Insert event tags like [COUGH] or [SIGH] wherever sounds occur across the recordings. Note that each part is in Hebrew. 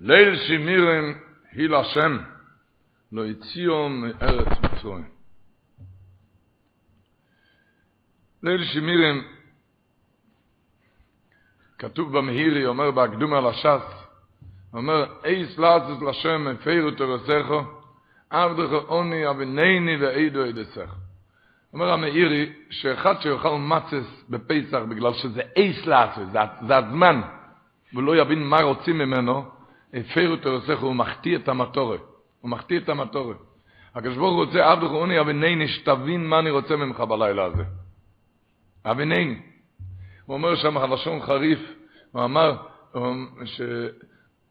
ליל שמירן היל השם, לא הציעו מארץ מצרים. ליל שמירן, כתוב במהירי, אומר בהקדום על הש"ס, אומר, אייס לעצת לשם, הפרו תורסךו, עבדך עוני אבנני ועדו עדסך. אומר המאירי, שאחד שיאכל מצס בפסח בגלל שזה אייס לעצת, זה, זה הזמן, ולא יבין מה רוצים ממנו, הפרו תורסך, הוא מחטיא את המטורת. הוא מחטיא את המטורת. הקדוש ברוך הוא רוצה עבדך עוני אבנני, שתבין מה אני רוצה ממך בלילה הזה. אבנני. הוא אומר שם לשון חריף, הוא אמר ש...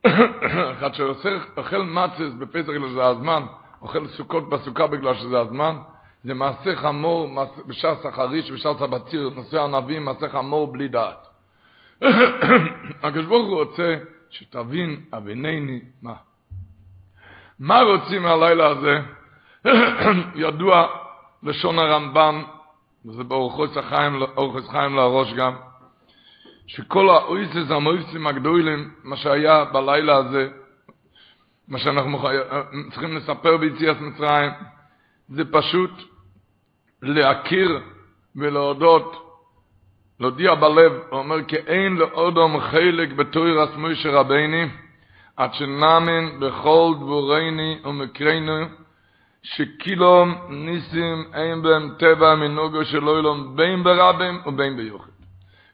[COUGHS] אחד שעושה, אוכל מצס בפסח בגלל שזה הזמן, אוכל סוכות בסוכה בגלל שזה הזמן, זה מעשה חמור בש"ס החריש, בש"ס הבציר, נושא ענבים, מעשה חמור בלי דעת. [COUGHS] הקדוש ברוך הוא רוצה שתבין, אבינני, מה? מה רוצים הלילה הזה? [COUGHS] ידוע לשון הרמב"ן, וזה באורחוס החיים, אורחוס חיים לראש גם, שכל האויסס המויסים הגדולים, מה שהיה בלילה הזה, מה שאנחנו צריכים לספר ביציאת מצרים, זה פשוט להכיר ולהודות, להודיע בלב, הוא אומר, כי אין לאודום חלק בתוירס מוישה רבני, עד שנאמין בכל דבורני ומקרנו, שכילום ניסים אין בהם טבע מנוגו של אוילום בין ברבים ובין ביוחד.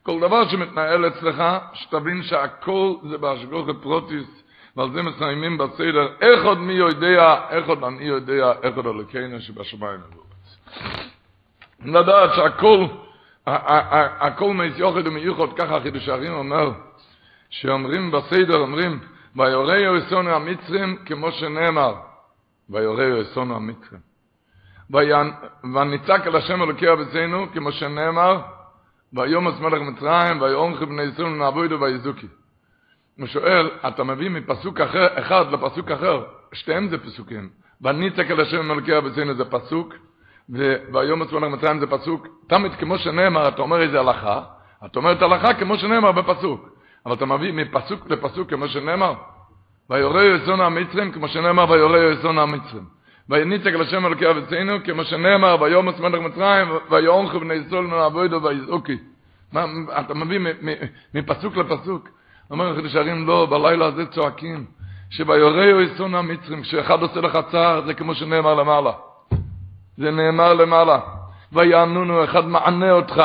כל דבר שמתנהל אצלך, שתבין שהכל זה בהשגוח פרוטיס, ועל זה מסיימים בסדר, איך עוד מי יודע, איך עוד אני יודע, איך עוד אלוקינו שבשמיים ובארץ. לדעת שהכל, הכל מייס ומיוחד, ככה החידוש הערים אומר, שאומרים בסדר, אומרים, ויורהו אסונו המצרים, כמו שנאמר, ויורהו אסונו המצרים. וניצק אל השם אלוקי אבצנו, כמו שנאמר, ויומס מלך מצרים, ויאורך בני ישראל נעבודו ויזוקי. הוא שואל, אתה מביא מפסוק אחר, אחד לפסוק אחר, שתיהם זה פסוקים. וניצק אל השם מלכי אבצנו זה פסוק, ויומס מלך מצרים זה פסוק. תמיד כמו שנאמר, אתה אומר איזה הלכה, אתה אומר את ההלכה כמו שנאמר בפסוק. אבל אתה מביא מפסוק לפסוק כמו שנאמר, ויורהו אסון המצרים, כמו שנאמר, ויורהו אסון המצרים. ויניצק לשם אלוקי אבצנו, כמו שנאמר, ויומס מלך מצרים, ויאורכו בני ישראל נעבודו ויזעוקי. אתה מביא מפסוק לפסוק. אומר החידוש הערים, לא, בלילה הזה צועקים, שביורהו אסון המצרים, כשאחד עושה לך צער, זה כמו שנאמר למעלה. זה נאמר למעלה. ויענונו, אחד מענה אותך.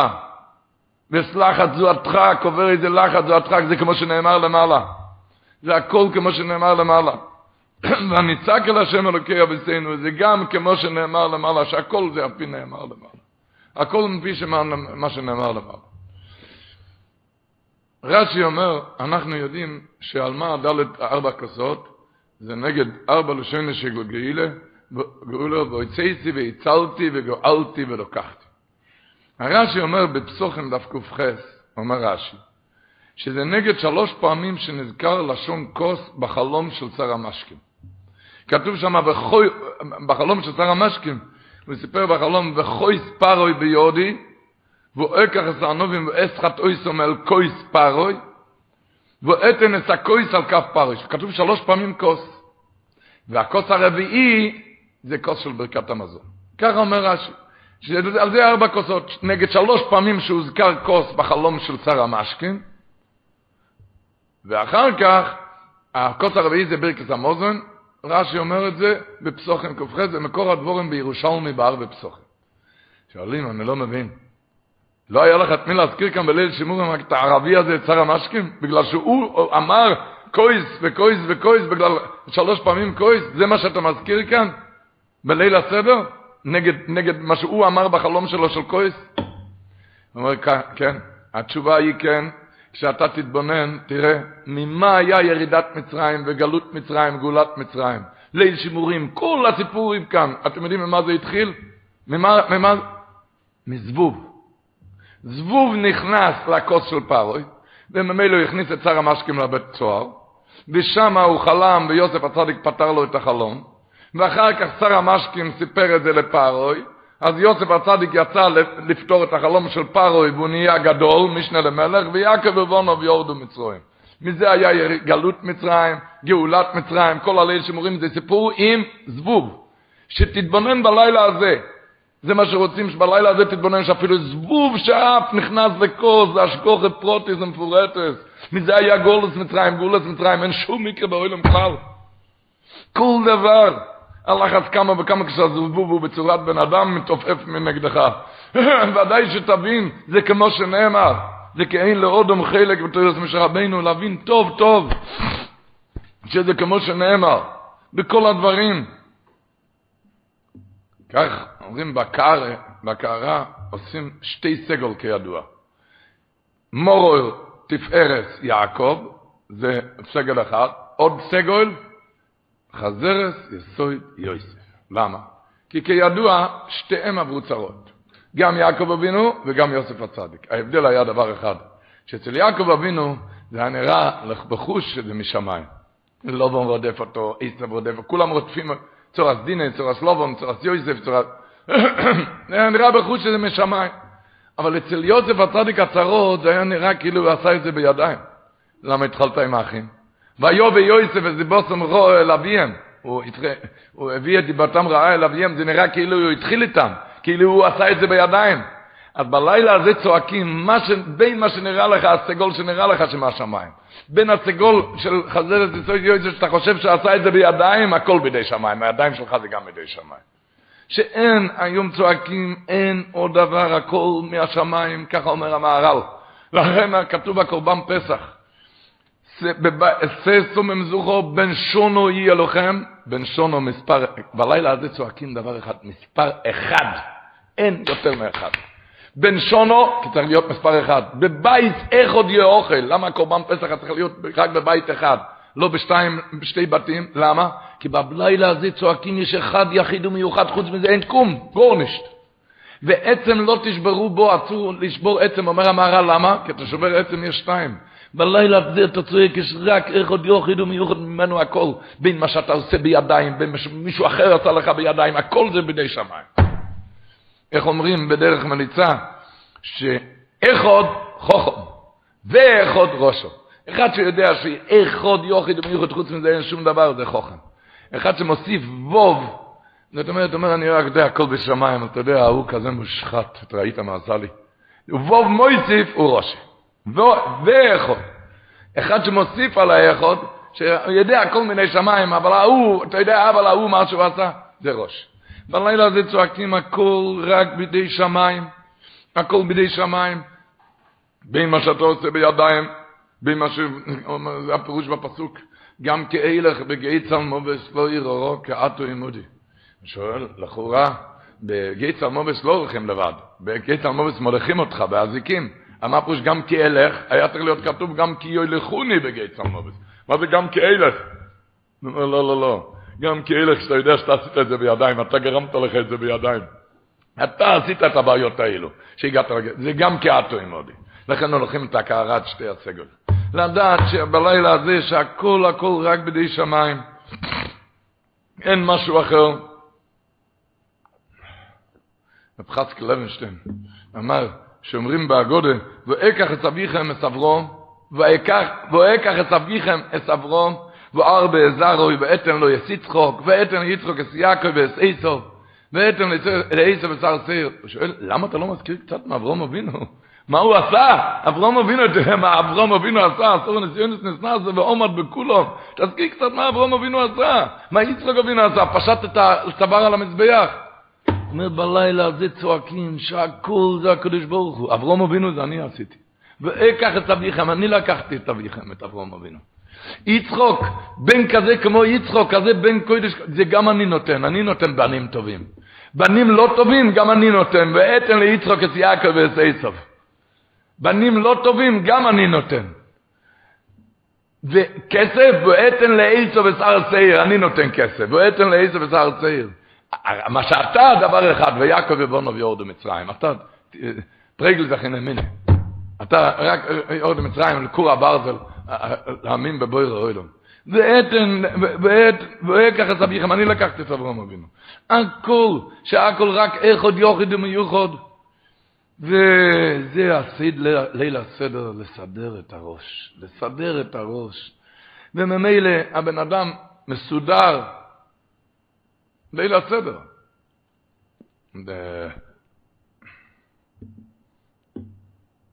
וסלחת זועתך, קובר איזה לחץ זועתך, זה כמו שנאמר למעלה. זה הכל כמו שנאמר למעלה. [CLEARS THROAT] והניצק אל השם אלוקי אביסנו, זה גם כמו שנאמר למעלה, שהכל זה על פי נאמר למעלה. הכל מפי מה שנאמר למעלה. רש"י אומר, אנחנו יודעים שעל מה דלת ארבע כוסות, זה נגד ארבע לשוני של גאילה, גאולה, והוצאתי והצלתי וגאלתי ולוקחתי. הרש"י אומר בפסוחים דף ק"ח, אומר רש"י, שזה נגד שלוש פעמים שנזכר לשון כוס בחלום של שר המשקים. כתוב שם בחלום של שר המשקים, הוא סיפר בחלום, וחוי ספרוי ביודי, את הענובים ואסחת אויסום אל קויס פרוי, ואתן את הקויס על כף פרוי. כתוב שלוש פעמים כוס. והכוס הרביעי זה כוס של ברכת המזון. ככה אומר רש"י. על זה ארבע כוסות, נגד שלוש פעמים שהוזכר כוס בחלום של שר המשכין, ואחר כך, הכוס הרביעי זה ברכת המוזן, רש"י אומר את זה בפסוחם כ"ח, זה מקור הדבורים בירושלמי בהר בפסוחם. שואלים, אני לא מבין. לא היה לך את מי להזכיר כאן בליל שימורים רק את הערבי הזה, את שר המשקים? בגלל שהוא אמר קויס וקויס וקויס, בגלל שלוש פעמים קויס, זה מה שאתה מזכיר כאן? בליל הסדר? נגד, נגד מה שהוא אמר בחלום שלו של קויס? הוא אומר, כן, התשובה היא כן, כשאתה תתבונן, תראה, ממה היה ירידת מצרים וגלות מצרים, גאולת מצרים. ליל שימורים, כל הסיפורים כאן. אתם יודעים ממה זה התחיל? ממה, ממה? מזבוב. זבוב נכנס לכוס של פרוי, וממילא הוא הכניס את שר המשקים לבית סוהר, ושם הוא חלם ויוסף הצדיק פתר לו את החלום, ואחר כך שר המשקים סיפר את זה לפרוי, אז יוסף הצדיק יצא לפתור את החלום של פרוי והוא נהיה גדול, משנה למלך, ויעקב ובונוב יורדו מצרים. מזה היה גלות מצרים, גאולת מצרים, כל הליל שמורים זה סיפור עם זבוב. שתתבונן בלילה הזה. זה מה שרוצים שבלילה הזה תתבונן שאפילו זבוב שאף נכנס לכוס, זה אשכוחת פרוטיס ומפורטס. מזה היה גולס מצרים, גולס מצרים, אין שום מקרה בעולם כלל. כל דבר. הלחץ כמה וכמה כשהזבוב הוא בצורת בן אדם מתופף מנגדך. [LAUGHS] ודאי שתבין, זה כמו שנאמר, זה כאין לאודום חלק בתורס משה רבינו, להבין טוב טוב, שזה כמו שנאמר, בכל הדברים. כך אומרים בקערה, בקערה עושים שתי סגול כידוע. מורול תפארת יעקב, זה סגל אחד, עוד סגול חזרס יסוד יוסף. למה? כי כידוע, שתיהם עברו צרות. גם יעקב אבינו וגם יוסף הצדיק. ההבדל היה דבר אחד, שאצל יעקב אבינו זה היה נראה בחוש שזה משמיים. לובון רודף אותו, עשב רודף, כולם רודפים, צורס דינא, צורס לובון, צורס יוסף, צורס... [COUGHS] היה נראה בחוש שזה משמיים. אבל אצל יוסף הצדיק הצרות זה היה נראה כאילו הוא עשה את זה בידיים. למה התחלת עם האחים? ויו ויוסף וזיבוסם רו אל אביהם. הוא, הביא את דיברתם רעה אל אביהם, זה נראה כאילו הוא התחיל איתם, כאילו הוא עשה את זה בידיים. אז בלילה הזה צועקים, מה ש... בין מה שנראה לך, הסגול שנראה לך שמהשמיים. בין הסגול של חזרת יסוד יוסף, שאתה חושב שעשה את זה בידיים, הכל בידי שמיים, הידיים שלך זה גם בידי שמיים. שאין, היום צועקים, אין עוד דבר, הכל מהשמיים, ככה אומר המהר"ל. לכן כתוב בקורבן פסח, ששו ממזוכו בן שונו יהיה לכם, בן שונו מספר, בלילה הזה צועקים דבר אחד, מספר אחד, אין יותר מאחד. בן שונו, כי צריך להיות מספר אחד. בבית איך עוד יהיה אוכל? למה קורבן פסח צריך להיות רק בבית אחד, לא בשתיים, בשתי בתים? למה? כי בלילה הזה צועקים יש אחד יחיד ומיוחד, חוץ מזה אין קום, גורנישט. ועצם לא תשברו בו, אסור לשבור עצם, אומר המהר"ל, למה? כי אתה שובר עצם יש שתיים. בלילה הזה אתה צועק, יש רק איך עוד יוחיד ומיוחד ממנו הכל, בין מה שאתה עושה בידיים, בין מה שמישהו אחר עשה לך בידיים, הכל זה בידי שמיים. איך אומרים בדרך מליצה? שאחוד חוכם, ואחוד ראשו. אחד שיודע שאחוד יוחיד ומיוחד, חוץ מזה אין שום דבר, זה חוכם. אחד שמוסיף ווב, זאת אומרת, אומר, אני רק יודע, הכל בשמיים, אתה יודע, ההוא כזה מושחת, אתה ראית מה עשה לי? ווב מויסיף הוא ראשי. ואחוד. אחד שמוסיף על האחוד, שיודע כל מיני שמיים, אבל ההוא, אתה יודע, אבל ההוא, מה שהוא עשה, זה ראש. בלילה הזה צועקים הכל רק בידי שמיים, הכל בידי שמיים, בין מה שאתה עושה בידיים, בין מה ש... זה הפירוש בפסוק, גם כאילך בגיא צלמובס לא ירורו כאתו עמודי. שואל, לכאורה, בגיא צלמובס לא הולכים לבד, בגיא צלמובס מולכים אותך באזיקים. אמר פירוש גם כאילך, היה צריך להיות כתוב גם כי יולכוני בגיא צלמובס. מה זה גם כאילך? הוא אומר, לא, לא, לא. גם כאלה שאתה יודע שאתה עשית את זה בידיים, אתה גרמת לך את זה בידיים. אתה עשית את הבעיות האלו, שהגעת לרגע, זה גם כאתו עם עודי. לכן הולכים את הקערת שתי הסגל. לדעת שבלילה הזה שהכל הכל רק בידי שמיים, אין משהו אחר. רב חסק לוינשטיין אמר, שאומרים בהגודה, ואקח את אביכם את אברום, ואקח את אביכם את אברום, וארבע זרוי ואתן לו יסיצחוק ואתן יצחוק את יעקב ואת עשו ואתן לעשו ושר סיר הוא שואל למה אתה לא מזכיר קצת מאברום אבינו מה הוא עשה? אברום אבינו, תראה מה אברום אבינו עשה, אסור נסיונס נסנס ועומד בכולו. תזכיר קצת מה אברום אבינו עשה. מה יצחוק אבינו עשה? פשט את הצוואר על המזבח. אומר בלילה הזה צועקים שהכל זה הקדוש ברוך הוא. אברום אבינו זה אני עשיתי. ואקח את אביכם, אני לקחתי את אביכם, את אברום אבינו. יצחוק, בן כזה כמו יצחוק, כזה בן קודש, זה גם אני נותן, אני נותן בנים טובים. בנים לא טובים, גם אני נותן, ואתן ליצחוק את יעקב ואת עשב. בנים לא טובים, גם אני נותן. וכסף, ואתן לעשב ושר צעיר, אני נותן כסף, ואתן לעשב ושר צעיר. מה שאתה, דבר אחד, ויעקב ובונו ויורדו מצרים. אתה, פרגל זה חינם מיני. אתה רק יורדו מצרים, לכור הברזל. להאמין בבויר האוילום. ואת, ואת, ואת ככה סביכם, אני לקחתי את אברהם אבינו. הכל, שהכל רק איכות יוחד ומיוחד. וזה הסיד ליל הסדר, לסדר את הראש, לסדר את הראש. וממילא הבן אדם מסודר ליל הסדר.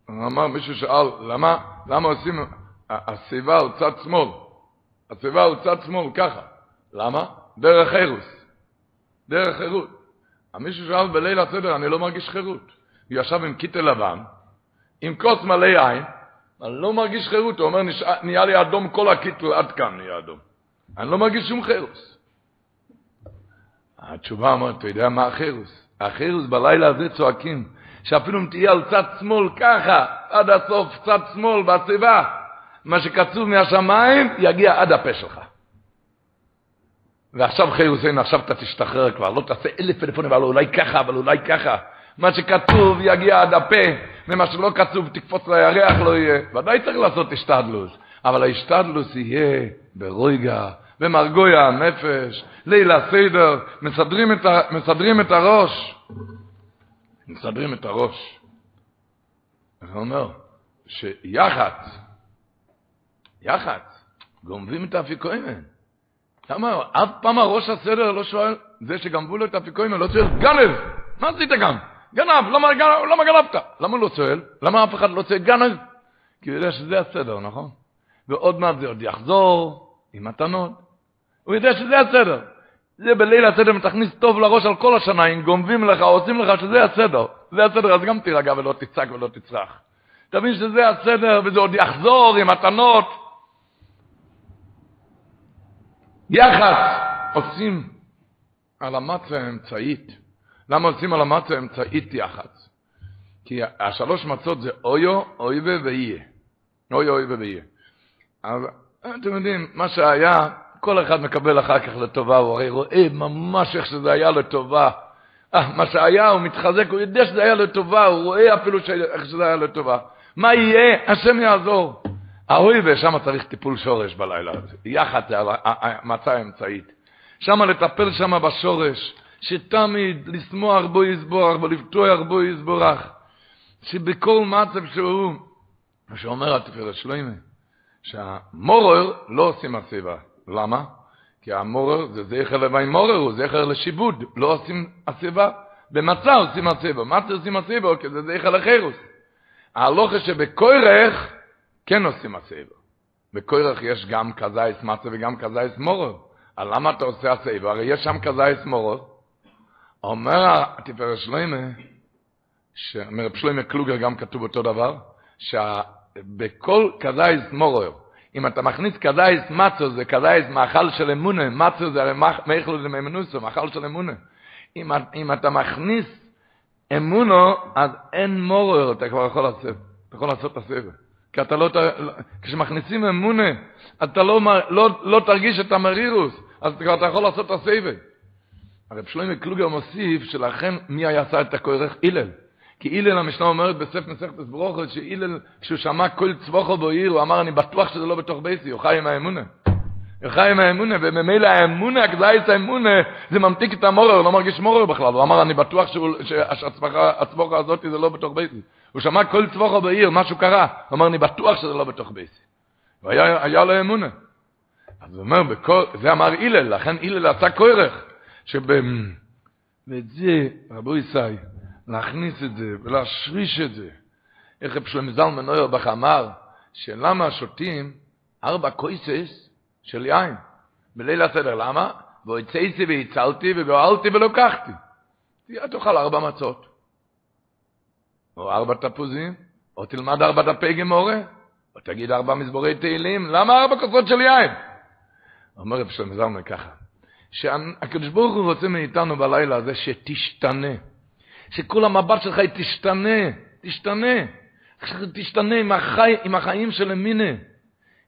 אמר, מישהו שאל, למה, למה עושים, הסיבה על צד שמאל, הסיבה על צד שמאל ככה, למה? דרך חירוס, דרך חירות. מישהו שאל בליל הסדר, אני לא מרגיש חירות. הוא ישב עם קיטל לבן, עם כוס מלא יין, אני לא מרגיש חירות, הוא אומר, נהיה לי אדום כל הקיטל, עד כאן נהיה אדום. אני לא מרגיש שום חירוס. התשובה אומרת, אתה יודע מה החירוס? החירוס בלילה הזה צועקים, שאפילו אם תהיה על צד שמאל ככה, עד הסוף צד שמאל בצבע, מה שקצוב מהשמיים, יגיע עד הפה שלך. ועכשיו חירוס, הנה, עכשיו אתה תשתחרר כבר, לא תעשה אלף טלפונים, אבל אולי ככה, אבל אולי ככה. מה שכתוב יגיע עד הפה, ומה שלא כתוב תקפוץ לירח לא יהיה. ודאי צריך לעשות השתדלוס, אבל ההשתדלוס יהיה ברויגה, במרגויה הנפש, לילה סדר, מסדרים את, ה, מסדרים את הראש. מסדרים את הראש. זה אומר שיח"צ, יח"צ, גונבים את האפיקוימן. למה אף פעם הראש הסדר לא שואל, זה שגנבו לו את האפיקוימן לא שואל, גנב, מה עשית גם? גנב, למה, גנב, למה גנבת? למה לא שואל? למה אף אחד לא צועק גנב? כי הוא יודע שזה הסדר, נכון? ועוד מעט זה עוד יחזור עם מתנות. הוא יודע שזה הסדר. זה בליל הסדר מתכניס טוב לראש על כל השנה, אם גונבים לך, עושים לך שזה הסדר. זה הסדר, אז גם תירגע ולא תצעק ולא תצרח. תבין שזה הסדר, וזה עוד יחזור עם מתנות. יחס עושים על המצה האמצעית. למה עושים על המצה האמצעית יחס? כי השלוש מצות זה אויו, אויבה ויהיה. אויו, אויבה ויהיה. אז אתם יודעים, מה שהיה, כל אחד מקבל אחר כך לטובה, הוא הרי רואה ממש איך שזה היה לטובה. אה, מה שהיה, הוא מתחזק, הוא יודע שזה היה לטובה, הוא רואה אפילו ש... איך שזה היה לטובה. מה יהיה? השם יעזור. האוי ושם צריך טיפול שורש בלילה הזה. יחד זה המצה האמצעית. שם לטפל שם בשורש, שתמיד לשמוח בו יסבורך ולבטוח בו יסבורך. שבכל מצב שהוא, מה שאומר התפארת שלוימה, שהמורר לא עושים הסיבה. למה? כי המורר זה זכר לבי מורר, הוא זכר לשיבוד, לא עושים הסיבה. במצה עושים הסיבה. מה עושים הסיבה? כי זה זכר לחירוס. ההלוכה שבקוירך כן עושים הסיבה. בקוירך יש גם כזייס מצה וגם כזייס מורר. אז למה אתה עושה הסיבה? הרי יש שם כזייס מורר. אומר התפארת שלוימה, שאומר שלוימה קלוגר גם כתוב אותו דבר, שבכל כזייס מורר, אם אתה מכניס כדאיס מצו, זה כדאיס מאכל של אמונה, מצו זה הרי מאכל זה מימנוסו, מאכל של אמונה. אם, אם אתה מכניס אמונו, אז אין מורר, אתה כבר יכול לעשות, אתה יכול לעשות את הסבל. כי אתה לא, כשמכניסים אמונה, אתה לא, לא, לא תרגיש את המרירוס, אז אתה, אתה יכול לעשות את הסבל. הרב שלמה קלוגר מוסיף שלכן מי היה עשה את הכורך? הלל. כי הלל המשנה אומרת בספר מסכת ברוכות, שהלל, כשהוא שמע כל צבוכו בעיר, הוא אמר, אני בטוח שזה לא בתוך בייסי, הוא חי עם האמונה. הוא חי עם האמונה, וממילא האמונה, הגזייס האמונה, זה ממתיק את המורר, הוא לא מרגיש מורר בכלל. הוא אמר, אני בטוח שהצבוכו הזאת זה לא בתוך בייסי. הוא שמע כל צבוכו בעיר, משהו קרה. הוא אמר, אני בטוח שזה לא בתוך בייסי. והיה לו אמונה. אז הוא אומר, בכל, זה אמר הלל, לכן הלל עשה כורך, שב... ואת זה, רבו ישי, להכניס את זה ולהשריש את זה. איך רב שלמה זלמן אוירבך אמר, שלמה שותים ארבע קויסס של יין בליל הסדר, למה? והוצאתי והצלתי וגואלתי ולוקחתי. תהיה תאכל ארבע מצות. או ארבע תפוזים, או תלמד ארבע דפי גמורה, או תגיד ארבע מזמורי תהילים, למה ארבע כוסות של יין? אומר רב שלמה זלמן ככה, שהקדוש ברוך הוא רוצה מאיתנו בלילה הזה שתשתנה. שכל המבט שלך תשתנה, תשתנה. תשתנה עם, החי, עם החיים של המינה.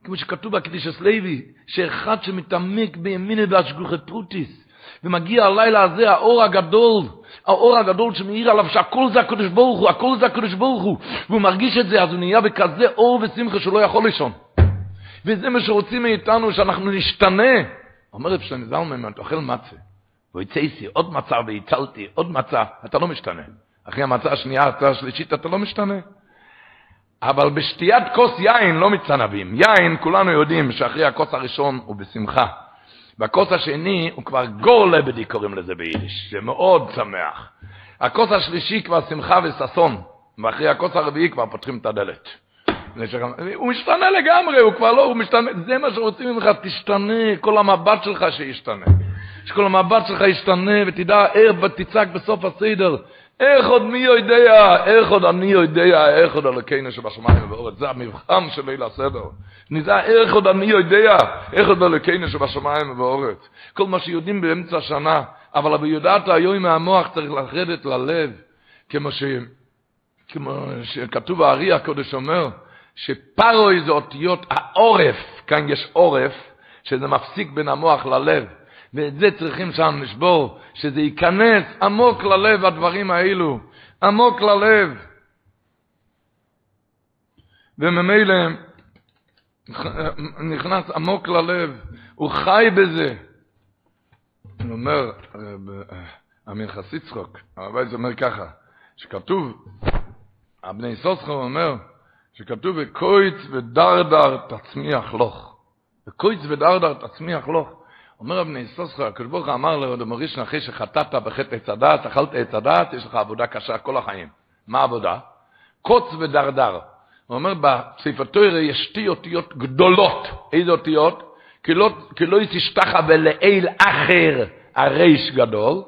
כמו שכתוב בקדישס לוי, שאחד שמתעמק בימינה והשגוחי פרוטיס, ומגיע הלילה הזה האור הגדול, האור הגדול שמאיר עליו שהכל זה הקדוש ברוך הוא, הכל זה הקדוש ברוך הוא, והוא מרגיש את זה, אז הוא נהיה בכזה אור ושמחה שהוא לא יכול לישון. וזה מה שרוצים מאיתנו, שאנחנו נשתנה. אומר רב שלמה זלמן, אתה אוכל מצה, ויצא איסי עוד מצה והצלתי, עוד מצה, אתה לא משתנה. אחרי המצה השנייה, המצה השלישית, אתה לא משתנה. אבל בשתיית כוס יין לא מצנבים. יין, כולנו יודעים שאחרי הכוס הראשון הוא בשמחה. והכוס השני הוא כבר גור לבדי קוראים לזה ביידיש, זה מאוד שמח. הכוס השלישי כבר שמחה וששון, ואחרי הכוס הרביעי כבר פותחים את הדלת. הוא משתנה לגמרי, הוא כבר לא, הוא משתנה, זה מה שרוצים ממך, תשתנה, כל המבט שלך שישתנה. שכל המבט שלך ישתנה ותדע ער ותצעק בסוף הסדר, איך עוד מי יודע, איך עוד אני יודע, איך עוד אלוקינו שבשמיים ובאורץ, זה המבחן של ליל הסדר. נדע איך עוד אני יודע, איך עוד אלוקינו שבשמיים ובאורץ. כל מה שיודעים באמצע השנה, אבל ביודעת היום מהמוח צריך לרדת ללב, כמו, ש... כמו שכתוב הארי הקודש אומר, שפרוי זה אותיות העורף, כאן יש עורף, שזה מפסיק בין המוח ללב. ואת זה צריכים שם לשבור, שזה ייכנס עמוק ללב, הדברים האלו, עמוק ללב. וממילא נכנס עמוק ללב, הוא חי בזה. הוא אומר, אמיר חסיצחוק, הרבי זה אומר ככה, שכתוב, הבני סוסחו אומר, שכתוב, וקויץ ודרדר תצמיח לוך. וקויץ ודרדר תצמיח לוך. אומר אבני סוסחה, הקדוש ברוך אמר לו, מוריש אחרי שחטאת בחטא עץ הדעת, אכלת עץ הדעת, יש לך עבודה קשה כל החיים. מה העבודה? קוץ ודרדר. הוא אומר, בספר תוירה יש שתי אותיות גדולות. איזה אותיות? כי לא, כי לא תשתחה ולאל אחר הריש גדול,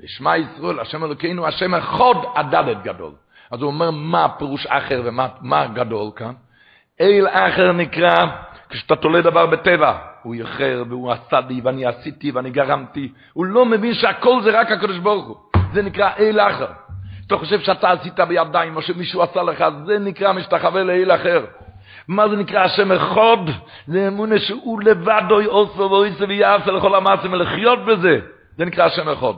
ושמע ישראל, השם אלוקינו, השם אחד הדלת גדול. אז הוא אומר, מה פירוש אחר ומה גדול כאן? אל אחר נקרא, כשאתה תולה דבר בטבע, הוא יחר והוא עשה לי ואני עשיתי ואני גרמתי. הוא לא מבין שהכל זה רק הקדוש ברוך הוא. זה נקרא אל אחר. אתה חושב שאתה עשית בידיים או שמישהו עשה לך, זה נקרא משתחווה לאל אחר. מה זה נקרא השם אחד? זה אמונה שהוא לבדו יעושו ואויסו ויעשה לכל המעשים ולחיות בזה. זה נקרא השם אחד.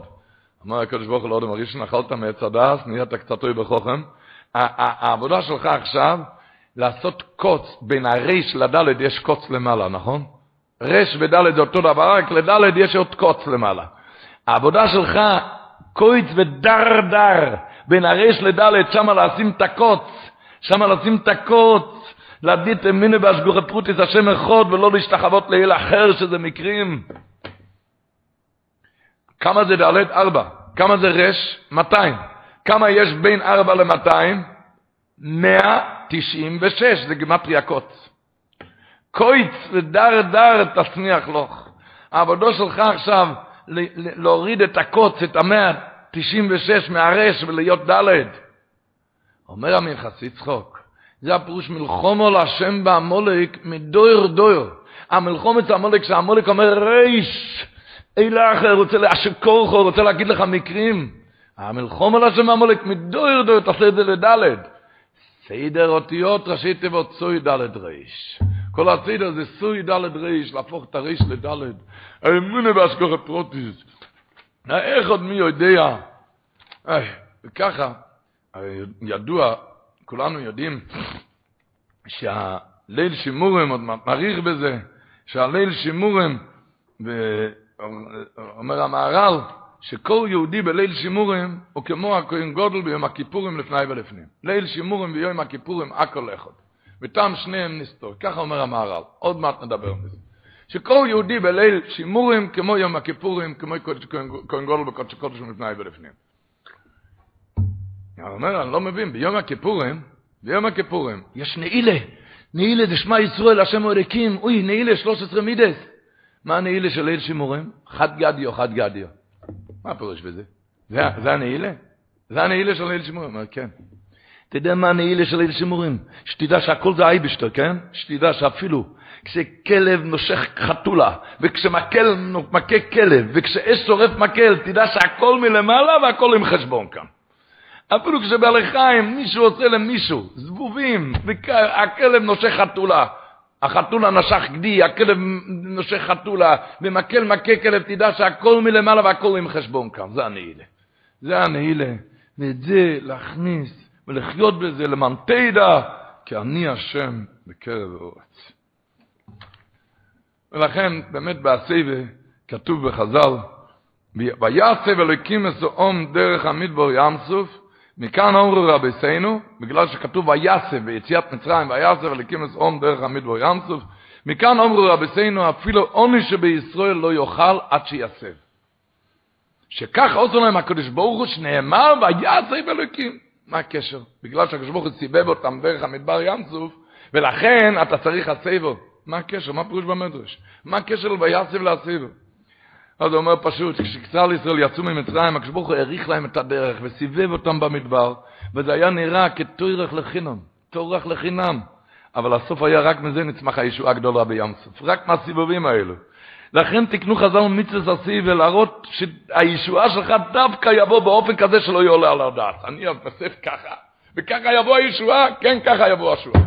אמר הקדוש ברוך הוא לאודם הראשון, אכלת מעץ הדס, נהיית קצת אוי בחוכם. העבודה שלך עכשיו, לעשות קוץ בין הרייש לדלת, יש קוץ למעלה, נכון? רש ודלת זה אותו דבר, רק לדלת יש עוד קוץ למעלה. העבודה שלך, קויץ ודרדר, בין הרש לדלת, שמה לשים את הקוץ, שמה לשים את הקוץ, להדית אמינו בהשגוחי פרוטיס השם אחד, ולא להשתחוות לאל אחר שזה מקרים. כמה זה דלת? ארבע. כמה זה רש? 200. כמה יש בין ארבע למאתיים? מאה תשעים ושש, זה גמטריה קוץ. קויץ ודר דר תצמיח לוך. העבודו שלך עכשיו להוריד את הקוץ, את המאה תשעים ושש מהרש ולהיות דלת. אומר המנחסי צחוק, זה הפירוש מלחומו להשם בעמולק מדויר דויר. המלחומת המולק, שהמולק אומר ריש, אלה אחר רוצה להשקורכו, רוצה להגיד לך מקרים. המלחום על השם המולק מדויר דויר, תעשה את זה לדלת. סדר אותיות ראשי תיבות סוי דלת ריש. כל הסדר זה סוי דלת ריש, להפוך את הריש לדלת. האמונה בהשגוחי פרוטיס. איך עוד מי יודע? וככה, ידוע, כולנו יודעים שהליל שימורים, עוד מעריך בזה, שהליל שימורים, אומר המהר"ל, שכל יהודי בליל שימורים הוא כמו הכהן גודל ביום הכיפורים לפני ולפנים. ליל שימורים ביום הכיפורים הכל אחד. וטעם שניהם נסתור. ככה אומר המהר"ל. עוד מעט נדבר מזה. שכל יהודי בליל שימורים כמו יום הכיפורים, כמו כהן גודל בקודש הקודש לפני ולפנים. הוא אומר, אני לא מבין, ביום הכיפורים, ביום הכיפורים, יש נעילה. נעילה זה שמע ישראל, השם אלוקים, אוי, נעילה 13 מידס. מה הנעילה של ליל שימורים? חד גדיו, חד גדיו. מה הפירוש בזה? זה, זה הנעילה? זה הנעילה של ליל שימורים? כן. יודע מה הנעילה של ליל שימורים? שתדע שהכל זה אייבשטר, כן? שתדע שאפילו כשכלב נושך חתולה, וכשמקל מכה כלב, וכשאש שורף מקל, תדע שהכל מלמעלה והכל עם חשבון כאן. אפילו כשבעלי חיים מישהו עושה למישהו, זבובים, והכלב נושך חתולה, החתולה נשך גדי, הכלב נושך חתולה, ומקל מכה כלב, תדע שהכל מלמעלה והכל עם חשבון כאן, זה הנעילה. זה הנעילה, ואת זה להכניס ולחיות בזה למען תדע, כי אני השם בקרב האורץ. ולכן באמת בעשיבה כתוב בחז"ל, ויעצב אלוקים אסאום דרך המדבור ים סוף, מכאן אמרו רבסינו, בגלל שכתוב ויעצב ביציאת מצרים, ויעצב אלוקים אסאום דרך המדבור ים סוף, מכאן אמרו רבסינו, אפילו עוני שבישראל לא יאכל עד שיעצב. שכך עושה להם הקדוש ברוך הוא שנאמר ויעצב אלוקים. מה הקשר? בגלל שהקדוש ברוך הוא סיבב אותם דרך המדבר ים סוף, ולכן אתה צריך הסבו. מה הקשר? מה פירוש במדרש? מה הקשר לויעצב להסבו? אז הוא אומר פשוט, כשכצר ישראל יצאו ממצרים, הקדוש ברוך הוא האריך להם את הדרך וסיבב אותם במדבר, וזה היה נראה כתוירך לחינם, תורך לחינם. אבל הסוף היה רק מזה נצמח הישועה הגדולה בים סוף, רק מהסיבובים האלו. לכן תקנו חז"ל מצווה עשי ולהראות שהישועה שלך דווקא יבוא באופן כזה שלא יעלה על הדעת. אני אסף ככה, וככה יבוא הישועה, כן ככה יבוא השועה.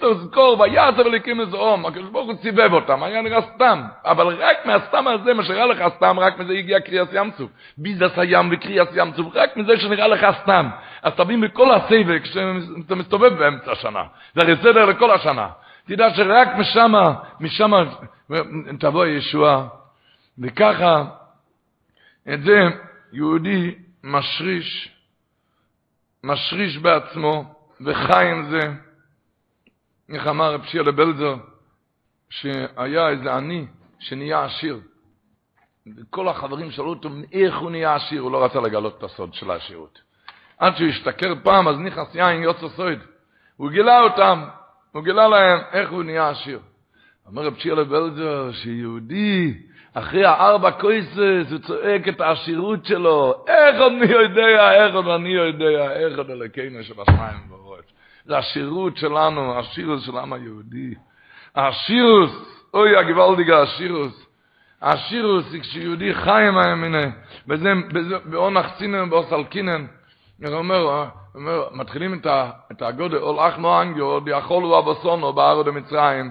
תזכור, ויעש אליקים מזעום, הקדוש ברוך הוא סיבב אותם, היה נראה סתם, אבל רק מהסתם הזה, מה שנראה לך סתם, רק מזה הגיע קריאס ים צוף. ביזס הים וקריאס ים צוף, רק מזה שנראה לך סתם. אז תבין בכל הסבק כשאתה מסתובב באמצע השנה, זה הרי סדר לכל השנה. תדע שרק משמה, משמה תבוא הישועה. וככה, את זה יהודי משריש, משריש בעצמו, וחי עם זה. איך אמר רב שיר לבלזר, שהיה איזה עני שנהיה עשיר. וכל החברים שאלו אותו, איך הוא נהיה עשיר? הוא לא רצה לגלות את הסוד של העשירות. עד שהוא השתכר פעם, אז נכנס יין יוצא סוד. הוא גילה אותם, הוא גילה להם איך הוא נהיה עשיר. אומר רב שיר לבלזר, שיהודי, אחרי הארבע קויסס, הוא צועק את העשירות שלו, איך עוד אני יודע, איך עוד אני יודע, איך עוד אלוקינו שבשמיים ובראש. זה השירות שלנו, השירוס של העם היהודי. השירוס, אוי הגוואלדיגה השירוס. השירוס, כשיהודי חי עם הימינה, וזה, באונח צינן ובאוסלקינן, הוא אומר, אומר, מתחילים את, ה, את הגודל, אול אחנו אנגיו, דיאכולו אבוסונו בארץ במצרים.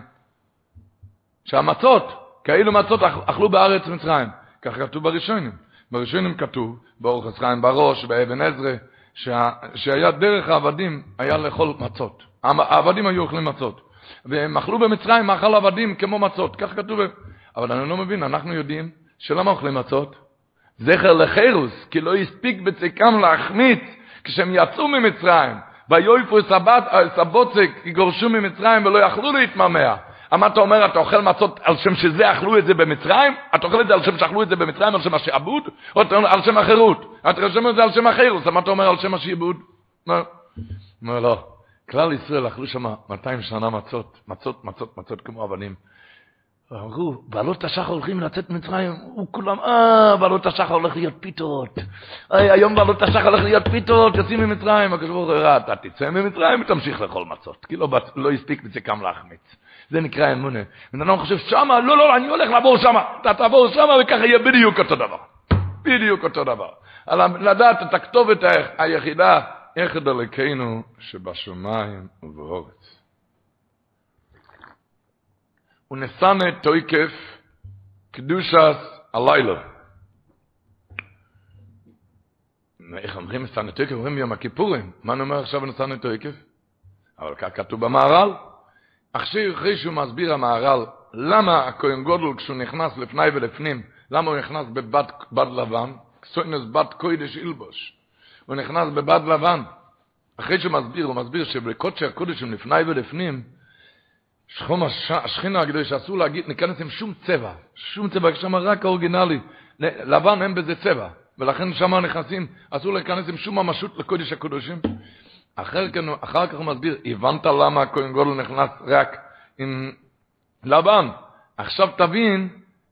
שהמצות, כאילו מצות אכלו בארץ מצרים. כך כתוב בראשונים. בראשונים כתוב, באורך חיים בראש, באבן עזרא, שה, שהיה דרך העבדים היה לאכול מצות. העבדים היו אוכלים מצות. והם אכלו במצרים מאכל עבדים כמו מצות, כך כתוב. אבל אני לא מבין, אנחנו יודעים שלמה אוכלים מצות? זכר לחירוס, כי לא הספיק בצקם להחמיץ כשהם יצאו ממצרים. ויועפו סבוצק, יגורשו ממצרים ולא יכלו להתממע. מה אתה אומר, אתה אוכל מצות על שם שזה אכלו את זה במצרים? אתה אוכל את זה על שם שאכלו את זה במצרים, על שם השעבוד? או אתה אומר על שם החירות? אתה רושם את זה על שם החירות, מה אתה אומר על שם השעבוד? אומר לא, כלל ישראל אכלו שם 200 שנה מצות, מצות, מצות, מצות כמו אבנים. אמרו, בעלות השחר הולכים לצאת ממצרים, הוא כולם, אה, בעלות השחר הולך להיות פיתות. היום בעלות השחר הולך להיות פיתות, יוצאים ממצרים. הקדוש ברוך הוא אתה תצא ממצרים ותמשיך לאכול מצות. כי לא, לא הספיק בזה כמה להחמיץ. זה נקרא אמונה. בן אדם חושב, שמה, לא, לא, אני הולך לעבור שמה. אתה תעבור שמה וככה יהיה בדיוק אותו דבר. בדיוק אותו דבר. לדעת את הכתובת היחידה, איך דלקנו שבשמיים ובאורץ. ונסנה תויקף קדושס הלילה. איך אומרים נסנה תויקף? אומרים יום הכיפורים. מה נאמר עכשיו נסנה תויקף? אבל כך כתוב במהר"ל. אחרי שהוא מסביר המהר"ל למה הכהן גודל כשהוא נכנס לפני ולפנים, למה הוא נכנס בבד בד לבן, סוינס בד קוידש אילבוש, הוא נכנס בבד לבן. אחרי שהוא מסביר, הוא מסביר שבקודשי הקודשים לפני ולפנים, שחום השכינה הקדוש אסור להגיד, ניכנס עם שום צבע, שום צבע, שם רק האורגינלי, לבן אין בזה צבע, ולכן שם נכנסים, אסור להיכנס עם שום ממשות לקודש הקודשים. אחר, כך, אחר כך הוא מסביר, הבנת למה הכהן גודל נכנס רק עם לבן. עכשיו תבין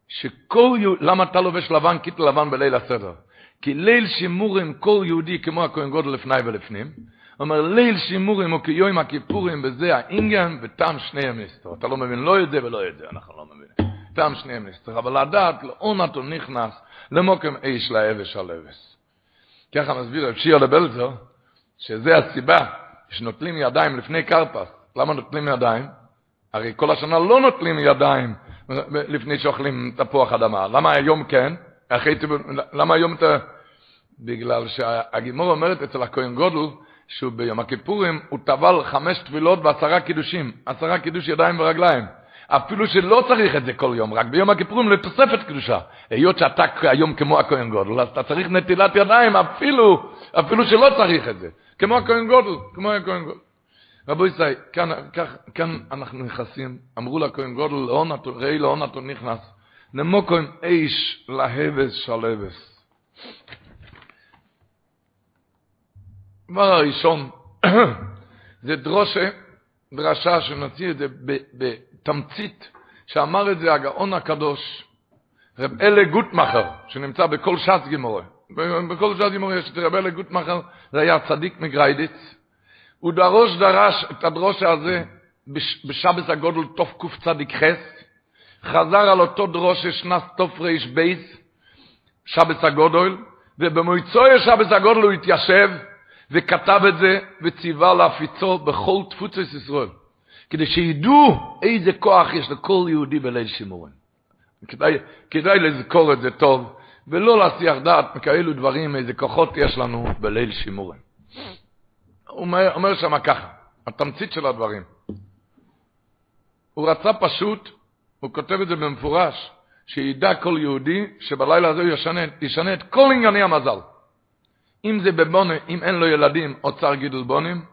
שכל יהודי, למה אתה לובש לבן כיתה לבן בליל הסדר? כי ליל שימורים כל יהודי כמו הכהן גודל לפני ולפנים, אומר ליל שימורים הוא כיום הכיפורים וזה האינגן וטעם שניהם נסתר. אתה לא מבין לא יודע ולא יודע, אנחנו לא מבינים. טעם שניהם נסתר. אבל לדעת לעונת הוא נכנס למוקם איש לאבש על אבס. ככה מסביר רב שיר לבלזר, שזה הסיבה שנוטלים ידיים לפני קרפס. למה נוטלים ידיים? הרי כל השנה לא נוטלים ידיים לפני שאוכלים תפוח אדמה. למה היום כן? אחרי, למה היום אתה... בגלל שהגימור אומרת אצל הכהן גודל, שהוא ביום הכיפורים, הוא טבל חמש טבילות ועשרה קידושים, עשרה קידוש ידיים ורגליים. אפילו שלא צריך את זה כל יום, רק ביום הכיפורים לתוספת קדושה. היות שאתה היום כמו הכהן גודל, אז אתה צריך נטילת ידיים, אפילו, אפילו שלא צריך את זה. כמו הכהן גודל, כמו הכהן גודל. רבו ישראל, כאן, כאן, כאן אנחנו נכנסים, אמרו לכהן גודל, ראי לאון אתה נכנס, נמוקוים איש להבס שלבס. דבר הראשון, [CLEARS THROAT] זה דרושה, דרשה שנוציא את זה בתמצית, שאמר את זה הגאון הקדוש, רב אלה גוטמחר, שנמצא בכל ש"ס גימורה. בכל ש"ס גימורה יש את רב אלה גוטמחר, זה היה צדיק מגריידיץ. הוא דרוש דרש את הדרושה הזה בשבס הגודל תוף קצ"ח, חזר על אותו דרושה שנס תוף ריש בייס, שבס הגודל, ובמויצוי שבס הגודל הוא התיישב, וכתב את זה וציווה להפיצו בכל תפוצת ישראל, כדי שידעו איזה כוח יש לכל יהודי בליל שימורים. כדאי, כדאי לזכור את זה טוב, ולא להסיח דעת מכאלו דברים, איזה כוחות יש לנו בליל שימורים. הוא אומר, אומר שם ככה, התמצית של הדברים. הוא רצה פשוט, הוא כותב את זה במפורש, שידע כל יהודי שבלילה הזה הוא ישנה, ישנה את כל ענייני המזל. אם זה בבונה, אם אין לו ילדים, אוצר גידול בונים,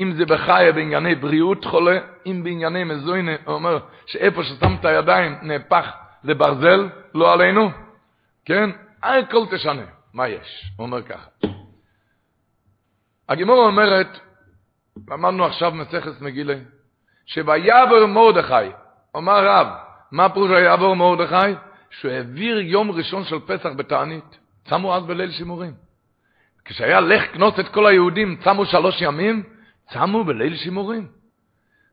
אם זה בחיה בענייני בריאות חולה, אם בענייני מזוינה, הוא אומר שאיפה ששם את הידיים נהפך לברזל, לא עלינו, כן? הכל תשנה, מה יש? הוא אומר ככה. הגימור אומרת, למדנו עכשיו מסכת מגילה, שויעבר מרדכי, אומר רב, מה פירוש ויעבור מרדכי? שהוא העביר יום ראשון של פסח בתענית. צמו אז בליל שימורים. כשהיה לך כנוס את כל היהודים, צמו שלוש ימים, צמו בליל שימורים.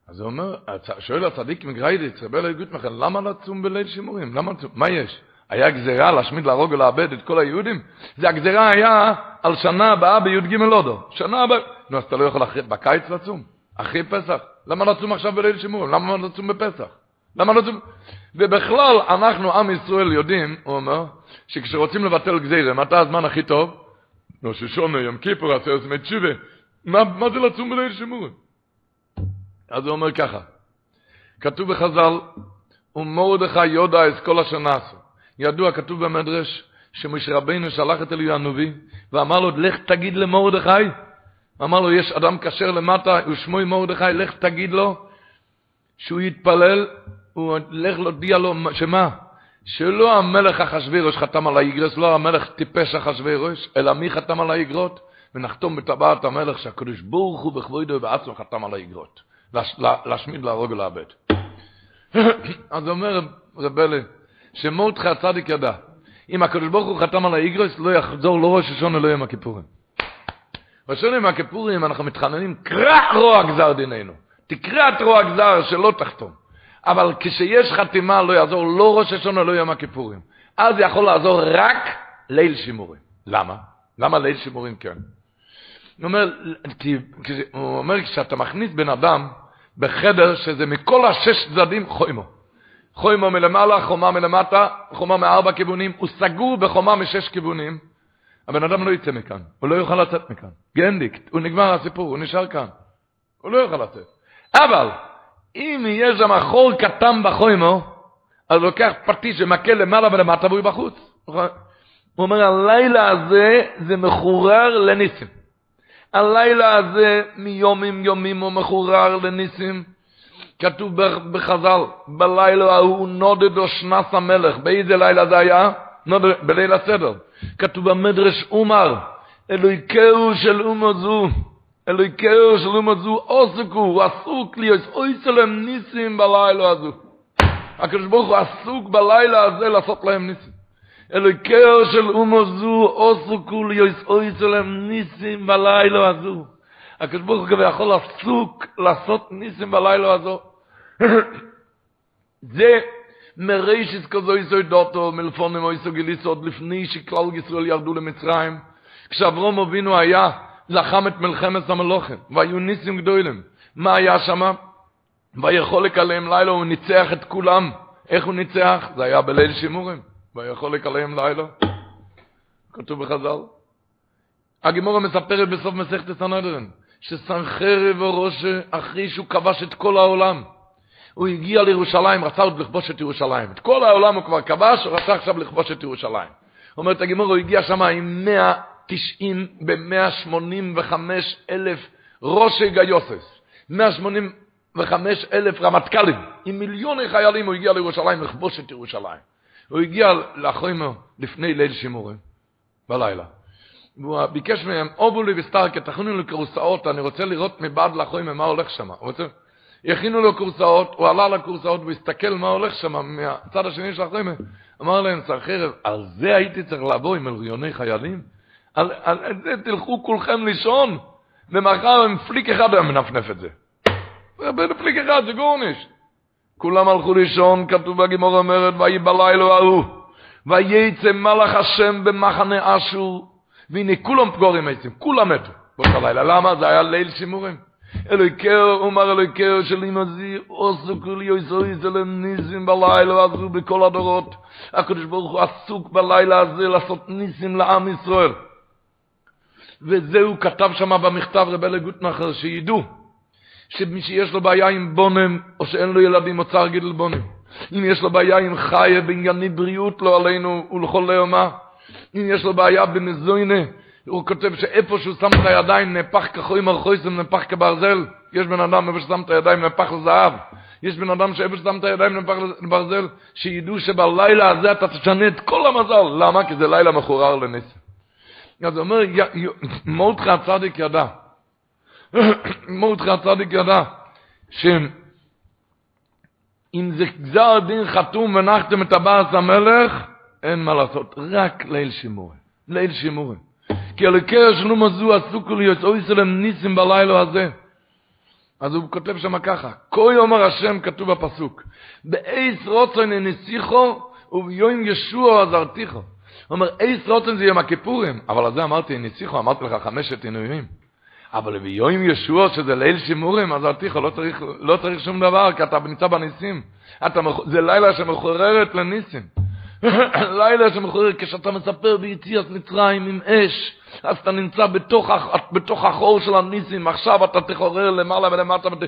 אז הוא אומר, שואל הצדיק מגריידיץ, רבי אלי גוטמכן, למה לצום בליל שימורים? למה לצום? מה יש? היה גזירה להשמיד, להרוג ולאבד את כל היהודים? זה הגזירה היה על שנה הבאה בי"ג הודו. שנה הבאה. נו, אז אתה לא יכול אחרי, בקיץ לצום? אחרי פסח? למה לצום עכשיו בליל שימורים? למה לצום בפסח? למה לצום? ובכלל, אנחנו, עם ישראל, יודעים, הוא אומר, שכשרוצים לבטל גזירה, מתי הזמן הכי טוב? ראש השונה, יום כיפור, עשר עשמי תשובה. מה, מה זה לצום בליל שימורים? אז הוא אומר ככה, כתוב בחז"ל, ומרדכי יודע את כל אשר נעשו. ידוע, כתוב במדרש, שמשה רבינו שלח את אליהו הנביא, ואמר לו, לך תגיד למרדכי. אמר לו, יש אדם כשר למטה, ושמוי מרדכי, לך תגיד לו, שהוא יתפלל, הוא לך להודיע לו, שמה? שלא המלך אחשוורוש חתם על האיגרס, לא המלך טיפש אחשוורוש, אלא מי חתם על האיגרות? ונחתום בטבעת המלך שהקדוש ברוך הוא בכבודו בעצמו חתם על האיגרות. להשמיד, להרוג ולאבד. [COUGHS] אז אומר רבלה, שמורדכי הצדיק ידע, אם הקדוש ברוך הוא חתם על האיגרס, לא יחזור לא ראש השונה, לא יום הכיפורים. ראש יום הכיפורים אנחנו מתחננים, קרע רוע גזר דיננו. תקרע את רוע גזר שלא תחתום. אבל כשיש חתימה לא יעזור לא ראש השונה, לא יום הכיפורים. אז יכול לעזור רק ליל שימורים. למה? למה ליל שימורים כן? הוא אומר, הוא אומר כשאתה מכניס בן אדם בחדר שזה מכל השש צדדים חוימו. חוימו מלמעלה, חומה מלמטה, חומה מארבע כיוונים, הוא סגור בחומה משש כיוונים. הבן אדם לא יצא מכאן, הוא לא יוכל לצאת מכאן. גנדיקט, הוא נגמר הסיפור, הוא נשאר כאן. הוא לא יוכל לצאת. אבל אם יש שם חור קטן בחוימו, אז לוקח פטיש ומכה למעלה ולמטה והוא בחוץ. הוא אומר, הלילה הזה זה מחורר לניסים. הלילה הזה מיומים יומים הוא מחורר לניסים. כתוב בחז"ל, בלילה ההוא נודד או שנס המלך. באיזה לילה זה היה? נודד, בליל הסדר. כתוב במדרש עומר, אלוהיקהו של אומו זו. אלוהיקהו של אומות זו עוסקו, הוא עסוק לי, אוי שלהם ניסים בלילה הזו. הקדוש ברוך הוא עסוק בלילה הזה לעשות להם ניסים. אלוהיקהו של אומות זו עוסקו לי, יש אוי שלהם ניסים בלילה הזו. הקדוש ברוך הוא יכול עסוק לעשות ניסים בלילה הזו. [COUGHS] זה מרישיס כזו איסו דוטו, מלפונים או איסו גיליסו, עוד לפני שכלל ישראל ירדו למצרים. כשאברום אבינו היה לחם את מלחמת המלוכים, והיו ניסים גדולים. מה היה שם? ויכולק עליהם לילה, הוא ניצח את כולם. איך הוא ניצח? זה היה בליל שימורים. ויכולק עליהם לילה. כתוב בחז"ל. הגימורה מספרת בסוף מסכת הסנהדרין, שסנחרב וראשה, אחרי שהוא כבש את כל העולם, הוא הגיע לירושלים, רצה עוד לכבוש את ירושלים. את כל העולם הוא כבר כבש, הוא רצה עכשיו לכבוש את ירושלים. אומרת הגמור, הוא הגיע שם עם 190, ב-185 אלף ראשי גיוסס. 185 אלף רמטכ"לים. עם מיליוני חיילים הוא הגיע לירושלים לכבוש את ירושלים. הוא הגיע לאחרינו לפני ליל שימורים, בלילה. והוא ביקש מהם, אובו לי וסטרקה, תכינו לי כורסאות, אני רוצה לראות מבעד לאחרינו מה הולך שם. הכינו לו כורסאות, הוא עלה לכורסאות והסתכל מה הולך שם מהצד השני של החמד. אמר להם, שר חרב, על זה הייתי צריך לבוא עם מיליוני חיילים? על, על זה תלכו כולכם לישון, ומחר עם פליק אחד היה מנפנף את זה. בפליק אחד, זה גורניש. כולם הלכו לישון, כתוב בגימור אומרת, ויהי בלילה ההוא, וייצא מלאך השם במחנה אשור, והנה כולם פגורים עצים, כולם מתו באותו לילה. למה? זה היה ליל שימורים. אלוהיקר, אומר אלוהיקר של אמא זי, עושו כולי יסוי זלם ניסים בלילה הזו בכל הדורות. הקדוש ברוך הוא עסוק בלילה הזה לעשות ניסים לעם ישראל. וזה הוא כתב שם במכתב רבי גוטנחר, שידעו שמי שיש לו בעיה עם בונם, או שאין לו ילדים, או צער גידל בונם. אם יש לו בעיה עם חיה בענייני בריאות, לא עלינו ולכל ליומה. אם יש לו בעיה במזוינה, הוא כותב שאיפה שהוא שם את הידיים נהפך כחוי מרחויסם נהפך כברזל. יש בן אדם איפה ששם את הידיים נהפך לזהב. יש בן אדם שאיפה ששם את הידיים נהפך לברזל, שידעו שבלילה הזה אתה תשנה את כל המזל. למה? כי זה לילה מחורר לניסים. אז הוא אומר, מורדכי הצדיק ידע, [COUGHS] מורדכי הצדיק ידע, שאם זה גזר דין חתום ונחתם את הבאס המלך, אין מה לעשות, רק ליל שימורים. ליל שימורים. כי אלוקי שלום הזו עסוקו להיות אוי סלם ניסים בלילה הזה. אז הוא כותב שם ככה, כה יאמר השם כתוב בפסוק, באייס רוצן נסיכו וביום ישוע עזרתיכו. אומר, אייס רוצן זה יום הכיפורים, אבל על זה אמרתי נסיכו, אמרתי לך חמשת עינויים. אבל ביום ישוע שזה ליל שימורים, עזרתיכו, לא צריך, לא צריך שום דבר, כי אתה נמצא בניסים. אתה, זה לילה שמחוררת לניסים. [COUGHS] לילה שמחורר, כשאתה מספר ביציאת מצרים עם אש, אז אתה נמצא בתוך, בתוך החור של הניסים, עכשיו אתה תחורר למעלה ולמטה ות...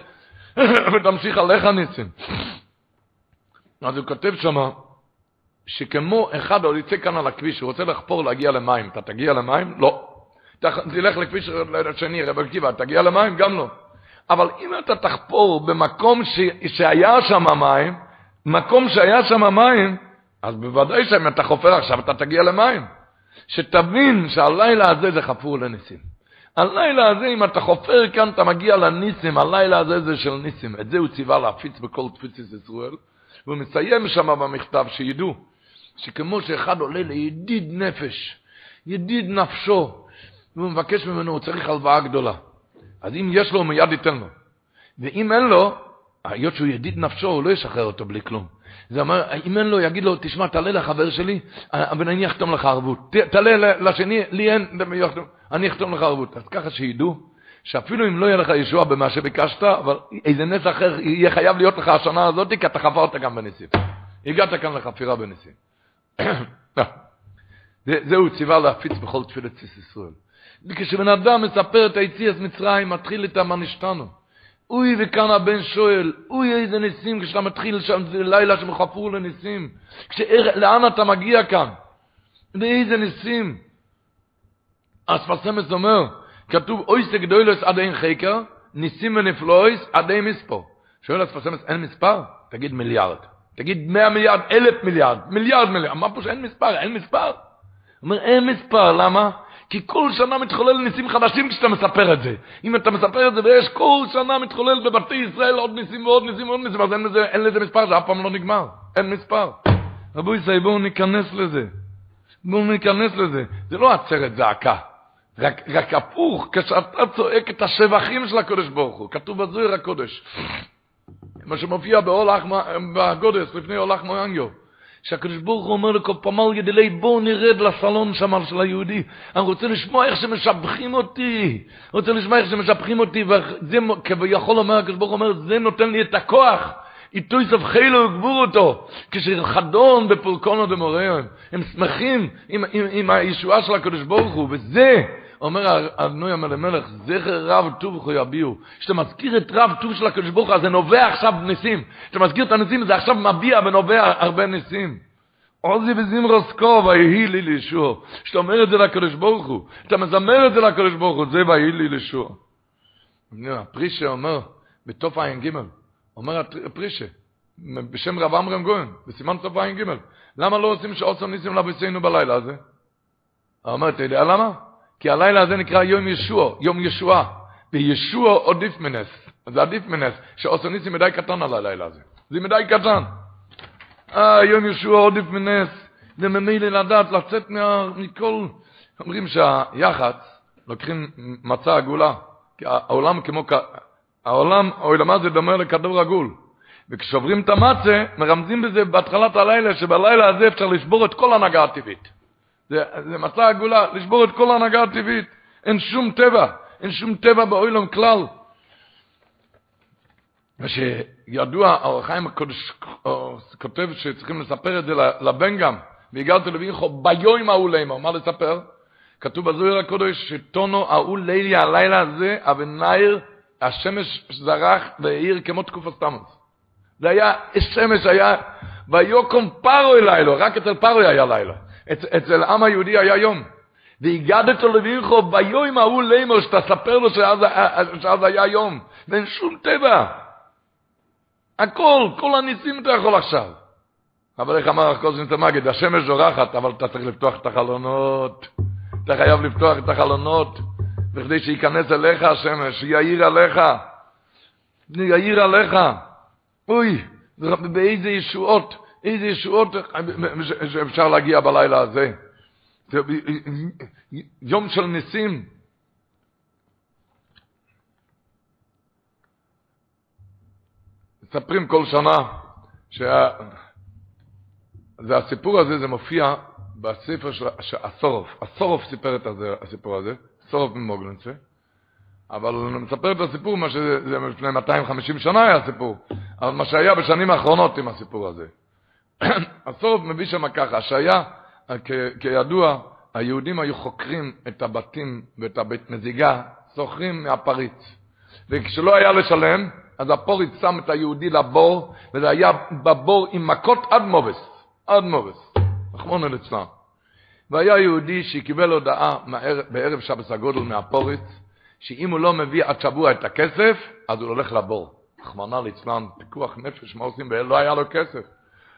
[COUGHS] ותמשיך עליך ניסים. [COUGHS] אז הוא כותב שמה, שכמו אחד עוד יצא כאן על הכביש, הוא רוצה לחפור להגיע למים, אתה תגיע למים? לא. תלך לכביש השני, רב עקיבא, תגיע למים? גם לא. אבל אם אתה תחפור במקום ש... שהיה שם מים, מקום שהיה שם מים, אז בוודאי שאם אתה חופר עכשיו אתה תגיע למים. שתבין שהלילה הזה זה חפור לניסים. הלילה הזה, אם אתה חופר כאן, אתה מגיע לניסים, הלילה הזה זה של ניסים. את זה הוא ציווה להפיץ בכל תפיסת ישראל. והוא מסיים שם במכתב, שידעו, שכמו שאחד עולה לידיד נפש, ידיד נפשו, והוא מבקש ממנו, הוא צריך הלוואה גדולה. אז אם יש לו, הוא מיד ייתן לו. ואם אין לו, היות שהוא ידיד נפשו, הוא לא ישחרר אותו בלי כלום. זה אומר, אם אין לו, יגיד לו, תשמע, תעלה לחבר שלי, אבל אני אחתום לך ערבות. תעלה לשני, לי אין, אני אחתום לך ערבות. אז ככה שידעו, שאפילו אם לא יהיה לך ישוע במה שביקשת, אבל איזה נס אחר יהיה חייב להיות לך השנה הזאת, כי אתה חפרת גם בניסים. הגעת כאן לחפירה בניסים. [COUGHS] זהו ציווה להפיץ בכל תפילת סיס ישראל. וכשבן אדם מספר את היציאת מצרים, מתחיל את המנשתנו. אוי וכאן הבן שואל, אוי איזה ניסים כשאתה מתחיל שם, זה לילה שמחפרו לניסים. לאן אתה מגיע כאן? ואיזה ניסים? אספסמס אומר, כתוב אוי סגדוילס עד אין חקר, ניסים ונפלויס עד אין מספר. שואל אספסמס, אין מספר? תגיד מיליארד. תגיד מאה מיליארד, אלף מיליארד, מיליארד מיליארד. מה פה שאין מספר? אין מספר. הוא אומר, אין מספר, למה? כי כל שנה מתחולל ניסים חדשים כשאתה מספר את זה. אם אתה מספר את זה ויש כל שנה מתחולל בבתי ישראל עוד ניסים ועוד ניסים ועוד ניסים, אז אין לזה, אין לזה מספר, זה אף פעם לא נגמר. אין מספר. רבו ישראל, בואו ניכנס לזה. בואו ניכנס לזה. זה לא עצרת זעקה. רק, רק הפוך, כשאתה צועק את השבחים של הקודש ברוך הוא, כתוב בזוהר הקודש. מה שמופיע בגודס, לפני אולך מויאנגיו. שהקדוש ברוך הוא אומר לכל פמל ידילי בואו נרד לסלון שם של היהודי. אני רוצה לשמוע איך שמשבחים אותי. רוצה לשמוע איך שמשבחים אותי וזה כביכול אומר הקדוש ברוך הוא אומר זה נותן לי את הכוח. איתו יסף חילו וגבור אותו. כשחדון בפולקונו דמוריון הם שמחים עם, עם, עם הישועה של הקדוש ברוך הוא וזה אומר אדנוי המלך, זכר רב טוב וכו יביעו. כשאתה מזכיר את רב טוב של הקדוש ברוך הוא, זה נובע עכשיו ניסים. כשאתה מזכיר את הניסים, זה עכשיו מביע ונובע הרבה ניסים. עוזי וזמרוס כה ויהי לי לישוע. כשאתה אומר את זה לקדוש ברוך הוא, אתה מזמר את זה לקדוש ברוך הוא, זה ויהי לי לישוע. הפרישה אומר, בתוף עין ג', אומר הפרישה, בשם רב אמרם גויין, בסימן תוף עין ג', למה לא עושים שעושה ניסים לבסינו בלילה הזה? הוא אומר, אתה יודע למה? כי הלילה הזה נקרא יום ישוע, יום ישועה. וישוע עדיף מנס. זה עדיף מנס, שעושה ניסים מדי קטן על הלילה הזה. זה מדי קטן. אה, יום ישוע עדיף מנס. זה ממילא לדעת, לצאת מה, מכל... אומרים שהיח"צ, לוקחים מצע עגולה, כי העולם כמו... העולם, העולמה זה דומה לכדור עגול. וכששוברים את המצה, מרמזים בזה בהתחלת הלילה, שבלילה הזה אפשר לשבור את כל ההנהגה הטבעית. זה, זה מצע עגולה, לשבור את כל ההנהגה הטבעית. אין שום טבע, אין שום טבע באוילום כלל. ושידוע, האור החיים הקודש כותב שצריכים לספר את זה לבן גם, והגעת לביחו ביום ההוא לימה, מה לספר? כתוב בזוהיר הקודש שטונו ההוא לילי הלילה הזה, אבנאיר, השמש זרח והעיר כמו תקופת תמוס. זה היה, שמש היה, ויוקום פרו אלילו, רק אצל פרו היה לילה. אצל העם היהודי היה יום. והגדת לבירכו ביום ההוא לאמור, שתספר לו שאז, שאז היה יום. ואין שום טבע. הכל, כל הניסים אתה יכול עכשיו. אבל איך אמר הקוזין תמגד, השמש זורחת, אבל אתה צריך לפתוח את החלונות. אתה חייב לפתוח את החלונות, בכדי שייכנס אליך השמש, שיעיר עליך. יעיר עליך. אוי, באיזה ישועות. איזה ישועות שאפשר להגיע בלילה הזה. זה יום של ניסים. מספרים כל שנה שה... זה הסיפור הזה, זה מופיע בספר של הסורוף. הסורוף סיפר את הסיפור הזה, סורוף ממוגלנצה. אבל אני מספר את הסיפור, מה שזה לפני 250 שנה היה הסיפור, אבל מה שהיה בשנים האחרונות עם הסיפור הזה. [COUGHS] הסוף מביא שם ככה, שהיה, כידוע, היהודים היו חוקרים את הבתים ואת הבית נזיגה, סוחרים מהפריץ. וכשלא היה לשלם, אז הפוריץ שם את היהודי לבור, וזה היה בבור עם מכות עד מובס, עד מובס, רחמונו ליצלן. והיה יהודי שקיבל הודעה בערב שבס הגודל מהפוריץ, שאם הוא לא מביא עד שבוע את הכסף, אז הוא הולך לבור. רחמנא ליצלן, פיקוח נפש, מה עושים? לא היה לו כסף.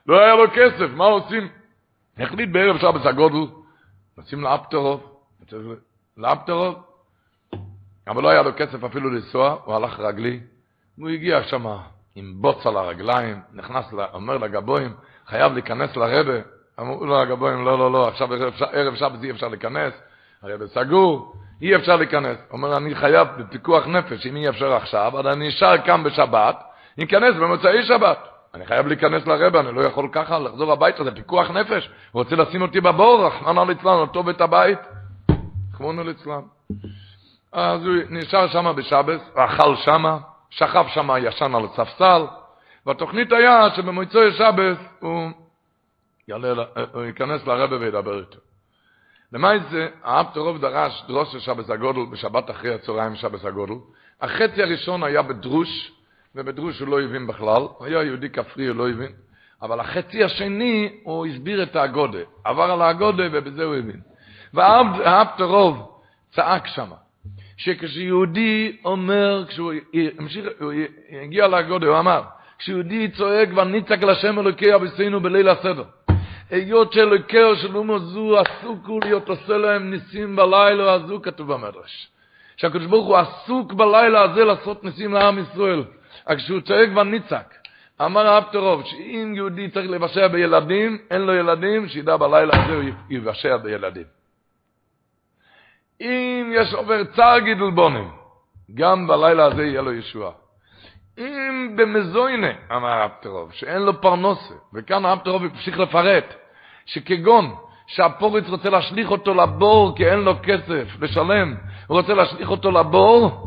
לא היה לו כסף, מה עושים? החליט בערב שבת הגודל, נשים לאפטרוב, לאפטרוב, אבל לא היה לו כסף אפילו לנסוע, הוא הלך רגלי, והוא הגיע שם עם בוץ על הרגליים, נכנס, אומר לגבוים, חייב להיכנס לרבה, אמרו לו הגבוים, לא, לא, לא, עכשיו ערב שבת אי אפשר להיכנס, הרבה סגור, אי אפשר להיכנס. אומר, אני חייב בפיקוח נפש, אם אי אפשר עכשיו, אז אני נשאר כאן בשבת, ניכנס במוצאי שבת. אני חייב להיכנס לרבה, אני לא יכול ככה לחזור הביתה, זה פיקוח נפש. הוא רוצה לשים אותי בבור, רחמנא ליצלן, אותו בית הבית. רחמנא ליצלן. אז הוא נשאר שם בשבס, אכל שם, שכב שם ישן על ספסל, והתוכנית היה שבמוצאי שבס הוא, יעלה, הוא ייכנס לרבה וידבר איתו. למעט זה, האב רוב דרש דרוש של שבס הגודל בשבת אחרי הצהריים שבס הגודל. החצי הראשון היה בדרוש, ובדרוש הוא לא הבין בכלל, הוא היה יהודי כפרי, הוא לא הבין, אבל החצי השני הוא הסביר את האגודה, עבר על האגודה ובזה הוא הבין. והאפטרוב צעק שם, שכשיהודי אומר, כשהוא המשיך, הוא הגיע לאגודה, הוא אמר, כשיהודי צועק וניצק לשם אלוקי אביסינו בליל הסדר, היות שאלוקי שלומו זו עסוקו להיות עושה להם ניסים בלילה הזו, כתוב במדרש. שהקדוש ברוך הוא עסוק בלילה הזה לעשות ניסים לעם ישראל. רק כשהוא צועק וניצק, אמר הרב טרוב, שאם יהודי צריך לבשע בילדים, אין לו ילדים, שידע בלילה הזה הוא יבשע בילדים. אם יש עובר צער גידול בונים, גם בלילה הזה יהיה לו ישועה. אם במזוינה, אמר הרב טרוב, שאין לו פרנוסה, וכאן הרב טרוב המשיך לפרט, שכגון שהפוריץ רוצה להשליך אותו לבור כי אין לו כסף לשלם, הוא רוצה להשליך אותו לבור,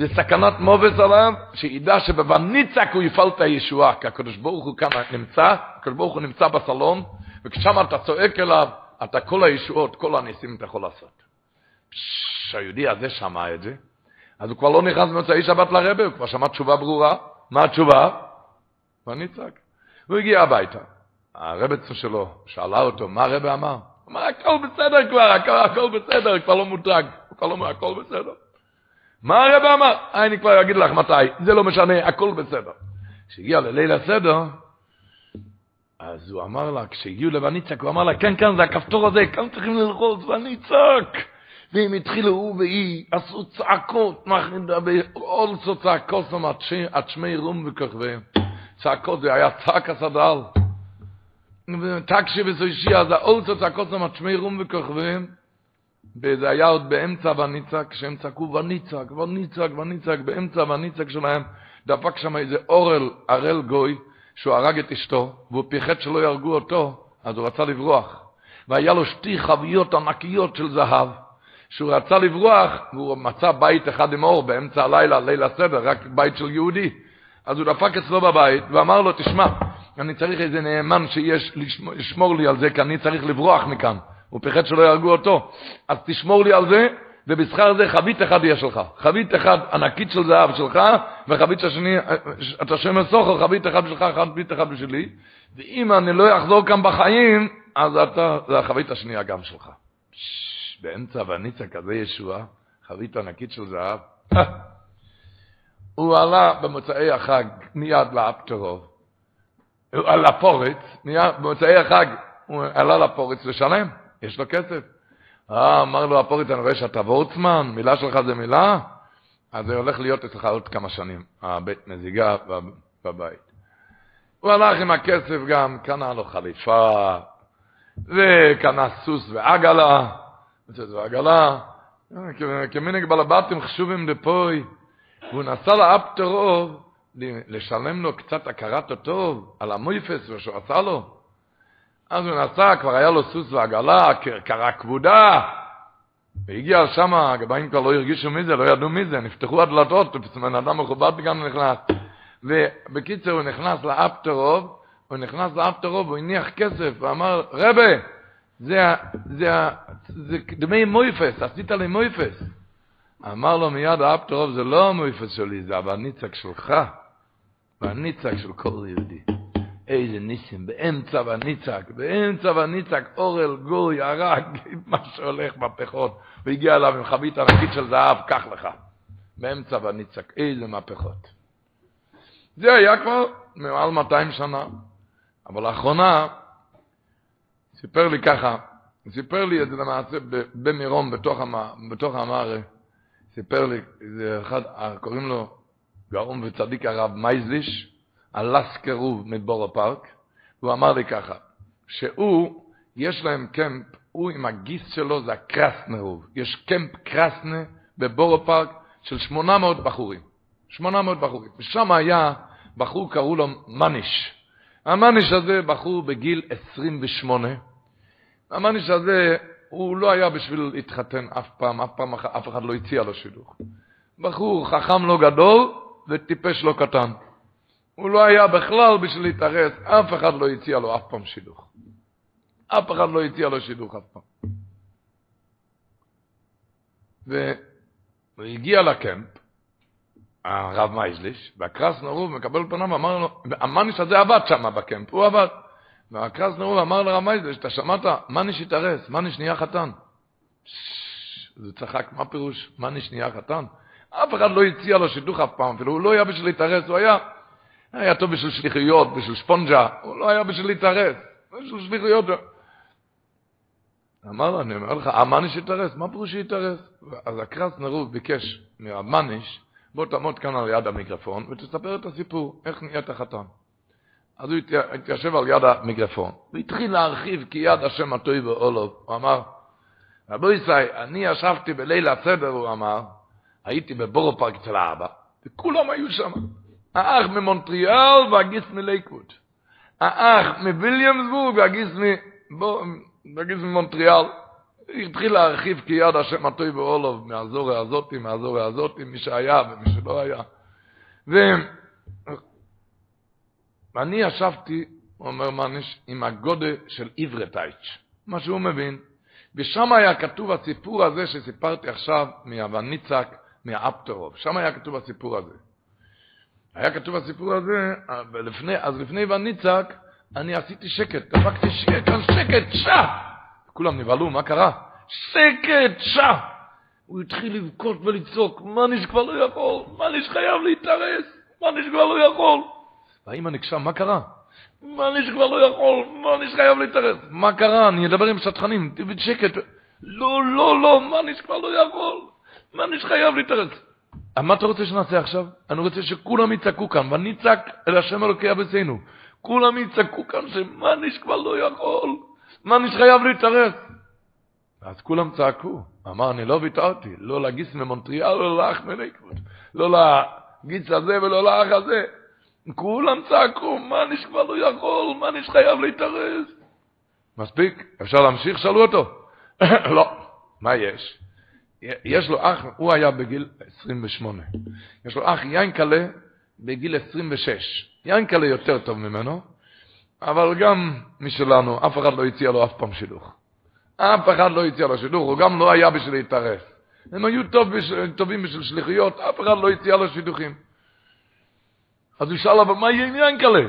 זה סכנת מובס עליו, שידע שבבניצק הוא יפעל את הישועה, כי הקדוש ברוך הוא כאן נמצא, הקדוש ברוך הוא נמצא בסלון, וכשם אתה צועק אליו, אתה כל הישועות, כל הניסים אתה יכול לעשות. שהיהודי הזה שמע את זה, אז הוא כבר לא נכנס במוצאי שבת לרבה, הוא כבר שמע תשובה ברורה. מה התשובה? ואני צעק. הוא הגיע הביתה. הרבצו שלו שאלה אותו, מה הרבה אמר? הוא אמר, הכל בסדר כבר, הכל, הכל בסדר, כבר לא מותג, כבר לא הכל בסדר. מה הרבה אמר? אני כבר אגיד לך מתי, זה לא משנה, הכל בסדר. כשהגיע לליל הסדר, אז הוא אמר לה, כשהגיעו לבניצק, הוא אמר לה, כן, כן, זה הכפתור הזה, כאן צריכים ללחוץ, וניצק. והם התחילו, הוא והיא, עשו צעקות, עשו צעקות, עד שמי רום וכוכביהם. צעקות, זה היה צעק הסדל. ותקשי וסוישי, אז עשו צעקות, עד שמי רום וכוכביהם. וזה היה עוד באמצע וניצק, כשהם צעקו וניצק, וניצק, וניצק, באמצע וניצק שלהם, דפק שם איזה אורל, ערל גוי, שהוא הרג את אשתו, והוא פיחד שלא יהרגו אותו, אז הוא רצה לברוח. והיה לו שתי חביות ענקיות של זהב, שהוא רצה לברוח, והוא מצא בית אחד עם אור באמצע הלילה, ליל הסדר, רק בית של יהודי. אז הוא דפק אצלו בבית ואמר לו, תשמע, אני צריך איזה נאמן שיש לשמור לי על זה, כי אני צריך לברוח מכאן. הוא פחד שלא יהרגו אותו. אז תשמור לי על זה, ובשכר זה חבית אחד יהיה שלך. חבית אחד ענקית של זהב שלך, וחבית השני, אתה שם סוחר, חבית אחד שלך, חבית אחד בשלי. ואם אני לא אחזור כאן בחיים, אז אתה, זה החבית השנייה גם שלך. באמצע והניצה כזה ישועה, חבית ענקית של זהב. הוא עלה במוצאי החג מיד לאפטרוב, לפורץ, במוצאי החג הוא עלה לפורץ לשלם, יש לו כסף. אה, אמר לו הפורץ, אני רואה שאתה וורצמן, מילה שלך זה מילה, אז זה הולך להיות אצלך עוד כמה שנים, הבית נזיגה בבית. הוא הלך עם הכסף גם, קנה לו חליפה, וקנה סוס ועגלה, זה עגלה, כמנהג בלבטים חשובים דפוי, והוא נסע לאפטרוב לשלם לו קצת הכרת הטוב על המויפס שהוא עשה לו. אז הוא נסע, כבר היה לו סוס ועגלה, כרכרה כבודה, והגיע שם, הגבאים כבר לא הרגישו מזה, לא ידעו מזה, נפתחו הדלתות, בן אדם מכובד גם נכנס. ובקיצר הוא נכנס לאפטרוב, הוא נכנס לאפטרוב, הוא הניח כסף, ואמר, רבה, זה, זה, זה דמי מויפס, עשית לי מויפס. אמר לו מיד האפטרוב, זה לא המויפס שלי, זה הבניצק שלך, והניצק של כל יהודי. איזה ניסים, באמצע וניצק, באמצע וניצק, אורל, גוי, הרג, [LAUGHS] מה שהולך בפחות, והגיע אליו עם חבית ענקית של זהב, קח לך. באמצע וניצק, איזה מהפכות. זה היה כבר מעל 200 שנה, אבל לאחרונה, סיפר לי ככה, סיפר לי את זה למעשה במירון, בתוך, המ, בתוך המערה, סיפר לי, זה אחד, קוראים לו גאון וצדיק הרב מייזליש, הלסקרוב מבורו פארק, והוא אמר לי ככה, שהוא, יש להם קמפ, הוא עם הגיס שלו זה הקרסנרוב, יש קמפ קרסנה בבורו פארק של 800 בחורים, 800 בחורים, ושם היה בחור קראו לו מניש, המניש הזה בחור בגיל 28, המניש הזה, הוא לא היה בשביל להתחתן אף פעם, אף פעם אף אחד לא הציע לו שידוך. בחור חכם לא גדול וטיפש לא קטן. הוא לא היה בכלל בשביל להתארס, אף אחד לא הציע לו אף פעם שידוך. אף אחד לא הציע לו שידוך אף פעם. והוא הגיע ל camp, הרב מייזליש, והקרסנער רוב מקבל פניו, אמר לו, המניש הזה עבד שם ב camp, הוא עבד. והקרסנער רוב אמר לרב מייזליש, אתה שמעת, מניש התארס, מניש נהיה חתן. הוא צחק, מה פירוש מניש נהיה חתן? אף אחד לא הציע לו שידוך אף פעם, אפילו הוא לא היה בשביל להתארס, הוא היה היה טוב בשביל שליחויות, בשביל ספונג'ה, הוא לא היה בשביל להתארס, בשביל שליחויות. אמר לו, אני אומר לך, המניש התארס, מה פירוש שהתארס? אז הקרס נרוב ביקש מהמניש, בוא תעמוד כאן על יד המיקרופון ותספר את הסיפור, איך נהיית חתן. אז הוא התיישב על יד המיקרופון, והתחיל להרחיב כי יד השם הטוי ואולוב. הוא אמר, רבו ישראל, אני ישבתי בליל הסדר, הוא אמר, הייתי בבורו פארק אצל האבא, וכולם היו שם. האח ממונטריאל והגיס מלייקווד. האח מוויליאמסבורג והגיס ממונטריאל. התחיל להרחיב כי יד השם הטוי ואולוב מהזורי הזאתי, מהזורי הזאתי, מי שהיה ומי שלא היה. ואני ישבתי, אומר מניש, עם הגודה של עברתייץ', מה שהוא מבין, ושם היה כתוב הסיפור הזה שסיפרתי עכשיו מהווניצק, מהאפטרוב. שם היה כתוב הסיפור הזה. היה כתוב הסיפור הזה, לפני, אז לפני וניצק, אני עשיתי שקט, דפקתי שקט, כאן שקט, שע! כולם נבהלו, מה קרה? שקט, שע! הוא התחיל לבכות ולצעוק, מניש כבר לא יכול, מניש חייב להתארס, מניש כבר לא יכול. והאמא נקשה, מה קרה? מניש כבר לא יכול, מניש חייב להתארס. מה קרה? אני אדבר עם שטחנים, תביא שקט. לא, לא, לא, מניש כבר לא יכול, מניש חייב להתארס. מה אתה רוצה שנעשה עכשיו? אני רוצה שכולם יצעקו כאן, ואני אצעק אל השם אלוקי אבסינו. כולם יצעקו כאן שמניש כבר לא יכול, מניש חייב להתארס. אז כולם צעקו. אמר, אני לא ויתרתי, לא לגיס ממונטריאל, לא לאח מליקווד, לא לגיס הזה ולא לאח הזה. כולם צעקו, מניש כבר לא יכול, מניש חייב להתארס. מספיק? אפשר להמשיך? שאלו אותו. [COUGHS] לא. מה יש? יש לו אח, הוא היה בגיל 28. יש לו אח יינקלה בגיל 26. יינקלה יותר טוב ממנו, אבל גם משלנו, אף אחד לא הציע לו אף פעם שידוך. אף אחד לא הציע לו שידוך, הוא גם לא היה בשביל להתערף. הם היו טוב בשביל, טובים בשביל שליחיות, אף אחד לא הציע לו שידוכים. אז הוא שאל, אבל מה יהיה עם ינקלה?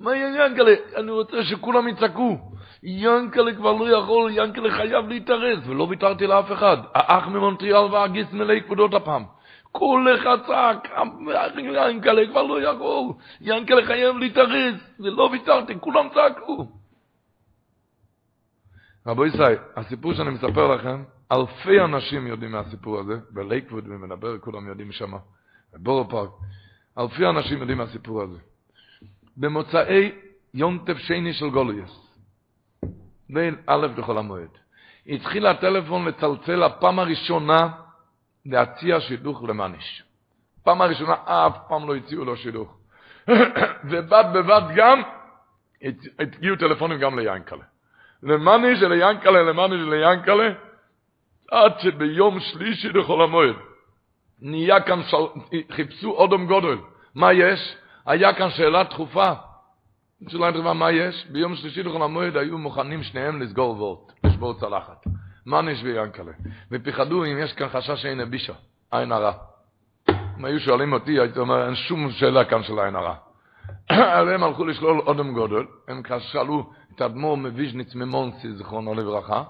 מה יהיה עם ינקלה? אני רוצה שכולם יצעקו. ינקלה כבר לא יכול, ינקלה חייב להתארז, ולא ויתרתי לאף אחד. האח ממונטריאל והגיס מלא כבודות הפעם. כל אחד צעק, ינקלה כבר לא יכול, ינקלה חייב להתארז, ולא ויתרתי, כולם צעקו. רבו ישראל, הסיפור שאני מספר לכם, אלפי אנשים יודעים מהסיפור הזה, בלייקווד ומדבר, כולם יודעים שם, בבורו פארק, אלפי אנשים יודעים מהסיפור הזה. במוצאי יונטף שני של גולויס, בין א' בכל המועד. התחיל הטלפון לצלצל הפעם הראשונה להציע שידוך למניש. פעם הראשונה אף פעם לא הציעו לו שידוך. [COUGHS] ובד בבד גם הגיעו טלפונים גם ליינקלה. למניש וליינקלה, למניש וליינקלה, עד שביום שלישי לכל המועד נהיה כאן. חיפשו אודום גודל. מה יש? היה כאן שאלה דחופה. שאלה דחופה, מה יש? ביום שלישי לכל המועד היו מוכנים שניהם לסגור וורט, לשבור צלחת. מניש ויאנקלה. ופחדו אם יש כאן חשש שאין הבישה, עין הרע. אם היו שואלים אותי, הייתי אומר, אין שום שאלה כאן של עין הרע. [CLEARS THROAT] הם הלכו לשלול אודם גודל, הם שאלו את אדמו"ר מוויז'ניץ ממונסי, זכרונו לברכה,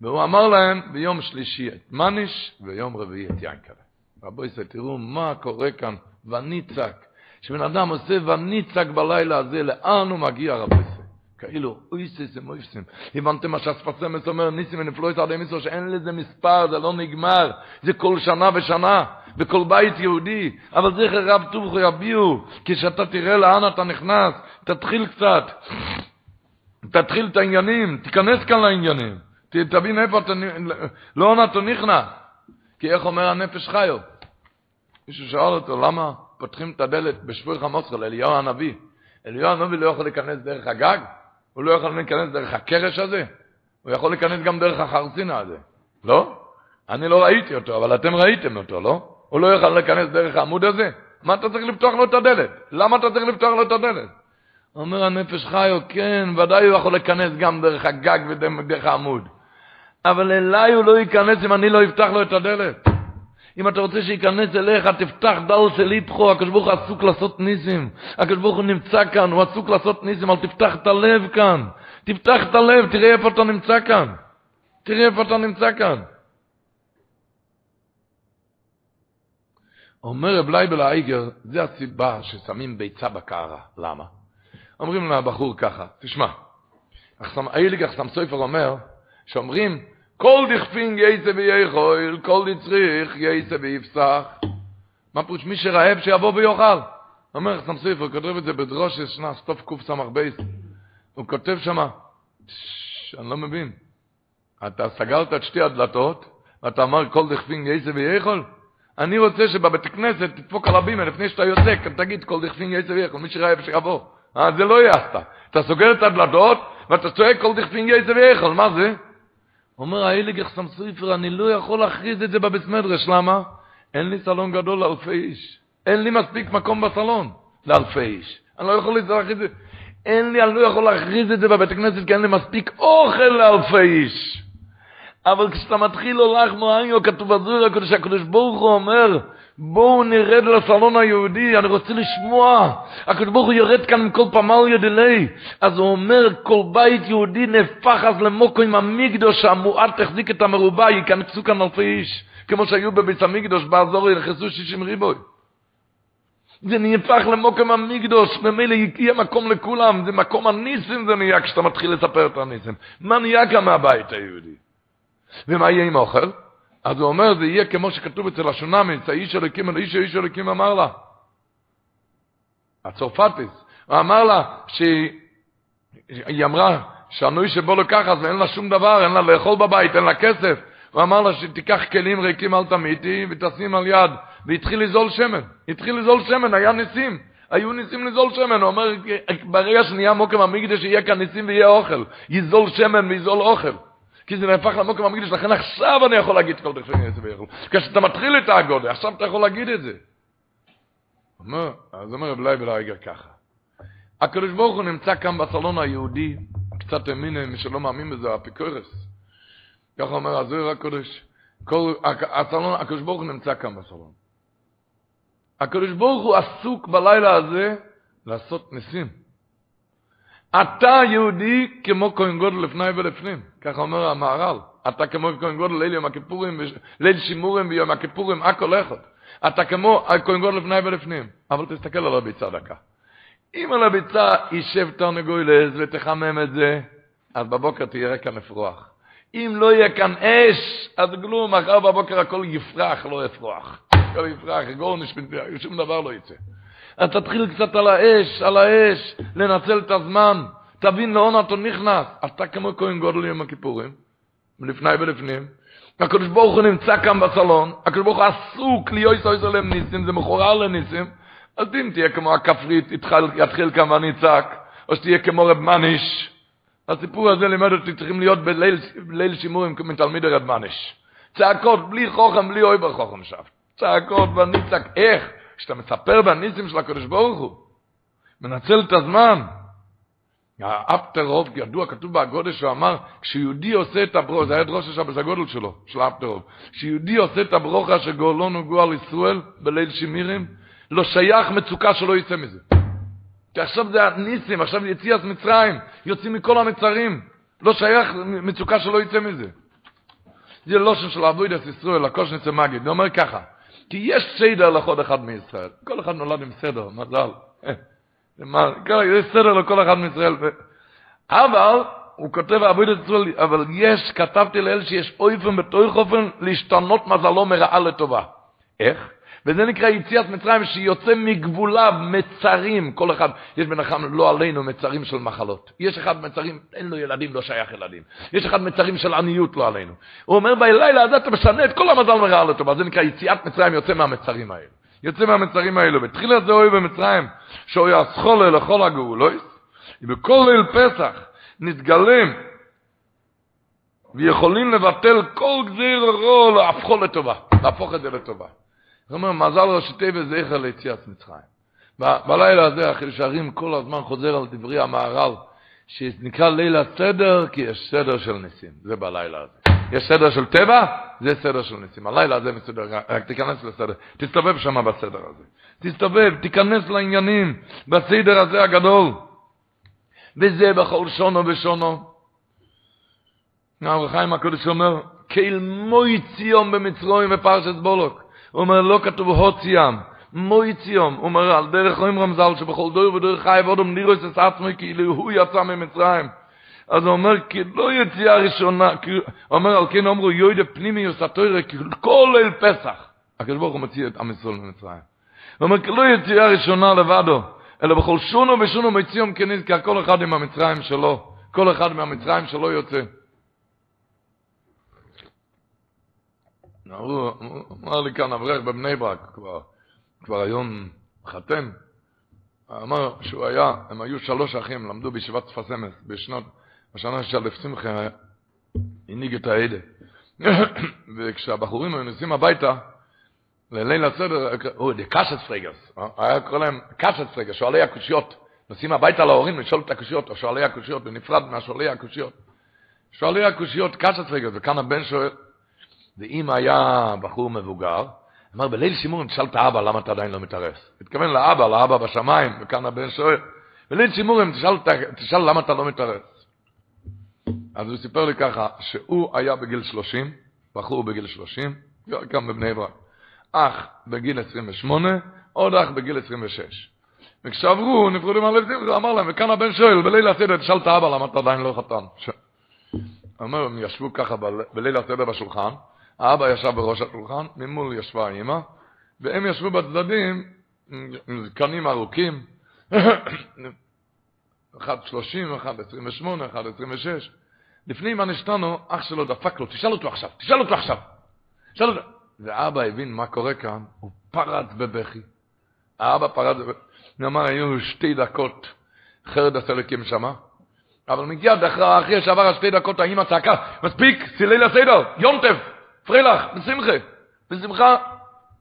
והוא אמר להם ביום שלישי את מניש, ויום רביעי את יאנקלה. רבו ישראל, תראו מה קורה כאן, וניצק. כשבן אדם עושה וניצק בלילה הזה, לאן הוא מגיע רבו ישראל? כאילו, אויסס ומויסים. הבנתם מה שהספסמס אומר, ניסים ונפלויס עד מיסו, שאין לזה מספר, זה לא נגמר, זה כל שנה ושנה, בכל בית יהודי, אבל זכר רב טובחו יביאו, כשאתה תראה לאן אתה נכנס, תתחיל קצת, תתחיל את העניינים, תיכנס כאן לעניינים, תבין איפה אתה, לא אתה נכנס, כי איך אומר הנפש חיו? מישהו שאל אותו, למה פותחים את הדלת בשבוי חמוצר לאליהו הנביא? אליהו הנביא לא יכול להיכנס דרך הגג? הוא לא יכול להיכנס דרך הקרש הזה? הוא יכול להיכנס גם דרך החרסינה הזה, לא? אני לא ראיתי אותו, אבל אתם ראיתם אותו, לא? הוא לא יכול להיכנס דרך העמוד הזה? מה אתה צריך לפתוח לו את הדלת? למה אתה צריך לפתוח לו את הדלת? אומר הנפש חיו, כן, ודאי הוא יכול להיכנס גם דרך הגג ודרך העמוד. אבל אליי הוא לא ייכנס אם אני לא אפתח לו את הדלת. אם אתה רוצה שייכנס אליך, תפתח דל של איתכו, הקדוש ברוך הוא עסוק לעשות ניסים. הקדוש ברוך הוא נמצא כאן, הוא עסוק לעשות ניסים, אבל תפתח את הלב כאן. תפתח את הלב, תראה איפה אתה נמצא כאן. תראה איפה אתה נמצא כאן. אומר רב לייבל האיגר, זה הסיבה ששמים ביצה בקערה. למה? אומרים לבחור ככה, תשמע, האיליג אחסם סופר אומר, שאומרים, כל דכפין יסה ויכול, כל דצריך יסה ויפסח. מה פרוש? מי שרעב שיבוא ויאכל. אומר חסם סופר, כותב את זה בדרוש שנה, סטוף קוף בייס. הוא כותב שמה, אני לא מבין. אתה סגרת את שתי הדלתות, ואתה אמר כל דכפין יסה ויכול? אני רוצה שבבית הכנסת תדפוק על הבימה לפני שאתה יוצא, תגיד כל דכפין יסה ויכול, מי שרעב שיבוא. אה, זה לא יעשת. אתה סוגר את הדלתות, ואתה צועק כל דכפין יסה ויכול, מה זה? אומר האיליג אחסם סופר, אני לא יכול להכריז את זה בבית מדרש, למה? אין לי סלון גדול לאלפי איש. אין לי מספיק מקום בסלון לאלפי איש. אני לא יכול להכריז את זה. אין לי, אני לא יכול להכריז את זה בבית הכנסת, כי אין לי מספיק אוכל לאלפי איש. אבל כשאתה מתחיל הולך מואניו, כתוב בזור הקדוש ברוך הוא אומר, בואו נרד לסלון היהודי, אני רוצה לשמוע. הקדוש ברוך הוא יורד כאן מכל פמליה דלי. אז הוא אומר, כל בית יהודי נהפך אז למוקו עם המקדוש, המועט תחזיק את המרובע, ייכנסו כאן אלפי איש. כמו שהיו בבית המקדוש, באזור נכנסו שישים ריבוי. זה נהפך למוקם המקדוש, ממילא יהיה מקום לכולם, זה מקום הניסים זה נהיה כשאתה מתחיל לספר את הניסים. מה נהיה כאן מהבית היהודי? ומה יהיה עם האוכל? אז הוא אומר, זה יהיה כמו שכתוב אצל השונמיץ, האיש אלוקים אל איש האיש אלוקים אמר לה. הצרפתיס, הוא אמר לה שהיא אמרה שהנוי שבו לו ככה, אז אין לה שום דבר, אין לה לאכול בבית, אין לה כסף. הוא אמר לה שתיקח כלים ריקים אל תמיתי ותשים על יד, והתחיל לזול שמן. התחיל לזול שמן, היה ניסים. היו ניסים לזול שמן. הוא אומר, ברגע שנהיה מוקם המקדש, יהיה כאן ניסים ויהיה אוכל. יזול שמן ויזול אוכל. כי זה נהפך למוקם המקדש, לכן עכשיו אני יכול להגיד כל דרך ניסים ויאכל. כשאתה מתחיל את האגודה, עכשיו אתה יכול להגיד את זה. אומר, אז אומר רב לייבל רגע ככה. הקדוש ברוך הוא נמצא כאן בסלון היהודי, קצת האמין, מי שלא מאמין בזה, אפיקורס. ככה אומר הזוהר הקדוש, כל, הסלון, הקדוש ברוך הוא נמצא כאן בסלון. הקדוש ברוך הוא עסוק בלילה הזה לעשות ניסים. אתה יהודי כמו כהן גודל לפני ולפנים, ככה אומר המהר"ל. אתה כמו כהן גודל ליל יום הכיפורים, ליל שימורים ביום הכיפורים, הכל אחד. אתה כמו כהן גודל לפני ולפנים. אבל תסתכל על הביצה דקה. אם על הביצה יישב תרנגולת ותחמם את זה, אז בבוקר תהיה רקע מפרוח. אם לא יהיה כאן אש, אז גלום, מחר בבוקר הכל יפרח, לא יפרוח. הכל יפרח, גור נשפט, שום דבר לא יצא. אז תתחיל קצת על האש, על האש, לנצל את הזמן. תבין לאן אתה נכנס. אתה כמו כהן גודל יום הכיפורים, מלפני ולפנים. הקדוש ברוך הוא נמצא כאן בסלון, הקדוש ברוך הוא עסוק להיות סויסו להם ניסים, זה מכורר לניסים. אז אם תהיה כמו הכפרית, יתחיל כאן ואני אצעק, או שתהיה כמו רב מניש, הסיפור הזה לימד אותי, צריכים להיות בליל שימורים כמו תלמיד הרב מניש. צעקות, בלי חוכם, בלי אוי בחוכם שם. צעקות וניצק, איך? כשאתה מספר בניסים של הקדוש ברוך הוא, מנצל את הזמן. האפטרוב, ידוע, כתוב בהגודל שהוא אמר, כשיהודי עושה את הברוכה, זה היה דרוש השבס הגודל שלו, של האפטרוב, כשיהודי עושה את הברוכה שגאולנו גואל ישראל בליל שימירים, לא שייך מצוקה שלא יצא מזה. כי עכשיו זה הניסים, עכשיו יציאת מצרים, יוצאים מכל המצרים. לא שייך מצוקה שלא יצא מזה. זה לא של אבוידס ישראל, הקושניצה מגיד. הוא אומר ככה, כי יש סדר לכל אחד מישראל. כל אחד נולד עם סדר, מזל. יש סדר לכל אחד מישראל. אבל, הוא כותב אבוידס ישראל, אבל יש, כתבתי לאל שיש אויפן בתוך אופן להשתנות מזלו מרעה לטובה. איך? וזה נקרא יציאת מצרים שיוצא מגבוליו מצרים, כל אחד, יש בנחם לא עלינו מצרים של מחלות. יש אחד מצרים, אין לו ילדים, לא שייך ילדים. יש אחד מצרים של עניות, לא עלינו. הוא אומר, בלילה הזה אתה משנה את כל המזל מרעה לטובה. זה נקרא יציאת מצרים יוצא מהמצרים האלה. יוצא מהמצרים האלו. בתחילת זה אוהב במצרים, שהוא יסחולה לכל הגאולויס, ובכל ליל פסח נתגלם ויכולים לבטל כל גזיר רוע, להפכו לטובה, להפוך את זה לטובה. הוא אומר, מזל ראשי תיבה זכר ליציאת מצרים. בלילה הזה החידוש הערים כל הזמן חוזר על דברי המהר"ל, שנקרא ליל הסדר, כי יש סדר של ניסים, זה בלילה הזה. יש סדר של טבע, זה סדר של ניסים. הלילה הזה מסודר, רק תיכנס לסדר, תסתובב שם בסדר הזה. תסתובב, תיכנס לעניינים, בסדר הזה הגדול. וזה בכל שונו ושונו. נער חיים הקודש אומר, כאל מוי ציון במצרים בפרשת בולוק. הוא אומר, לא כתוב הוציאם, מויציום, הוא אומר, על דרך רואים רמזל, שבכל דור ודור חי ועודם נירוס את עצמו, כאילו הוא יצא ממצרים. אז הוא אומר, כי לא יציאה ראשונה, כי, הוא אומר, על כן אמרו, יוידה פנימי יוסתוירה, כי כל ליל פסח, הקדוש ברוך הוא מציע את ישראל ממצרים. הוא כי לא יציאה ראשונה לבדו, אלא בכל שונו ושונו מציום כנזכר, כל אחד עם המצרים שלו, כל אחד מהמצרים שלו יוצא. אמר לי כאן אברך בבני ברק, כבר, כבר היום חתן, אמר שהוא היה, הם היו שלוש אחים, למדו בישיבת שפת אמס, בשנות, בשנה של אלף שמחה, הנהיג את העדה. [COUGHS] וכשהבחורים היו נוסעים הביתה, לליל הסדר, הוא, דה קשת פרגס, היה קורא להם קשת פרגס, שואלי הקושיות, נוסעים הביתה להורים לשאול את הקושיות, או שואלי הקושיות, בנפרד מהשואלי הקושיות. שואל לי הקושיות קשת רגע, וכאן הבן שואל, ואם היה בחור מבוגר, אמר, בליל שימורים תשאל את האבא למה אתה עדיין לא מתארס. התכוון לאבא, לאבא בשמיים, וכאן הבן שואל, בליל שימורים תשאל, תשאל למה אתה לא מתארס. אז הוא סיפר לי ככה, שהוא היה בגיל 30, בחור בגיל 30, גם בבני ברק, אח בגיל 28, עוד אח בגיל 26. וכשעברו, נפרדו מהלב שמחה, אמר להם, וכאן הבן שואל, בליל הסדר תשאל את האבא למה אתה עדיין לא חתן. אומר, הם ישבו ככה בליל הסדר בשולחן, האבא ישב בראש השולחן, ממול ישבה האמא, והם ישבו בצדדים, עם זקנים ארוכים, אחד שלושים, אחד עשרים ושמונה, אחד עשרים ושש. לפני מה נשתנו, אח שלו דפק לו, תשאל אותו עכשיו, תשאל אותו עכשיו. תשאל אותו. ואבא הבין מה קורה כאן, הוא פרץ בבכי. האבא פרץ בבכי. הוא אמר, היו שתי דקות חרד הסלקים שמה, אבל מגיע אחרי שעבר השתי דקות, האמא צעקה, מספיק, סילי לסדר, יונטף, פרילך, בשמחה, בשמחה,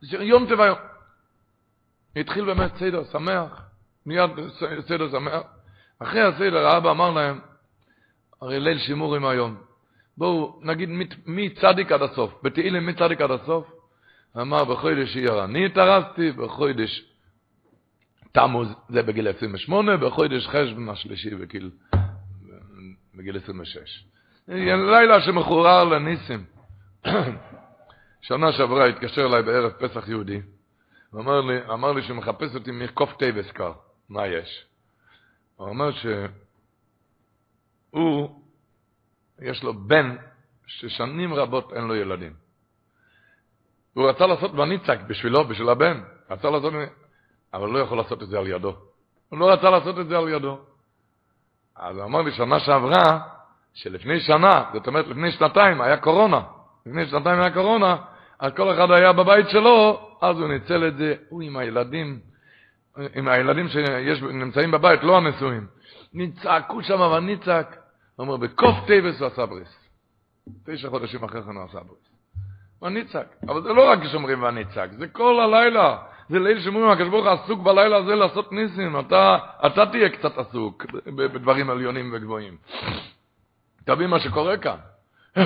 יונטף היום. התחיל באמת סדר שמח, מיד סדר שמח. אחרי הסדר האבא אמר להם, הרי ליל שימורים היום, בואו נגיד מצדיק עד הסוף, בתהילים מצדיק עד הסוף, אמר בחודש אייר אני התארסתי, בחודש תמוז זה בגיל 28, בחודש חשבון השלישי בגיל, בגיל 26. לילה שמחורר לניסים. [COUGHS] שנה שעברה התקשר אליי בערב פסח יהודי, ואמר לי, אמר לי שהוא מחפש אותי מקוף טייבס קר, מה יש? הוא אומר שהוא, יש לו בן ששנים רבות אין לו ילדים. הוא רצה לעשות ונצעק בשבילו, בשביל הבן. רצה לעשות, אבל לא יכול לעשות את זה על ידו. הוא לא רצה לעשות את זה על ידו. אז הוא אמר לי שנה שעברה, שלפני שנה, זאת אומרת לפני שנתיים, היה קורונה. לפני שנתיים היה קורונה, אז כל אחד היה בבית שלו, אז הוא ניצל את זה, הוא עם הילדים, עם הילדים שנמצאים בבית, לא הנשואים. נצעקו שם ונצעק. הוא אומר, בכ"ף טבת הוא עשה ברית. תשע חודשים אחרי כן הוא עשה בריס. וניצק. אבל זה לא רק כשאומרים וניצק, זה כל הלילה. זה ליל שאומרים, הקדוש ברוך עסוק בלילה הזה לעשות ניסים. אתה, אתה תהיה קצת עסוק בדברים עליונים וגבוהים. תבין מה שקורה כאן. [COUGHS]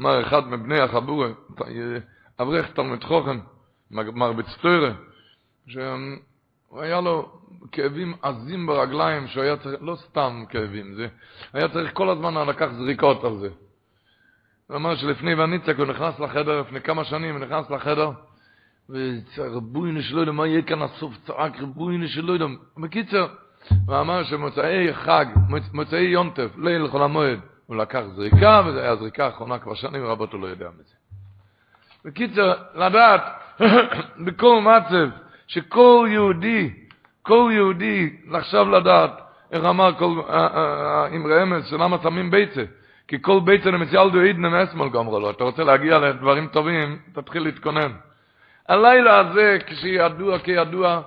אמר אחד מבני החבורה, אברך תלמיד חוכם, מרביץ תוירה, שהוא היה לו כאבים עזים ברגליים, שהוא היה צריך, לא סתם כאבים, זה, היה צריך כל הזמן לקח זריקות על זה. הוא אמר שלפני וניצק הוא נכנס לחדר, לפני כמה שנים הוא נכנס לחדר, ורבוינו שלא יודע מה יהיה כאן הסוף, צעק רבוינו שלא יודע. בקיצר, הוא אמר שמוצאי חג, מוצאי יונטף, ליל חול המועד, הוא לקח זריקה, וזו הייתה זריקה האחרונה כבר שנים רבות, הוא לא יודע מזה. בקיצר, לדעת, [COUGHS] בכל מצב, שכל יהודי, כל יהודי, לחשב לדעת, איך אמר כל, עם רמז, שלמה שמים ביצה, כי כל ביצה נמציאל דו עידנם אסמול גמרו לו, אתה רוצה להגיע לדברים טובים, תתחיל להתכונן. הלילה הזה, כשידוע כידוע,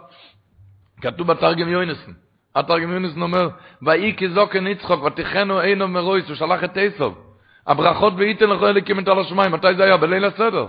כתוב בתרגם יוינסן, התרגם יוינסן אומר, ואי כזוקן יצחוק, ותכנו אינו מרויס, הוא שלח את איסוב. הברכות ואיתן לכו אליקים את על השמיים, מתי זה היה? בליל הסדר.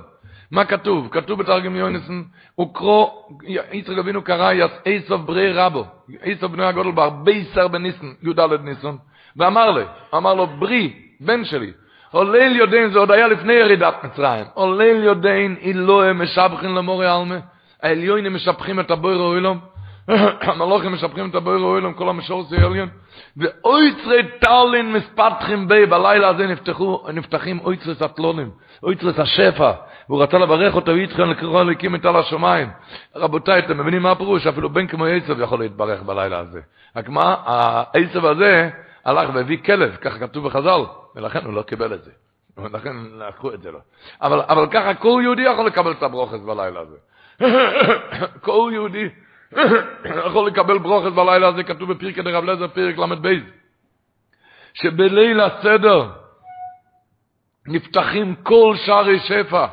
מה כתוב? כתוב בתרגם יוינסן, הוא קרו, יצחק אבינו קרא איסוב ברי רבו, איסוב בני הגודל בהרבה שר בניסן, י"ד ניסן, ואמר לו, אמר לו, ברי, בן שלי, הולל יודעין, זה עוד היה לפני ירידת מצרים, הולל יודעין, אילוה משבחין למורי עלמה, העליונים משבחים את הבויר האוילום, [CLEARS THROAT] המלוכים משבחים את הבויר האוילום, כל המשור זה עליון, ואויצרי טלין מספתחים בי, בלילה הזה נפתחו, נפתחים אויצרי סטלונים, אויצרי השפע, והוא רצה לברך אותו, ויצחן לקרוא להקים את על השמיים. רבותיי, אתם מבינים מה הפירוש? אפילו בן כמו עשב יכול להתברך בלילה הזה. רק מה, העשב הזה הלך והביא כלב, ככה כתוב בחז"ל, ולכן הוא לא קיבל את זה. ולכן לקחו את זה לו. אבל, אבל ככה כל יהודי יכול לקבל את הברוכס בלילה הזה. [COUGHS] כל יהודי [COUGHS] יכול לקבל ברוכס בלילה הזה, כתוב בפרקי דרב לזר, פרק ל"ב, שבליל הסדר נפתחים כל שערי שפע.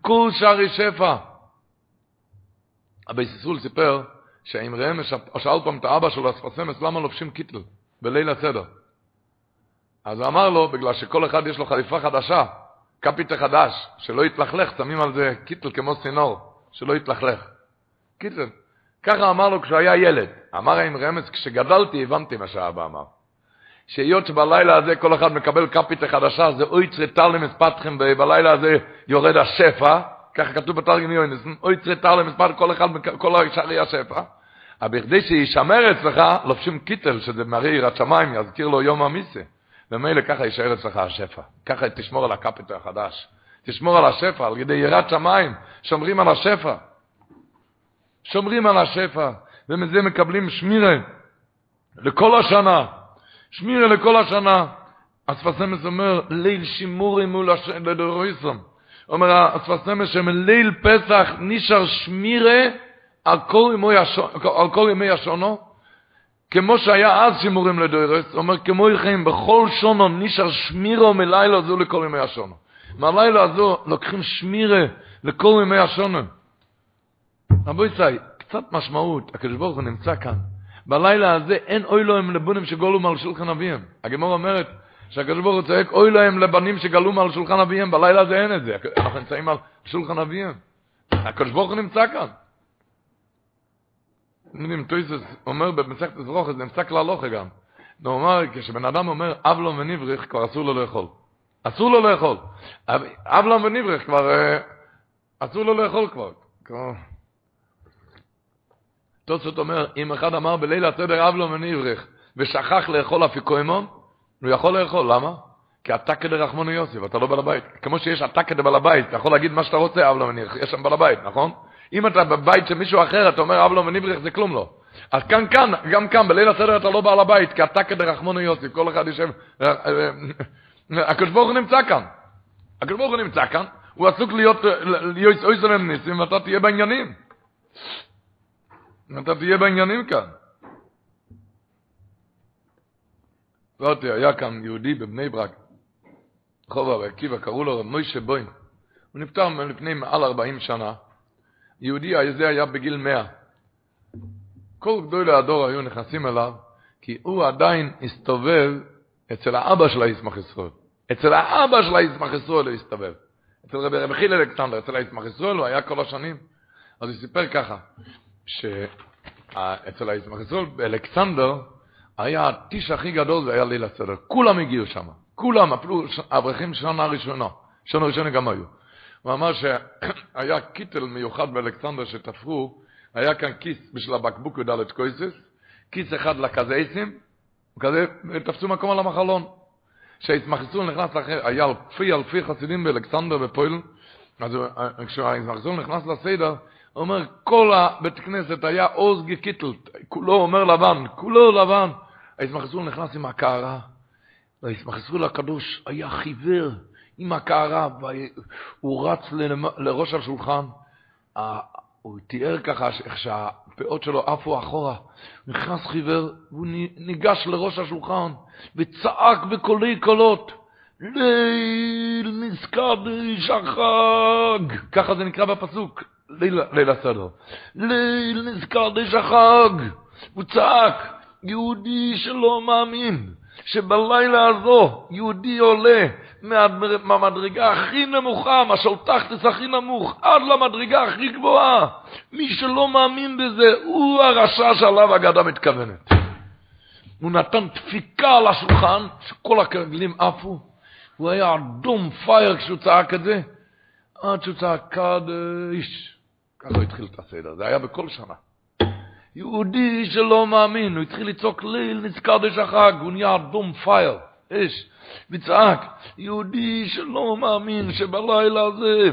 כל שערי שפע. אבי סיסול סיפר שאם ראם שאל פעם את האבא שלו, אספסמס, למה לובשים קיטל בליל הסדר? אז הוא אמר לו, בגלל שכל אחד יש לו חליפה חדשה, קפוטה חדש, שלא יתלכלך, שמים על זה קיטל כמו סינור, שלא יתלכלך. קיטל. ככה אמר לו כשהוא היה ילד. אמר רמז, כשגדלתי הבנתי מה שהאבא אמר. שהיות שבלילה הזה כל אחד מקבל קפיטה חדשה, זה אוי צריטל למספתכם, ובלילה הזה יורד השפע, ככה כתוב בתרגיל יוינסון, אוי צריטל למספתכם, כל אחד, כל השאר יהיה השפע. אבל בכדי שישמר אצלך, לובשים קיטל, שזה מראה יראת שמיים, יזכיר לו יום המיסה. ומילא ככה יישאר אצלך השפע. ככה תשמור על הקפיטל החדש. תשמור על השפע, על ידי יראת שמיים, שומרים על השפע. שומרים על השפע, ומזה מקבלים שמירה לכל השנה. שמירה לכל השנה. אספסמס אומר, ליל שימורי מול לדוריסם. אומר אספסמס שמליל פסח נשאר שמירה על כל ימי השונו, כמו שהיה אז שימורים לדוירס, אומר כמו יכם, בכל שונו נשאר שמירו מלילה זו לכל ימי השונו. מהלילה הזו לוקחים שמירה לכל ימי השונו. רבו יצאי, קצת משמעות, הקדוש ברוך הוא נמצא כאן. בלילה הזה אין אוי להם לבונים שגולו מעל שולחן אביהם. הגמור אומרת שהקדוש ברוך הוא צועק אוי להם לבנים שגלו מעל שולחן אביהם, בלילה הזה אין את זה. אנחנו נמצאים על שולחן אביהם. הקדוש ברוך הוא נמצא כאן. יודעים, טויסס אומר במסכת זה נמצא כלל לא גם. הוא אומר, כשבן אדם אומר אבלום ונבריך, כבר אסור לו לאכול. אסור לו לאכול. אבלום ונבריך כבר, אסור לו לאכול כבר. תוספות אומר, אם אחד אמר בליל הסדר אבלום ונבריך, ושכח לאכול אפיקוימון, הוא יכול לאכול, למה? כי אתה כדי רחמונו יוסף, אתה לא בעל הבית. כמו שיש אתה כדי בעל הבית, אתה יכול להגיד מה שאתה רוצה, אבלום ונבריך, יש שם בעל הבית, נכון? אם אתה בבית של מישהו אחר, אתה אומר אבלום ונבריך, זה כלום לא. אז כאן, כאן, גם כאן, בליל הסדר אתה לא בעל הבית, כי אתה כדי רחמונו יוסף, כל אחד יושב... הקדוש ברוך הוא נמצא כאן. הקדוש ברוך הוא נמצא כאן, הוא עסוק להיות, להיות אוי סלם ניסים, ואתה תהיה בעניינים. אתה תהיה בעניינים כאן. זאתי, היה כאן יהודי בבני ברק, חובה ועקיבא, קראו לו מוישה בוין. הוא נפטר לפני מעל 40 שנה. יהודי הזה היה בגיל 100. כל גדולי הדור היו נכנסים אליו, כי הוא עדיין הסתובב אצל האבא של הישמח ישראל. אצל האבא של הישמח ישראל הוא הסתובב. אצל רבי רבי חיל אלכסנדר, אצל הישמח ישראל הוא היה כל השנים. אז הוא סיפר ככה, שאצל ישראל באלכסנדר היה הטיש הכי גדול, זה היה ליל הסדר. כולם הגיעו שם. כולם, אפילו אברכים שנה ראשונה. שנה ראשונה גם היו. הוא אמר שהיה קיטל מיוחד באלכסנדר שתפרו, היה כאן כיס בשביל הבקבוק ודלת קויסס, כיס אחד לקזייסים, וכזה, תפסו מקום על המחלון. כשההתמחסול נכנס היה אלפי אלפי חסידים באלכסנדר בפועל, אז כשההתמחסול נכנס לסדר, אומר, כל הבית כנסת היה עוז גיקיטל, כולו אומר לבן, כולו לבן. ההתמחסול נכנס עם הקערה, וההתמחסול הקדוש היה חיוור, עם הקערה, והוא רץ לראש השולחן. הוא תיאר ככה איך שהפאות שלו עפו אחורה. נכנס חיוור, והוא ניגש לראש השולחן, וצעק בקולי קולות, ליל נזקדיש החג. ככה זה נקרא בפסוק, ליל, הסדר. ליל נזקדיש החג. הוא צעק, יהודי שלא מאמין, שבלילה הזו יהודי עולה מהמדרגה הכי נמוכה, מהשלטחתס הכי נמוך, עד למדרגה הכי גבוהה. מי שלא מאמין בזה, הוא הרשע שעליו הגדה מתכוונת. הוא נתן דפיקה על השולחן, שכל הכרגלים עפו. הוא היה אדום פייר כשהוא צעק את זה, עד שהוא צעק קדש. ככה הוא התחיל את הסדר, זה היה בכל שנה. יהודי שלא מאמין, הוא התחיל לצעוק ליל נזקדש החג, הוא נהיה אדום פייר, אש, וצעק, יהודי שלא מאמין שבלילה הזה,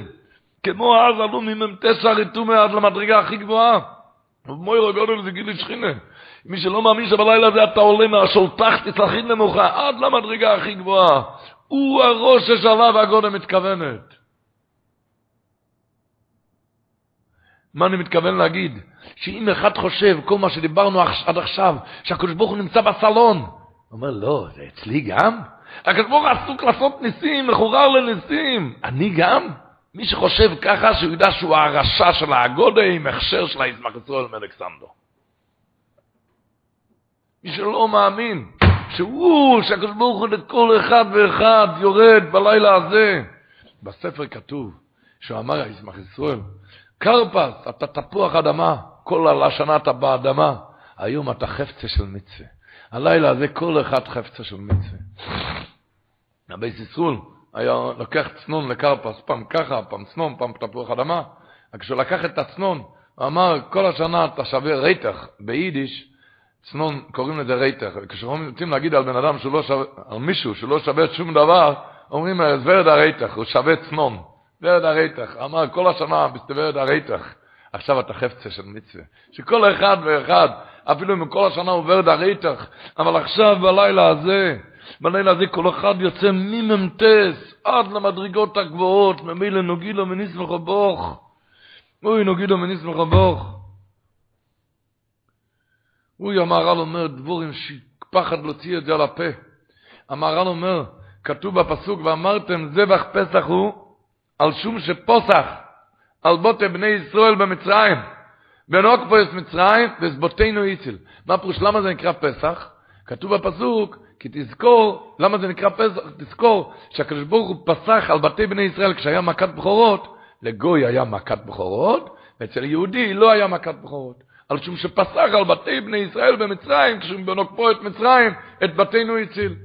כמו אז עלו ממ"ט שריתומי עד למדרגה הכי גבוהה, ומויר הגודל זה גילי שכינה. מי שלא מאמין שבלילה הזה אתה עולה מהשולטחת הכי נמוכה עד למדרגה הכי גבוהה, הוא הראש ששלב הגודל מתכוונת. מה אני מתכוון להגיד? שאם אחד חושב, כל מה שדיברנו עד עכשיו, שהקדוש ברוך הוא נמצא בסלון, הוא אומר, לא, זה אצלי גם? הקדוש ברוך הוא עסוק לעשות ניסים, מחורר לניסים. אני גם? מי שחושב ככה, שהוא ידע שהוא הרשע של האגודה עם הכשר של היזמח ישראל מאלכסנדר. מי שלא מאמין, שהוא, שהקדוש ברוך הוא לכל אחד ואחד יורד בלילה הזה. בספר כתוב, שהוא אמר, היזמח ישראל, קרפס, אתה תפוח אדמה, כל השנה אתה באדמה, היום אתה חפצה של מצווה. הלילה הזה כל אחד חפצה של מצווה. רבי סיסרול היה לוקח צנון לקרפס, פעם ככה, פעם צנון, פעם תפוח אדמה. כשהוא לקח את הצנון, הוא אמר, כל השנה אתה שווה רייטח, ביידיש, צנון, קוראים לזה רייטח. כשרוצים להגיד על בן אדם שהוא לא שווה, על מישהו שלא שווה שום דבר, אומרים, זה ורד הרייטח, הוא שווה צנון. ורד הרייטח. אמר, כל השנה מסתוברת הרייטח. עכשיו אתה חפצה של מצווה. שכל אחד ואחד, אפילו אם כל השנה הוא ורד הרייטח, אבל עכשיו בלילה הזה, בלילה הזה כל אחד יוצא ממ"טס עד למדרגות הגבוהות, ממילא נוגילו מניסמך בוך. אוי, נוגילו מניסמך בוך. אוי, המהר"ל אומר דבורים שפחד להוציא את זה על הפה. המהר"ל אומר, כתוב בפסוק, ואמרתם זבח פסח הוא על שום שפוסח, על בוטה בני ישראל במצרים. ונוק פה יש מצרים, וסבותינו איציל. מה פירוש, למה זה נקרא פסח? כתוב בפסוק, כי תזכור, למה זה נקרא פסח? תזכור שהקדוש ברוך הוא פסח על בתי בני ישראל כשהיה מכת בכורות, לגוי היה מכת בכורות, ואצל יהודי לא היה מכת בכורות. על שום שפסח על בתי בני ישראל במצרים, כשבנוקפו את מצרים, את בתינו הציל.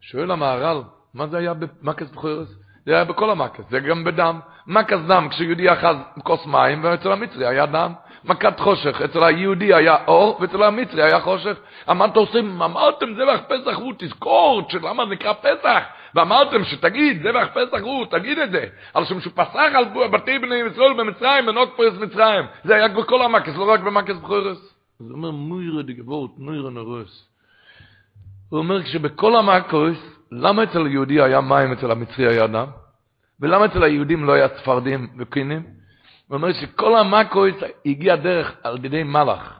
שואל המהר"ל, מה זה היה במכס בכורס? זה היה בכל המכס, זה גם בדם. מכס דם, כשיהודי אחז כוס מים, ואצל המצרי היה דם. מכת חושך, אצל היהודי היה אור, ואצל המצרי היה חושך. אמרתם, עושים, אמרתם זבח פסח הוא, תזכור, שלמה זה נקרא פסח? ואמרתם שתגיד, זבח פסח הוא, תגיד את זה. על שם שהוא פסח על בתי בני ישראל במצרים, בנוק פרס מצרים. זה היה בכל המכס, לא רק במכס בכורס. זה אומר, מוירה דגבות, מוירה נרוס. הוא אומר, כשבכל המכס, למה אצל היהודי היה מים, אצל המצרי היה דם? ולמה אצל היהודים לא היה צפרדים וקינים? הוא אומר שכל המקויס הגיע דרך על ידי מלאך.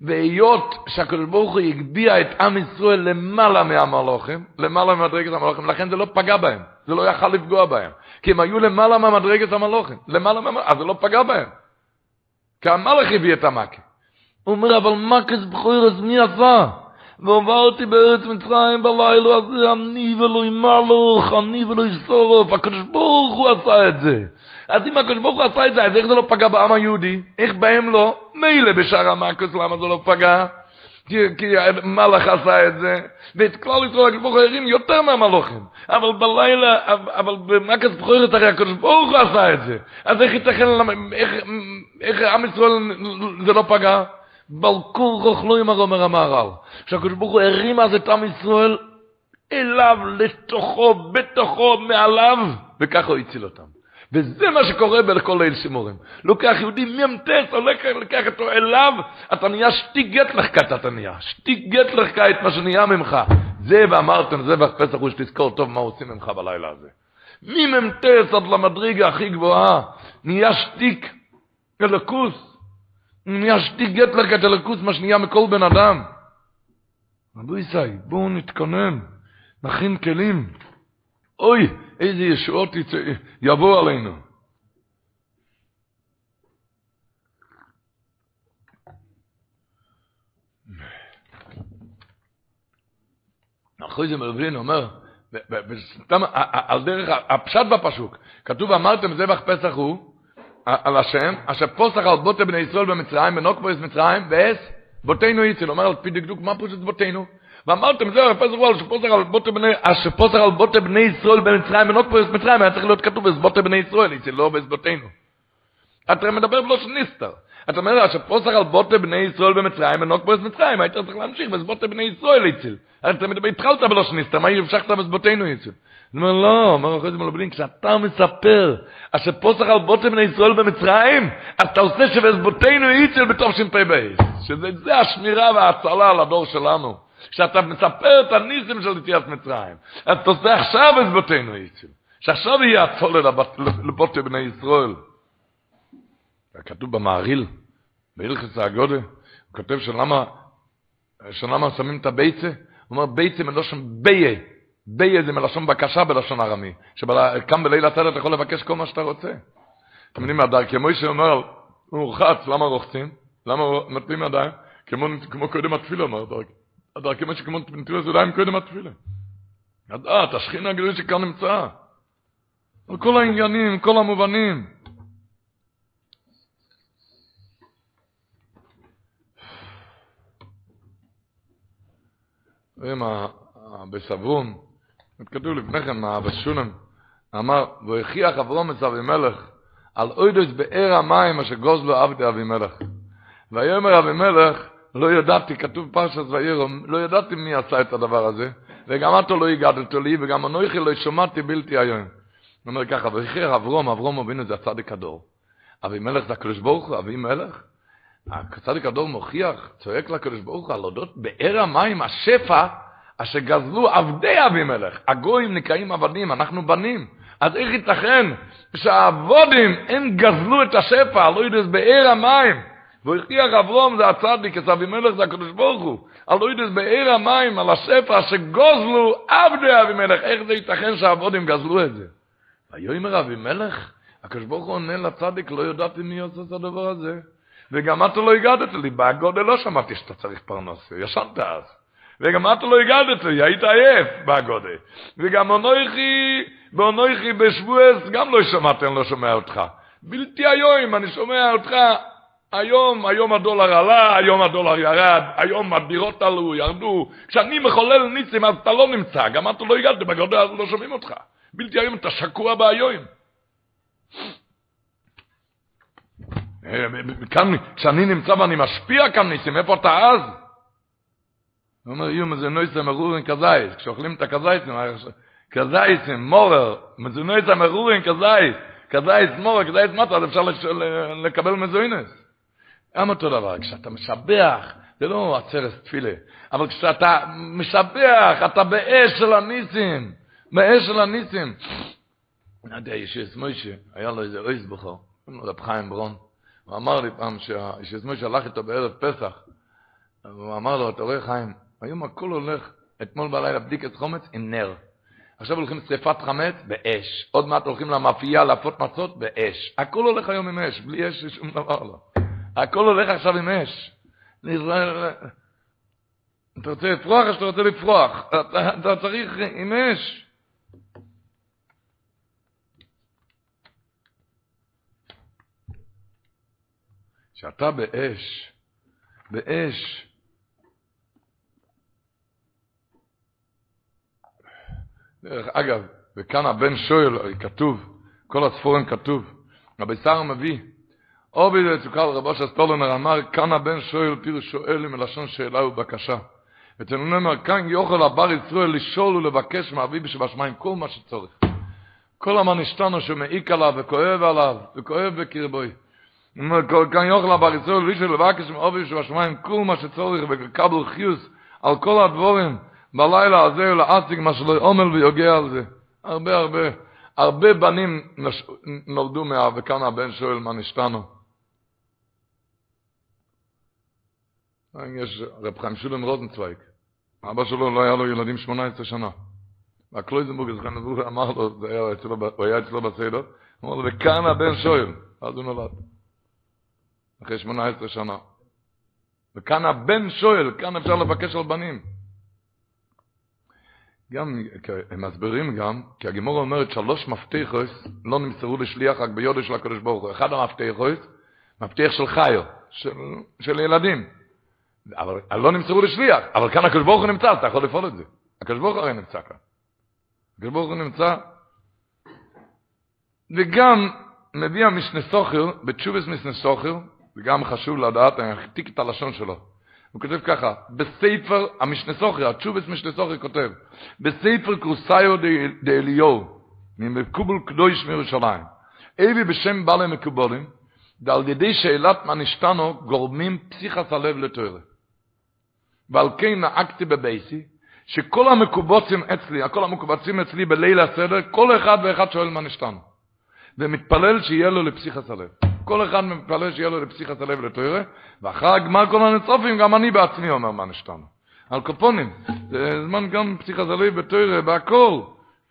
והיות שהקדוש ברוך הוא הגביה את עם ישראל למעלה מהמלוכים, למעלה ממדרגת המלוכים, לכן זה לא פגע בהם, זה לא יכל לפגוע בהם. כי הם היו למעלה מהמדרגת המלוכים, למעלה מהמלוכים, אז זה לא פגע בהם. כי המלאך הביא את המכה. הוא אומר, אבל מקס בכוירס מי עשה? ועברתי בארץ מצרים בלילה הזה, אני ולא מלוך, אני ולא סורוף, הקדוש ברוך הוא עשה את זה. אז אם הקדוש ברוך הוא עשה את זה, אז איך זה לא פגע בעם היהודי? איך בהם לא? מילא בשאר המקוס, למה זה לא פגע? כי, כי מלאך עשה את זה, ואת כלל ישראל הקדוש ברוך הוא הרים יותר מהמלוכים. אבל בלילה, אבל במקס בכורת הרי הקדוש ברוך הוא עשה את זה. אז איך ייתכן, איך, איך עם ישראל זה לא פגע? בלקור רוכלו עם הרומר המהר"ל. שהקדוש ברוך הוא הרים אז את עם ישראל אליו, לתוכו, בתוכו, מעליו, וככה הוא הציל אותם. וזה מה שקורה בכל ליל שימורים. לוקח יהודי מ"ט, הולך לקח אותו אליו, אתה נהיה שטיגט לך אתה נהיה. שטיגט לך את מה שנהיה ממך. זה ואמרתם, זה בפסח הוא שתזכור טוב מה עושים ממך בלילה הזה. ממ"ט עד למדרגה הכי גבוהה, נהיה שטיק אלוקוס. נהיה את אלוקוס, מה שנהיה מכל בן אדם. רבו ישי, בואו נתכונן, נכין כלים. אוי, איזה ישועות יבוא עלינו. אחרי זה מלבין אומר, על דרך הפשט בפסוק, כתוב אמרתם זבח פסח הוא, על השם, אשר פוסח על בוטה בני ישראל במצרים, בנוקבויס מצרים, ואס בותינו יציל, אומר על פי דקדוק, מה פושט בותינו? ואמרתם, זהו, פסח הוא על שפוסח על בוטה בני, השפוסח על בוטה בני ישראל במצרים, בנוקבויס מצרים, היה צריך להיות כתוב בזבוטה בני ישראל, יציל, לא בזבותינו. אתה מדבר בלוש ניסטר. אתה אומר, השפוסח על בוטה בני ישראל במצרים, בנוקבויס מצרים, היית צריך להמשיך בזבוטה בני ישראל יציל. אתה מדבר, התחלת בלוש ניסטר, מה המשכת בזבותינו יציל? הוא אומר, לא, אומר אחרי זה מלבלין, כשאתה מספר, אשר פוסח על בוטם בני ישראל במצרים, אתה עושה שבזבותינו יצל בתוך ש"פ שזה השמירה וההצלה על הדור שלנו. כשאתה מספר את הניסים של יציאת מצרים, אתה עושה עכשיו בזבותינו יצל. שעכשיו יהיה הצולה לבוטם בני ישראל. כתוב במעריל, בהלכס הגודל, הוא כותב שלמה, שלמה שמים את הביצה, הוא אומר ביצה מלושן ביה. ביה זה מלשון בקשה בלשון ארמי, שקם בליל הצד אתה יכול לבקש כל מה שאתה רוצה. אתם יודעים, הדר, כמו שאומר, הוא רוחץ, למה רוחצים? למה נותנים ידיים? כמו, כמו קודם התפילה, אומר הדר. הדר, כמו שכמו נטילת ידיים קודם התפילה. ידעת, השכינה הגדולה שכאן נמצאה. על כל העניינים, כל המובנים. רואים בסברון, כתוב לפני כן, בשולם, אמר, והכריח אברום את אבימלך, על אוידוס באר המים אשר גוזלו עבדי אבימלך. ויאמר אבימלך, לא ידעתי, כתוב פרשת וירום, לא ידעתי מי עשה את הדבר הזה, וגם אתה לא הגדת לי, וגם אנוכי לא שמעתי בלתי היום. הוא אומר ככה, והכריח אברום, אברום אבינו זה הצדיק הדור. אבימלך זה הקדוש ברוך הוא, אבימלך. הצדיק הדור מוכיח, צועק לקדוש ברוך הוא על אודות באר המים, השפע, אשר גזלו עבדי אבימלך. הגויים נקראים עבדים, אנחנו בנים. אז איך ייתכן שהעבודים הם גזלו את השפע, לא יודעת, באר המים. והכריח אברום זה הצדיק, את אבימלך זה הקדוש ברוך הוא. על לא יודעת, באר המים, על השפע שגוזלו עבדי אבימלך. איך זה ייתכן שהעבודים גזלו את זה? ויאמר אבימלך, הקדוש ברוך הוא עונה לצדיק, לא ידעתי מי עושה את הדבר הזה. וגם אתה לא הגדת לי, בגודל לא שמעתי שאתה צריך פרנס, ישנת אז. וגם אתה לא הגדת לי, היית עייף בגודל. וגם אונויכי, ואונויכי בשבועס, גם לא שמעתי, אני לא שומע אותך. בלתי היום, אני שומע אותך, היום, היום הדולר עלה, היום הדולר ירד, היום הדירות עלו, ירדו. כשאני מחולל ניסים, אז אתה לא נמצא, גם אתה לא הגעת בגודל, אז לא שומעים אותך. בלתי היום, אתה שקוע באיום. כאן, כשאני נמצא ואני משפיע כאן ניסים, איפה אתה אז? הוא אומר, יום זה נויסם מרורין כזייס, כשאוכלים את הכזייסים, כזייסים, מורר, זה נויסם מרורין כזייס, כזייס מורר, כזייס מטר, אז אפשר לקבל מזוינס. גם אותו דבר, כשאתה משבח, זה לא עצרס תפילה, אבל כשאתה משבח, אתה באש של הניסים, באש של הניסים. אני יודע, יש מוישה, היה לו איזה אויס בכור, רב חיים ברון, הוא אמר לי פעם שיש מוישה הלך איתו בערב פסח, הוא אמר לו, אתה רואה חיים, היום הכל הולך, אתמול בלילה בדיקת חומץ עם נר. עכשיו הולכים לשרפת חמץ באש. עוד מעט הולכים למאפייה להפות מצות באש. הכל הולך היום עם אש, בלי אש שום דבר לא. הכל הולך עכשיו עם אש. אתה רוצה לפרוח או שאתה רוצה לפרוח? אתה, אתה צריך עם אש. כשאתה באש, באש, דרך אגב, וכאן הבן שואל, כתוב, כל הספורים כתוב, רבי שר מביא, או בידי צוקל רבו של סטולנר אמר, כאן הבן שואל פירוש שואל מלשון שאלה ובקשה. אצלנו נאמר, כאן יוכל הבר ישראל לשאול ולבקש מאביב שבשמיים כל מה שצורך. כל המנשתנו שמעיק עליו וכואב עליו וכואב בקרבוי. כאן יוכל הבר ישראל לשאול ולבקש מאביב שבשמיים כל מה שצורך וקבל חיוס על כל הדבורים. בלילה הזה להציג מה שלא עומל ויוגע על זה. הרבה הרבה, הרבה בנים. נולדו מה... וכאן הבן שואל מה נשתנו. יש רב חיים שולם רוזנצוויג, אבא שלו לא היה לו ילדים 18 שנה. והקלויזנבורג זכן נבוך אמר לו, הוא היה אצלו בסדר, אמר לו, וכאן הבן שואל, אז הוא נולד. אחרי 18 שנה. וכאן הבן שואל, כאן אפשר לבקש על בנים. גם, הם מסבירים גם, כי הגימור אומרת שלוש מפתחות לא נמסרו לשליח רק ביודו של הקדוש ברוך הוא. אחד המפתחות, מפתח של חיו, של, של ילדים. אבל לא נמסרו לשליח, אבל כאן הקדוש ברוך הוא נמצא, אתה יכול לפעול את זה. הקדוש ברוך הוא הרי נמצא כאן. הקדוש ברוך הוא נמצא, וגם מביא המשנה סוחר, בתשובס משנה סוחר, וגם חשוב לדעת, אני אחתיק את הלשון שלו. הוא כותב ככה, בספר, המשנה סוחר, התשובס משנה סוחר כותב, בספר קרוסיו דאליהו, ממקובל קדוש מירושלים, אבי בשם בעלי מקובלים, ועל ידי שאלת מה נשתנו, גורמים פסיכס הלב לתוארה. ועל כן נהגתי בבייסי, שכל המקובצים אצלי, כל המקובצים אצלי בליל הסדר, כל אחד ואחד שואל מה נשתנו. ומתפלל שיהיה לו לפסיכס הלב. כל אחד מתפלל שיהיה לו לפסיכת הלב לתוירה, ואחר הגמר כל הנצופים, גם אני בעצמי אומר מה נשתנו. על קופונים, זה זמן גם פסיכת הלב בתוירה, בהכל.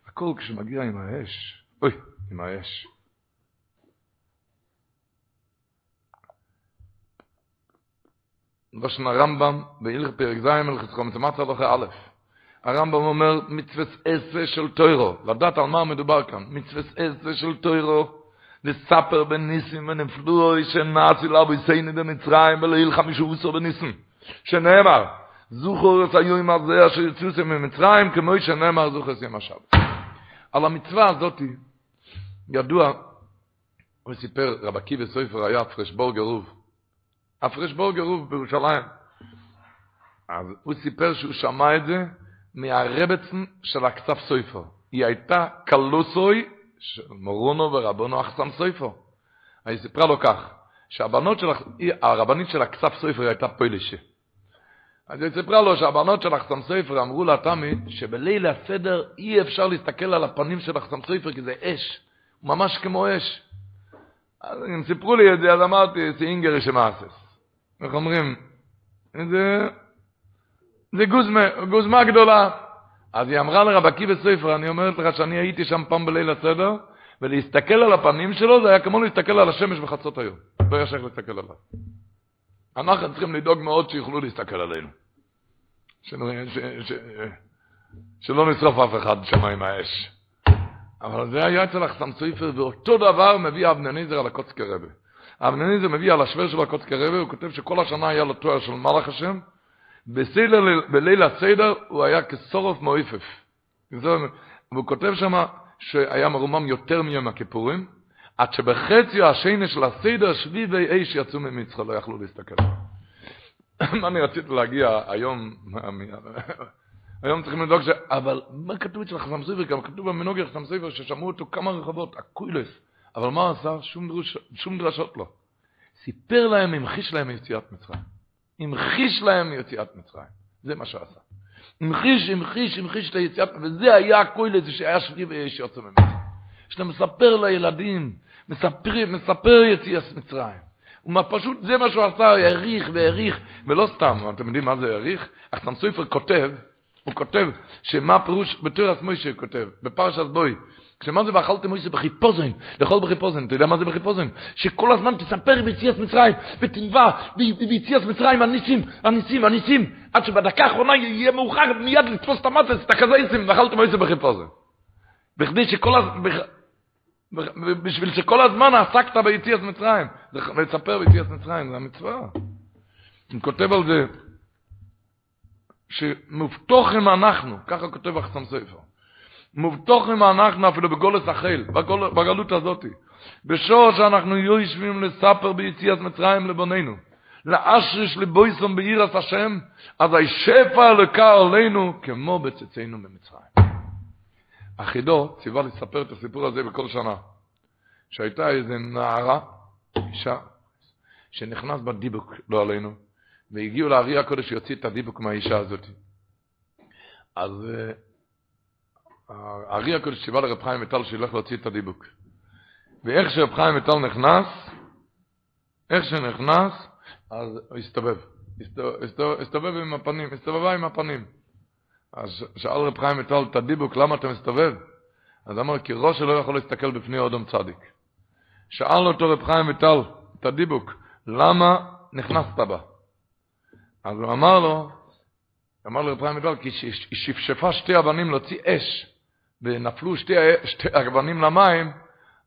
הכל כשמגיע עם האש, אוי, עם האש. ראשון הרמב"ם, בהלך פרק ז', הלכת חומץ מצה הלכה א', הרמב"ם אומר, מצווה עשה של תוירו, לדעת על מה מדובר כאן, מצווה עשה של תוירו, וספר בניסים ונפלוי שנאצי לאבו יסייני במצרים ולהיל חמישו וסו בניסים שנאמר זוכר את היום הזה אשר יצאו ממצרים, כמו שנאמר זוכר את יום השבת. על המצווה הזאת ידוע, הוא סיפר, רב עקיבא סופר היה פרשבור גרוב. הפרשבור גרוב בירושלים. אז הוא סיפר שהוא שמע את זה מהרבצן של הכסף סופר. היא הייתה קלוסוי מורונו ורבונו אחסם סופר. היא סיפרה לו כך, שהבנות של, הרבנית של הכסף סופר הייתה פוילשה. אז היא סיפרה לו שהבנות של אחסם סופר אמרו לה, תמי, שבליל הסדר אי אפשר להסתכל על הפנים של אחסם סופר כי זה אש, ממש כמו אש. אז הם סיפרו לי את זה, אז אמרתי, זה אינגר שמאסס. איך אומרים? זה, זה גוזמה, גוזמה גדולה. אז היא אמרה לרב עקיבא סופר, אני אומרת לך שאני הייתי שם פעם בליל הסדר, ולהסתכל על הפנים שלו זה היה כמו להסתכל על השמש בחצות היום. לא היה שייך להסתכל עליו. אנחנו צריכים לדאוג מאוד שיוכלו להסתכל עלינו. שלא, ש, ש, שלא נשרוף אף אחד שם עם האש. אבל זה היה אצל החסם סופר, ואותו דבר מביא אבנניזר על הקוצקי רבה. אבנניזר מביא על השוור של הקוצקי רבה, הוא כותב שכל השנה היה לו תואר של מלאך השם, בסדר, בליל הסדר הוא היה כסורוף מויפף. והוא כותב שם שהיה מרומם יותר מיום הכיפורים, עד שבחציו השני של הסדר שביבי אש יצאו ממצחה, לא יכלו להסתכל. [COUGHS] מה אני רציתי להגיע היום, [COUGHS] היום צריכים לדאוג ש... אבל מה כתוב אצל חסם סופר? גם כתוב במנוגיה חסם סופר ששמעו אותו כמה רחבות, הקוילס. אבל מה עשה? שום, שום דרשות לא. סיפר להם, המחיש להם יציאת מצרים. המחיש להם יציאת מצרים. זה מה שעשה. המחיש, המחיש, המחיש את היציאת, וזה היה הקוילס שהיה שביעי ויש יוצא ממצרים. שאתה מספר לילדים, מספר, מספר יציאת מצרים. פשוט, זה מה שהוא עשה, העריך והעריך, ולא סתם, אתם יודעים מה זה העריך? אחסם סופר כותב, הוא כותב, שמה פירוש, בתורס מוישה כותב, בפרשת בוי, כשמה זה ואכלתם מוישה בחיפוזן, לאכול בחיפוזן, אתה יודע מה זה בחיפוזן? שכל הזמן תספר ביציאת מצרים, ותנבע ביציאת מצרים, הניסים, הניסים, הניסים, עד שבדקה האחרונה יהיה מאוחר מיד לתפוס את המצס, את הקזייסים, ואכלתם מוישה בחיפוזן. בכדי שכל הזמן, בשביל שכל הזמן עסקת ביציאת מצרים, לספר ביציאת מצרים, זה המצווה. הוא כותב על זה, שמובטוחים אנחנו, ככה כותב אחסם ספר, מובטוחים אנחנו אפילו בגולת החל, בגלות הזאת, בשור שאנחנו יושבים לספר ביציאת מצרים לבוננו, לאשריש לבויסום בעירת השם, אז השפע לקה עלינו כמו בצאצאנו במצרים. אחידו ציווה לספר את הסיפור הזה בכל שנה, שהייתה איזה נערה, אישה, שנכנס בדיבוק, לא עלינו, והגיעו לארי הקודש שיוציא את הדיבוק מהאישה הזאת. אז הארי הקודש ציווה לרב חיים מטל שילך להוציא את הדיבוק. ואיך שרב חיים מטל נכנס, איך שנכנס, אז הוא הסתובב. הסתובב עם הפנים, הסתובבה עם הפנים. אז שאל רב חיים מטל את הדיבוק, למה אתה מסתובב? אז אמר, כי ראש לא יכול להסתכל בפני אודום צדיק. שאל אותו רב חיים מטל את הדיבוק, למה נכנסת בה? אז הוא אמר לו, אמר לו חיים מטל, כי שפשפה שתי אבנים להוציא אש, ונפלו שתי, שתי אבנים למים,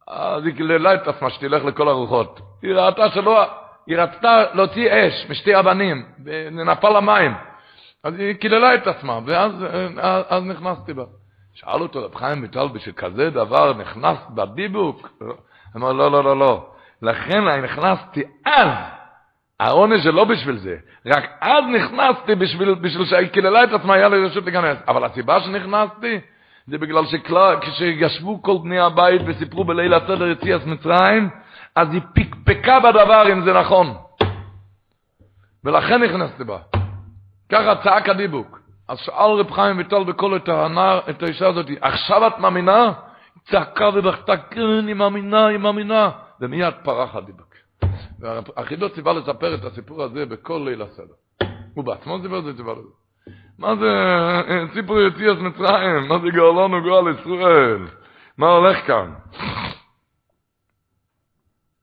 אז היא קיללה את עצמה שתלך לכל הרוחות. היא ראתה שלא, היא רצתה להוציא אש משתי אבנים, ונפל למים. אז היא קיללה את עצמה, ואז אז, נכנסתי בה. שאל אותו רב חיים מטל, בשביל כזה דבר נכנס בדיבוק? אמר, לא, לא, לא, לא. לכן אני נכנסתי אז. העונש זה לא בשביל זה. רק אז נכנסתי בשביל, בשביל שהיא קיללה את עצמה, היה לי רשות להיכנס. אבל הסיבה שנכנסתי, זה בגלל שכשישבו כל בני הבית וסיפרו בליל הסדר יציאת מצרים, אז היא פקפקה בדבר אם זה נכון. ולכן נכנסתי בה. ככה צעק הדיבוק. אז שאל רב חיים ויטל בקול את הנער, את האישה הזאת, עכשיו את מאמינה? צעקה ובכתה, כן, היא מאמינה, היא מאמינה. ומיד פרח הדיבוק. והחידות ציווה לספר את הסיפור הזה בכל ליל הסדר. הוא בעצמו סיפר את זה, ציווה לזה. מה זה סיפור יציאת מצרים? מה זה גאולנו גואל ישראל? מה הולך כאן?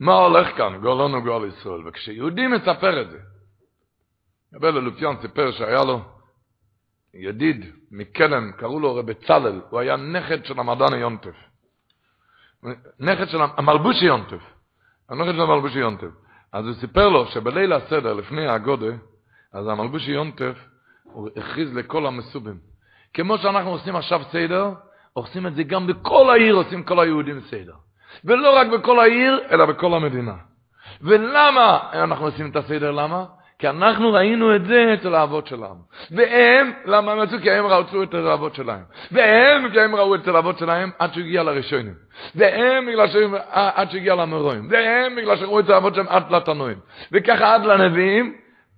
מה הולך כאן? גאולנו גואל ישראל. וכשיהודי מספר את זה, רבי ללופיון סיפר שהיה לו ידיד מקלם, קראו לו רבי צלל, הוא היה נכד של המדען יונטף. נכד של המלבושי יונטף. הנכד של המלבושי יונטף. אז הוא סיפר לו שבליל הסדר, לפני הגודה, אז המלבושי יונטף, הוא הכריז לכל המסובים. כמו שאנחנו עושים עכשיו סדר, עושים את זה גם בכל העיר, עושים כל היהודים סדר. ולא רק בכל העיר, אלא בכל המדינה. ולמה אנחנו עושים את הסדר? למה? כי אנחנו ראינו את זה אצל האבות שלנו. והם, למה הם רצו? כי הם רצו את האבות שלהם. והם, כי הם ראו אצל האבות שלהם עד שהגיע לראשונים. והם, בגלל שהם, עד שהגיע למרואים. והם, בגלל שראו את האבות שלהם עד לתנועים. וככה עד לנביאים,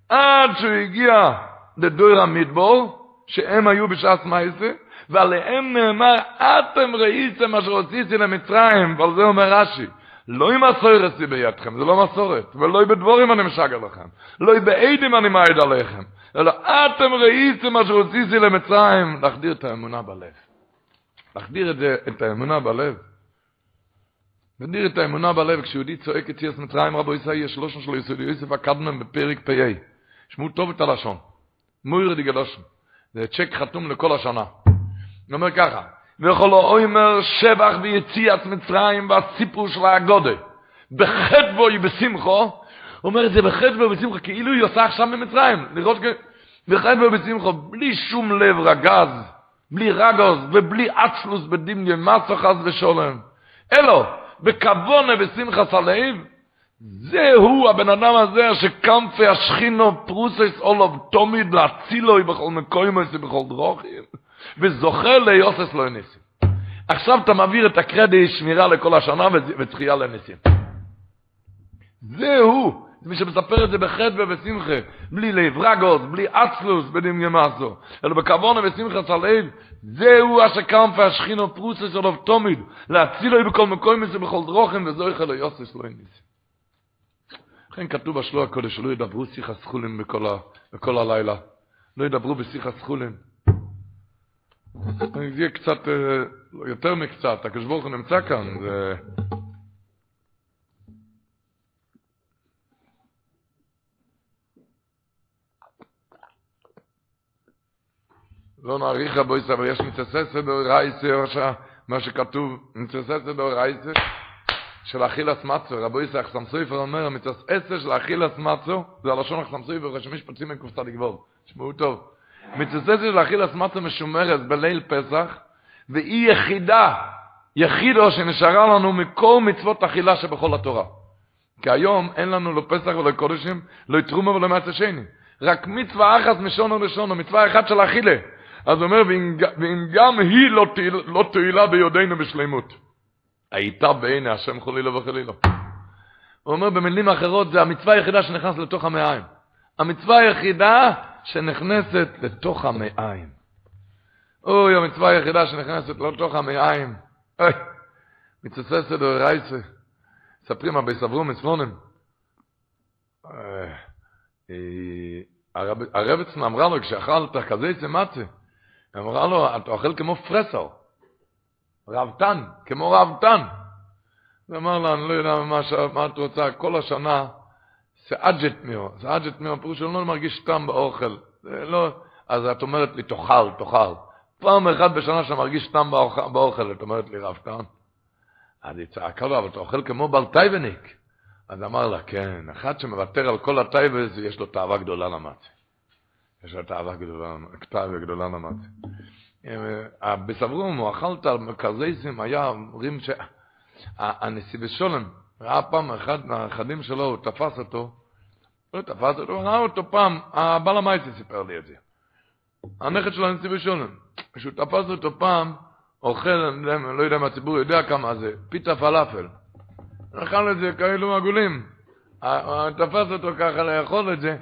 עד שהוא הגיע לדויר המדבור, שהם היו בשעת מייסה, ועליהם נאמר, אתם ראיתם אשר הוציאתי למצרים, ועל זה אומר רש"י. לא עם הסוירס היא בידכם, זה לא מסורת, ולא בדבורים אני משגר לכם, לא בעדים אני מעיד עליכם, אלא אתם ראיתם אשר הוציאתי למצרים, להחדיר את האמונה בלב. להחדיר את, את האמונה בלב. להחדיר את האמונה בלב, כשיהודי צועק את יציאת מצרים, רבו ישראל, יש שלושה שלו יסודי יוסף הקדמן בפרק פ"א. שמעו טוב את הלשון. מויר דיגלושן. זה צ'ק חתום לכל השנה. אומר ככה, וכל האוימר שבח ויציאת מצרים והסיפור של הגודה. בחטבו היא בשמחו, הוא אומר את זה בחטבו בשמחו, כאילו היא עושה עכשיו במצרים, לראות כ... בחטבו בשמחו, בלי שום לב רגז, בלי רגוז ובלי עצלוס בדמיון מסו ושולם. אלו, בכבונה בשמחת הלב, זהו הבן אדם הזה שקמפי השכינו פרוסס אולוב תומיד להצילוי בכל מקוימוס ובכל דרוכים. וזוכר ליוסס לא ניסים. עכשיו אתה מעביר את הקרדיט שמירה לכל השנה וצחייה לניסים. זהו, מי שמספר את זה בחטא ובשמחה, בלי לב רגוס, בלי אצלוס בדמיה מסו, אלא בכוונה ושמחה צלעיל, זהו אשר קם והשכינו פרוסס עליו תומיד, להצילו בכל מקום מסו בכל דרוכם וזוכר ליוסס לא ניסים. לכן כתוב בשלוע הקודש, שלא ידברו שיחה סחולים בכל, בכל הלילה. לא ידברו בשיחה. אני אגיד קצת, יותר מקצת, הקדוש ברוך הוא נמצא כאן, זה... לא נעריך רבויס, אבל יש מצססה באורייסה, מה שכתוב, מצססה באורייסה, של אכילס מצו, רבויס אחסם סויפר אומר, מצססה של אכילס מצו, זה הלשון אחסם סויפר, רשמיש פצים מקופסה לגבור, שמעו טוב. מצטט של אכיל עצמת משומרת בליל פסח, והיא יחידה, יחידו שנשארה לנו מכל מצוות אכילה שבכל התורה. כי היום אין לנו לא פסח ולא קודשים, לא יתרומה ולא מעצה שני. רק מצווה אחת משונו לשונו, מצווה אחת של אכילה. אז הוא אומר, ואם גם היא לא, לא תועילה ביודענו בשלימות. הייתה בעיני השם חולילו וחלילו. הוא אומר במילים אחרות, זה המצווה היחידה שנכנס לתוך המעיים. המצווה היחידה שנכנסת לתוך המעיים. אוי, המצווה היחידה שנכנסת לתוך המעיים. אוי, מצססת דורייסה. מספרים הרבה סברו מספונים. הרבצן אמרה לו, כשאכלת כזה צמצה, אמרה לו, אתה אוכל כמו פרסר, רבתן, כמו רבתן. הוא אמר לה, אני לא יודע מה את רוצה, כל השנה סאג'ט מיו, סאג'ט מיו, פירוש שהוא לא מרגיש טעם באוכל. לא, אז את אומרת לי, תאכל, תאכל. פעם אחת בשנה שאתה מרגיש טעם באוכל, את אומרת לי, רב טעם. אז היא צעקה לו, אבל אתה אוכל כמו בל טייבניק. אז אמר לה, כן, אחד שמוותר על כל הטייבס, יש לו תאווה גדולה למצה. יש לו תאווה גדולה, תאווה גדולה למצה. בסברום, הוא אכלת על מקרזייסים, היה אומרים שהנשיא בשולם, ראה פעם אחד מהאחדים שלו, הוא תפס אותו, לא תפס אותו, ראה אותו פעם, הבעל המייסי סיפר לי את זה. הנכד שלו נציב ראשון, כשהוא תפס אותו פעם, אוכל, אני לא יודע אם הציבור יודע כמה זה, פיתה פלאפל. אכל את זה כאלו עגולים. תפס אותו ככה לאכול את זה,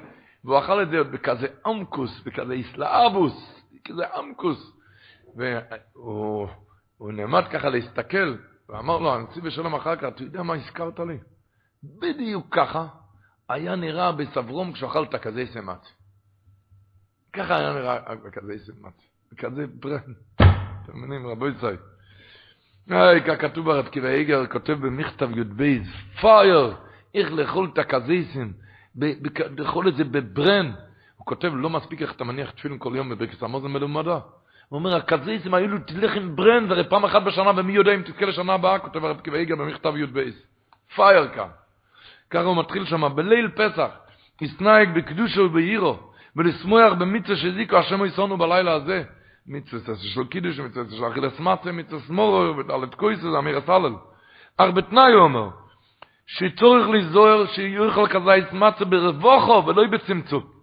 והוא אכל את זה בכזה עמקוס, בכזה איסלאבוס, כזה עמקוס. והוא נעמד ככה להסתכל, ואמר לו, הנציב בשלום אחר כך, אתה יודע מה הזכרת לי? בדיוק ככה היה נראה בסברום כשאכלת כזה סמט. ככה היה נראה בכזה סמט. בכזה ברן. אתם מבינים, רבו ישראל. היי, כך כתוב ברב קיבי איגר, כותב במכתב י"ב, פייר, איך לאכול את הכזיסים, לאכול את זה בברן. הוא כותב, לא מספיק איך אתה מניח תפילין כל יום בברכס המוזן מלומדה. אומר, הקזיסים היו לו תלך עם ברן, זה פעם אחת בשנה, ומי יודע אם תזכה לשנה הבאה, כותב הרב קיבי במכתב י"ב. פייר כאן. ככה הוא מתחיל שם, בליל פסח, הסנאיק בקדושו ובעירו, ולשמוח במצווה שזיקו השם יסונו בלילה הזה. מצווה זה של קידוש, מצווה זה של אכילס מצה, מצווה סמורו, ודלת קויסס, אמיר הסלל. אך בתנאי הוא אומר, שצורך לזוהר שיוכל כזה מצה ברבוכו ולא בצמצום.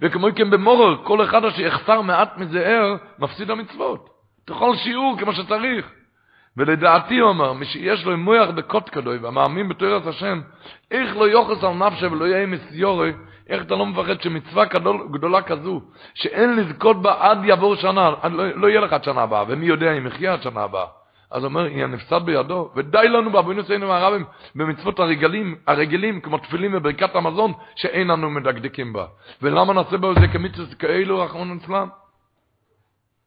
וכמו כן במורר, כל אחד שיחסר מעט מזהר, מפסיד המצוות. תאכל שיעור כמו שצריך. ולדעתי הוא אמר, מי שיש לו מויח בקוט כדוי, והמאמין בתוירת השם, איך לא יוחס על נפשה ולא יהיה מסיורי, איך אתה לא מפחד שמצווה גדול, גדולה כזו, שאין לזכות בה עד יעבור שנה, לא, לא יהיה לך עד שנה הבאה, ומי יודע אם יחיה עד שנה הבאה. אז אומר, היא הנפסד בידו, ודי לנו באבינו ציינו מהרבים, במצוות הרגלים, הרגילים, כמו תפילים וברכת המזון, שאין לנו מדקדקים בה. ולמה נעשה בו זה כמצוות כאלו, רחמון אצלם?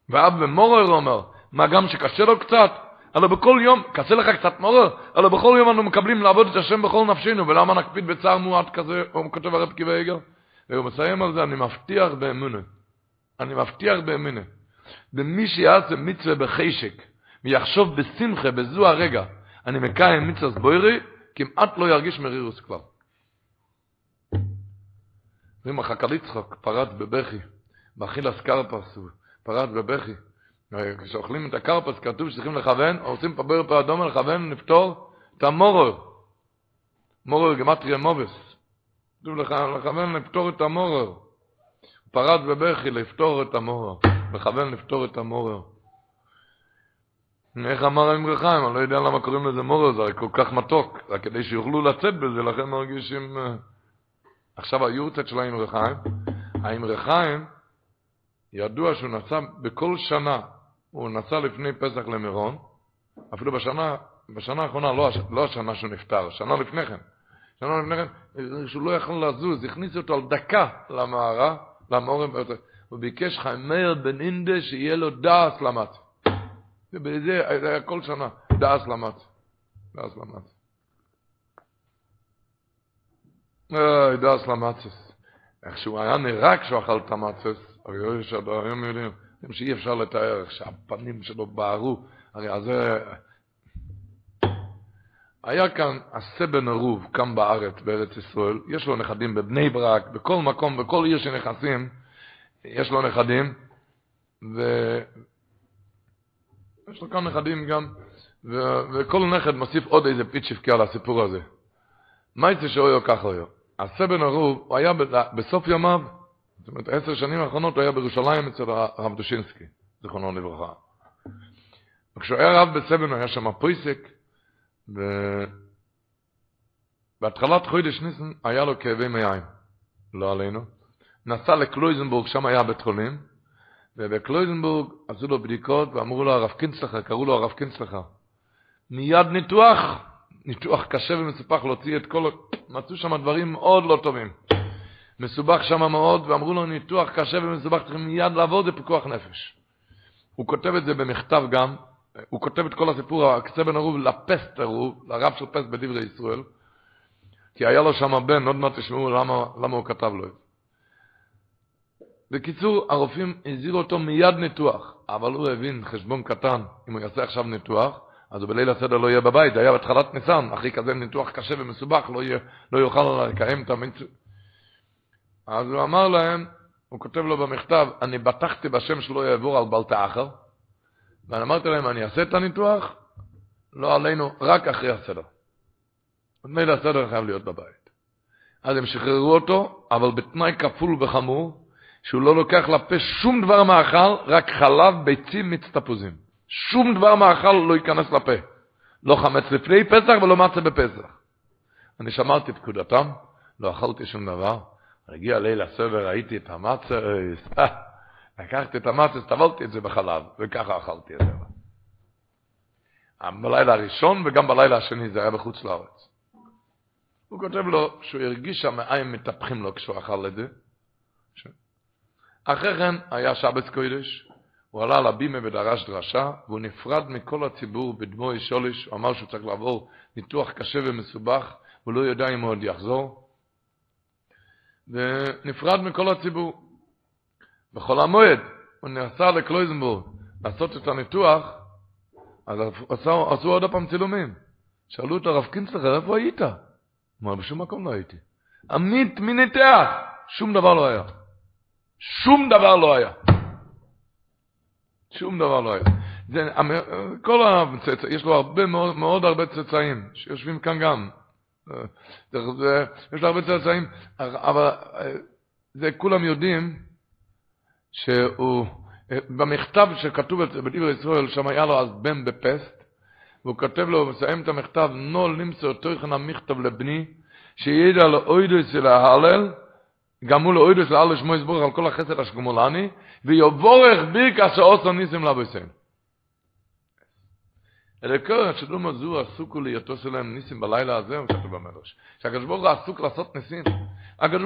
ואב במורר אומר, מה גם שקשה לו קצת, אלא בכל יום, קשה לך קצת מורר, אלא בכל יום אנו מקבלים לעבוד את השם בכל נפשנו, ולמה נקפיד בצער מועט כזה, הוא כותב הרב קיבי? והוא מסיים על זה, אני מבטיח באמונה, אני מבטיח באמונה, במי שיעשה מצווה בחשק, ויחשוב בשמחה בזו הרגע, אני מקיים מצווה בוירי, כמעט לא ירגיש מרירוס כבר. ואם החכ"ל יצחק פרץ בבכי, באכילס קרפס, הוא פרץ בבכי, כשאוכלים את הקרפס כתוב שצריכים לכוון, רוצים פבר אדום לכוון, לפתור את המורר. מורר גמטריה מובס. כתוב לכוון לפתור את המורר. פרץ בבכי לפתור את המורר. לכוון לפתור את המורר. איך אמר האמרי חיים, אני לא יודע למה קוראים לזה מורר, זה כל כך מתוק, רק כדי שיוכלו לצאת בזה, לכן מרגישים... עכשיו היורצת של האמרי חיים, האמרי חיים, ידוע שהוא נסע בכל שנה, הוא נסע לפני פסח למירון, אפילו בשנה, בשנה האחרונה, לא, לא השנה שהוא נפטר, שנה לפני כן. שנה לפני כן, שהוא לא יכול לזוז, הכניסו אותו על דקה למערה, למורם, הוא ביקש חיים מאיר בן אינדה שיהיה לו דעס למת. ובזה היה כל שנה, דעס למת. דעס למת. אוי, דעס למצס. איך שהוא היה נראה כשהוא אכל את המצס, הרי יש היום יודעים, שאי אפשר לתאר איך שהפנים שלו בערו, הרי אז זה... היה כאן הסבן ערוב, כאן בארץ, בארץ ישראל, יש לו נכדים בבני ברק, בכל מקום, בכל עיר שנכנסים, יש לו נכדים, ו... יש לו כאן נכדים גם, ו... וכל נכד מוסיף עוד איזה פיצ'יפקי על הסיפור הזה. מה יצא שאויו ככה אויו? הסבן ערוב, הוא היה בסוף ימיו, זאת אומרת, עשר שנים האחרונות הוא היה בירושלים אצל הרב דושינסקי, זיכרונו לברכה. וכשהוא היה רב בסבן, הוא היה שם פויסק, ובהתחלת חודש ניסן היה לו כאבי מעיים, לא עלינו. נסע לקלויזנבורג, שם היה בית חולים, ובקלויזנבורג עשו לו בדיקות ואמרו לו הרב קינסלחה, קראו לו הרב קינסלחה. מיד ניתוח, ניתוח קשה ומסופח להוציא את כל... מצאו שם דברים מאוד לא טובים. מסובך שם מאוד, ואמרו לו ניתוח קשה ומסובך, צריכים מיד לעבוד בפיקוח נפש. הוא כותב את זה במכתב גם, הוא כותב את כל הסיפור, הקצה בן ערוב לפסטר הוא, לרב של פסט בדברי ישראל, כי היה לו שם בן, עוד מעט תשמעו למה, למה הוא כתב לו את זה. בקיצור, הרופאים הזהירו אותו מיד ניתוח, אבל הוא הבין חשבון קטן, אם הוא יעשה עכשיו ניתוח, אז הוא בליל הסדר לא יהיה בבית, זה היה בתחילת ניסן, אחרי כזה ניתוח קשה ומסובך, לא, יהיה, לא יוכל לקיים את המצווה. אז הוא אמר להם, הוא כותב לו במכתב, אני בטחתי בשם שלא יעבור על בל תאחר, ואני אמרתי להם, אני אעשה את הניתוח, לא עלינו, רק אחרי הסדר. מילא הסדר חייב להיות בבית. אז הם שחררו אותו, אבל בתנאי כפול וחמור, שהוא לא לוקח לפה שום דבר מאכל, רק חלב, ביצים, מיץ תפוזים. שום דבר מאכל לא ייכנס לפה. לא חמץ לפני פסח ולא מצה בפסח. אני שמרתי את פקודתם, לא אכלתי שום דבר. הגיע ליל הסדר, ראיתי את המצה, [LAUGHS] לקחתי את המצה, טבלתי את זה בחלב, וככה אכלתי את זה. בלילה הראשון וגם בלילה השני זה היה בחוץ לארץ. הוא כותב לו שהוא הרגיש שהמעיים מטפחים לו כשהוא אכל את זה. אחרי כן היה שבץ קודש, הוא עלה לבימה ודרש דרשה, והוא נפרד מכל הציבור בדמוי שולש, הוא אמר שהוא צריך לעבור ניתוח קשה ומסובך, הוא לא יודע אם הוא עוד יחזור. ונפרד מכל הציבור. בחול המועד, הוא נסע לקלויזנבורג לעשות את הניתוח, אז עשו, עשו עוד פעם צילומים. שאלו את הרב קינסלר, איפה היית? הוא אמר, בשום מקום לא הייתי. עמית, מי ניתח? שום דבר לא היה. שום דבר לא היה. שום דבר לא היה. זה, כל הצאצא, יש לו הרבה מאוד, מאוד הרבה צאצאים, שיושבים כאן גם. זה, יש לו הרבה צאצאים, אבל זה כולם יודעים שהוא, במכתב שכתוב בדברי ישראל, שם היה לו אז בן בפסט, והוא כותב לו, הוא מסיים את המכתב, נול נמצא תוכן המכתב לבני, שידע לאוידוס אל ההלל, גמו לאוידוס להלל שמו יסבור על כל החסד השגמולני, ויובורך בירקה שעושה ניסים לבויסן. אלה קורא שדו מזו עסוקו להיותו שלהם ניסים בלילה הזה, הוא כתוב במדרש. הוא עסוק לעשות ניסים.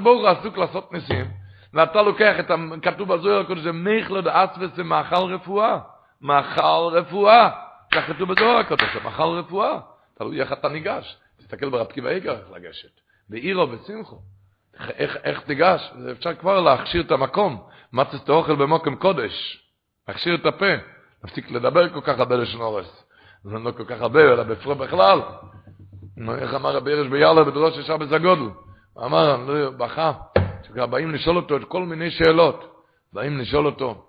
הוא עסוק לעשות ניסים, ואתה לוקח את הכתוב בזוהר הקודש, זה מיכלו דאצווס זה מאכל רפואה. מאכל רפואה. כך כתוב בזוהר הקודש, זה מאכל רפואה. תלוי איך אתה ניגש. תסתכל ברב ואיגר איך לגשת. בעירו ושמחו. איך, איך תיגש? אפשר כבר להכשיר את המקום. מצת את האוכל במוקם קודש. להכשיר את הפה. להפסיק לדבר כל כך הרבה לשון אורס. זה לא כל כך הרבה, אלא בפרו בכלל. איך אמר רבי ירש ביאללה בדרוש ישר בזגודל? אמר, לא, בכה, באים לשאול אותו את כל מיני שאלות. באים לשאול אותו,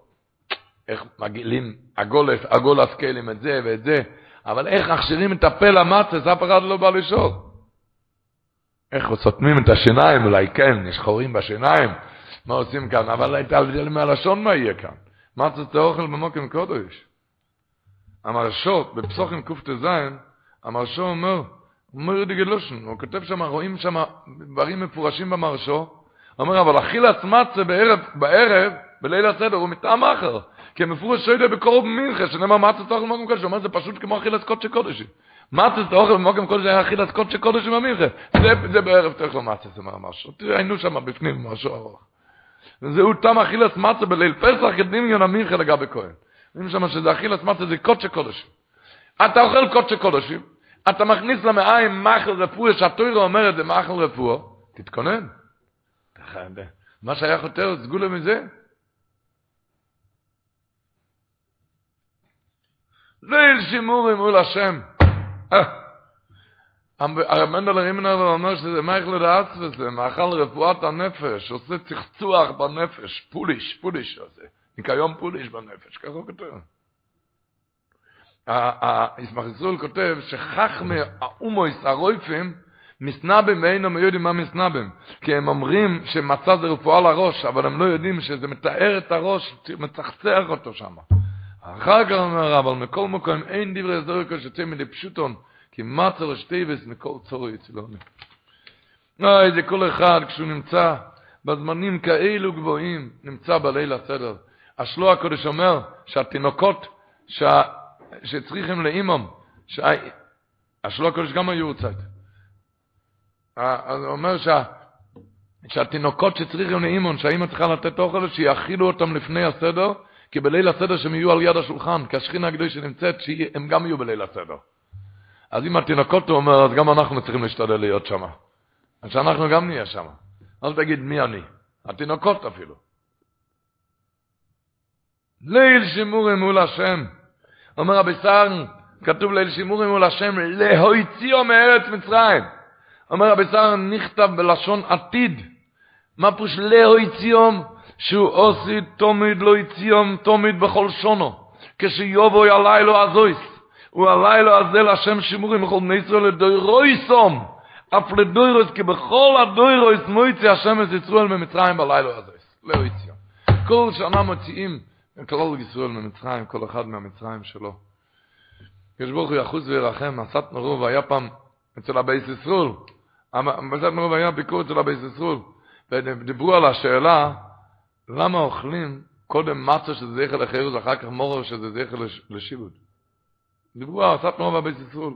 איך מגעילים עגולת, עגולת כלים את זה ואת זה, אבל איך מכשירים את הפה למצס, אף אחד לא בא לשאול. איך סותמים את השיניים, אולי כן, יש חורים בשיניים, מה עושים כאן, אבל הייתה הבדל מהלשון מה יהיה כאן. מצס זה אוכל במוקם קודש. המרשו, בפסוחים קט"ז, המרשו אומר, אומר די גלושן, הוא כותב שם, רואים שם דברים מפורשים במרשו, אומר, אבל אכילת מצה בערב, בערב, בליל הסדר, הוא מטעם אחר, כי מפורש שוידה בקרוב מנחה, שנאמר מצה תאכל במוקם קודש, הוא אומר, זה פשוט כמו אכילת קודשי קודשי. מצה תאכל במוקם קודש, היה אכילת קודשי קודשי במנחה. זה, זה בערב תאכל מצה, זה משהו. היינו שם בפנים, משהו ארוך. וזהו תם אכילת מצה בליל פסח, כדמיון המנחה לגבי כהן. אומרים שם שזה אכילת מצה זה קודשי קודשים. אתה אוכל קודשי קודשים, אתה מכניס למעיים מאכל רפואה, שהתוירה אומרת זה מאכל רפואה, תתכונן. מה שהיה חותר, סגולה מזה. ליל שימורים מול השם. המנדל רימנר אומר שזה לדעת וזה מאכל רפואת הנפש, עושה צחצוח בנפש, פוליש, פוליש הזה. ניקיון פוליש בנפש, ככה הוא כותב. ישמח ישראל כותב שחכמי האומויס הרויפים מסנבם ואינם יודעים מה מסנבם כי הם אומרים שמצא זה רפואה לראש אבל הם לא יודעים שזה מתאר את הראש מצחצח אותו שם אחר כך אומר אבל מכל מקום אין דברי זורקו שצא מדי פשוטון כי מצא לשטייבס מכל צורו יצילוני אוי זה כל אחד כשהוא נמצא בזמנים כאלו גבוהים נמצא בליל הסדר השלוע הקודש אומר שהתינוקות שה, שצריכים לאימום, שה, השלוע הקודש גם היו הוצאת. הוא אומר שה, שהתינוקות שצריכים לאימון, שהאימא צריכה לתת אוכל, שיאכילו אותם לפני הסדר, כי בליל הסדר שהם יהיו על יד השולחן, כי השכינה הקדוש שנמצאת, שהם גם יהיו בליל הסדר. אז אם התינוקות הוא אומר, אז גם אנחנו צריכים להשתדל להיות שם. אז שאנחנו גם נהיה שם. אל תגיד מי אני. התינוקות אפילו. ליל שימורים מול השם. אומר רבי סער, כתוב ליל שימורים מול השם, להויציאו מארץ מצרים. אומר רבי סער, נכתב בלשון עתיד. מה פוש להויציאו? שהוא עושי תומיד לא יציאום תומיד בכל שונו. כשיובו יעלי לו הזויס. לו הזה להשם שימורים בכל בני ישראל לדוירויסום. אף לדוירויס, כי בכל הדוירויס מויצי השם את יצרו אל ממצרים בלילה הזויס. להויציאו. כל שנה מוציאים כל ישראל ממצרים, כל אחד מהמצרים שלו. יש ברוך הוא יחוס וירחם, עשת מרוב היה פעם אצל הבייס ישרול. עשת מרוב היה ביקור אצל הבייס ישרול. ודיברו על השאלה, למה אוכלים קודם מצה שזה זכר לחירות, אחר כך מורו שזה זכר לשיבוד. דיברו על עשת מרוב הבייס ישרול.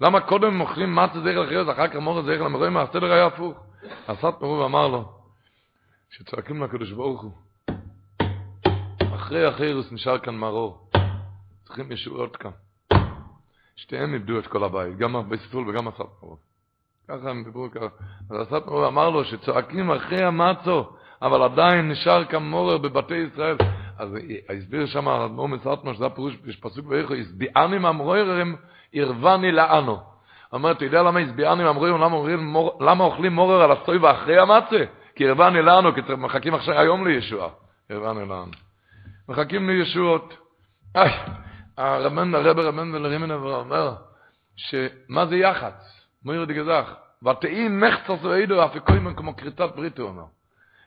למה קודם אוכלים מצה זכר לחירות, אחר כך מורו זכר למרואים, הסדר היה הפוך. עשת מרוב אמר לו, שצועקים לקדוש ברוך הוא, אחרי החירוס נשאר כאן מרור. צריכים ישועות כאן. שתיהם איבדו את כל הבית, גם בספול וגם הסת מרוב. ככה הם דיברו ככה. אז הסת מרוב אמר לו שצועקים אחרי המצו, אבל עדיין נשאר כאן מורר בבתי ישראל. אז הסביר שם על אדמו"ר מסרטמו, שזה הפירוש, פסוק באיכו, הסביעני מהמוררים, ערבני לענו. אומר, אתה יודע למה הסביעני מהמוררים, למה, למה אוכלים מורר על הסוי ואחרי המצה? כי רבני לנו, כי מחכים עכשיו היום לישוע. רבני לנו. מחכים לישועות. איי, הרבן, הרב רבן ולרימן אומר, שמה זה יח"צ? מויר די גזח. ותהי מחצה סועדו, אף קוימן כמו כריתת ברית, הוא אומר.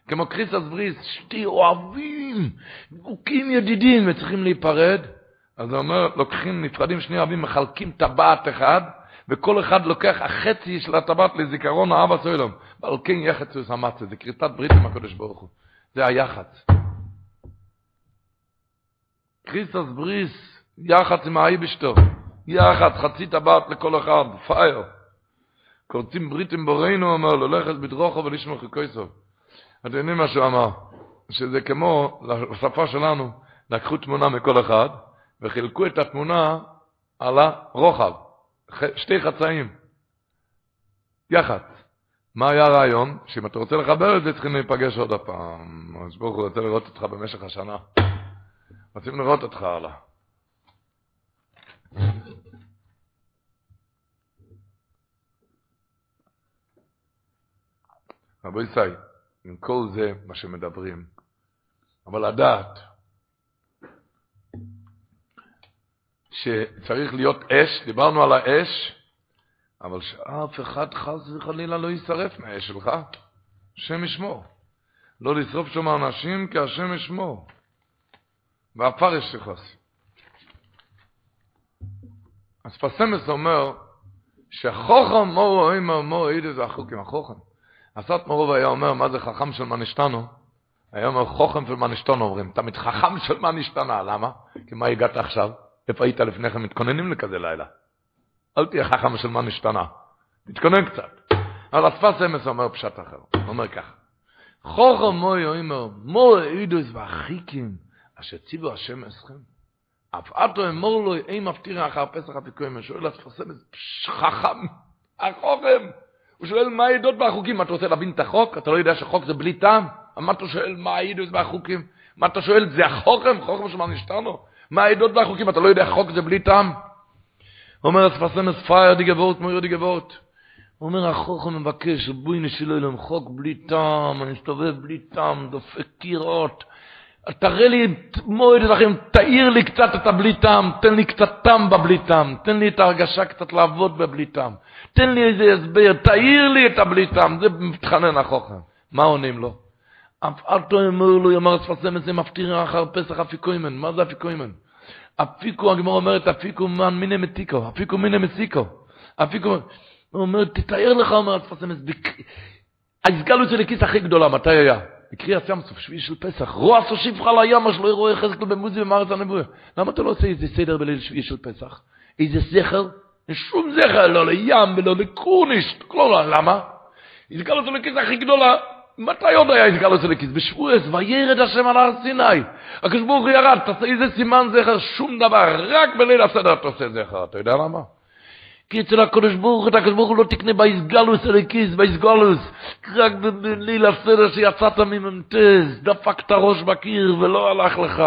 כמו קריסס בריס, שתי אוהבים, דבוקים ידידים, וצריכים להיפרד. אז הוא אומר, לוקחים, נפרדים שני אוהבים, מחלקים טבעת אחד, וכל אחד לוקח החצי של הטבעת לזיכרון האבא סוילום. ועל כן יחץ הוא סמצה, זה כריתת ברית עם הקדוש ברוך הוא. זה היחץ. קריסס בריס, יחץ עם האי. יחץ, חצי טבעת לכל אחד, פייר. קורצים ברית עם בורינו, אומר, ללכת בדרוכו ולשמור חיקויסו. אתם יודעים מה שהוא אמר? שזה כמו, לשפה שלנו, לקחו תמונה מכל אחד, וחילקו את התמונה על הרוחב. שתי חצאים. יחד. מה היה הרעיון? שאם אתה רוצה לחבר את זה, צריכים להיפגש עוד הפעם. אז ברוך הוא רוצה לראות אותך במשך השנה. רוצים לראות אותך הלאה. רבו ישראל, עם כל זה מה שמדברים, אבל לדעת שצריך להיות אש, דיברנו על האש, אבל שאף אחד חס וחלילה לא יישרף מהאש שלך, השם ישמור. לא לשרוף שם אנשים כי השם ישמור. והפרש תכעס. אז פסמס אומר שהחוכם מורו אימר מורו אידו זה החוקים החוכם. הסת מרוב היה אומר מה זה חכם של מנשתנו, היה אומר חוכם של מנשתנו אומרים, תמיד חכם של מנשתנה, למה? כי מה הגעת עכשיו? איפה היית לפני כן מתכוננים לכזה לילה? אל תהיה חכם של מה נשתנה. תתכונן קצת. אבל התפס אמס אומר פשט אחר. הוא אומר ככה. חוכם מוי אומר, מוי אידוס ואחיקים, אשר ציבו השם אסכם. אף אתו אמור לו, אי מפתירה אחר פסח אפיקוים, שואל התפס אמס, חכם, החוכם. הוא שואל מה העדות והחוקים, אתה רוצה להבין את החוק? אתה לא יודע שחוק זה בלי טעם? מה אתה שואל מה העדות והחוקים? מה אתה שואל, זה החוכם? חוכם שמה נשתנו? מה העדות והחוקים? אתה לא יודע חוק זה בלי טעם? אומר הספסנס פייר די גבורט, מויר די גבורט. הוא אומר, החוכם מבקש, בואי נשילו אליהם חוק בלי טעם, אני מסתובב בלי טעם, דופק קירות. תראה לי, מועד לכם, תאיר לי קצת את הבלי טעם, תן לי קצת טעם בבלי טעם, תן לי את ההרגשה קצת לעבוד בבלי טעם, תן לי איזה הסבר, תאיר לי את הבלי טעם, זה מתחנן החוכם. מה עונים לו? אף אתו אמר לו, יאמר ספסם את זה מפטיר אחר פסח אפיקוימן. מה זה אפיקוימן? אפיקו, הגמור אומרת, אפיקו מן מיני מתיקו, אפיקו מיני מסיקו. אפיקו, הוא אומר, תתאר לך, אומר ספסם את זה, ההסגלות של הכיס הכי גדולה, מתי היה? בקריאת ים סוף, שביעי של פסח, רוע סושיבך לים, מה שלא יראה חזק במוזי ומארץ הנבואה. למה אתה לא עושה איזה סדר בליל שביעי של פסח? איזה זכר? שום זכר, לא לים ולא לקרוניש, לא, למה? הסגלות של הכיס הכי גדולה, מתי עוד היה עושה לכיס? בשבועס, וירד השם על הר סיני. הקדוש ברוך הוא ירד, תעשה איזה סימן זכר, שום דבר, רק בליל הסדר אתה עושה זכר. אתה יודע למה? כי אצל הקדוש ברוך הוא, הקדוש ברוך לא תקנה באיסגלוס אלקיס, באיסגלוס, רק בליל הסדר שיצאת מממתז, דפקת ראש בקיר ולא הלך לך.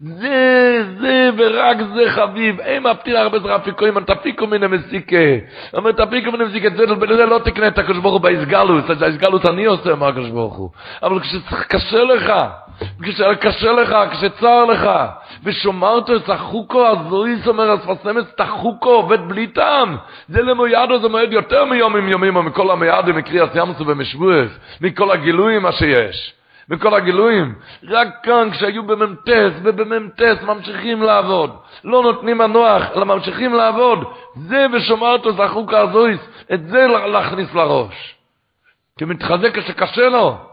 זה, זה ורק זה חביב. אין מפתיע הרבה זרע אפיקוים, אל תפיקו מן המסיקה. אומר, תפיקו מן המסיקה, זה בזה לא תקנה את הקדוש ברוך הוא באיסגלוס, אז האיסגלוס אני עושה, אמר הקדוש ברוך הוא. אבל כשקשה לך, כשקשה לך, כשצר לך, ושומרת את החוקו, אז לא אומר, אז את החוקו, עובד בלי טעם. זה למוידו, זה מועד יותר מיומים יומים, או מכל המיידים, מקריאס ימסו ומשבועס, מכל הגילויים מה שיש. בכל הגילויים. רק כאן כשהיו במ"טס ובמ"טס ממשיכים לעבוד. לא נותנים מנוח, אלא ממשיכים לעבוד. זה ושומעת אותו זכוק הזויס, את זה להכניס לראש. כי מתחזק כשקשה לו.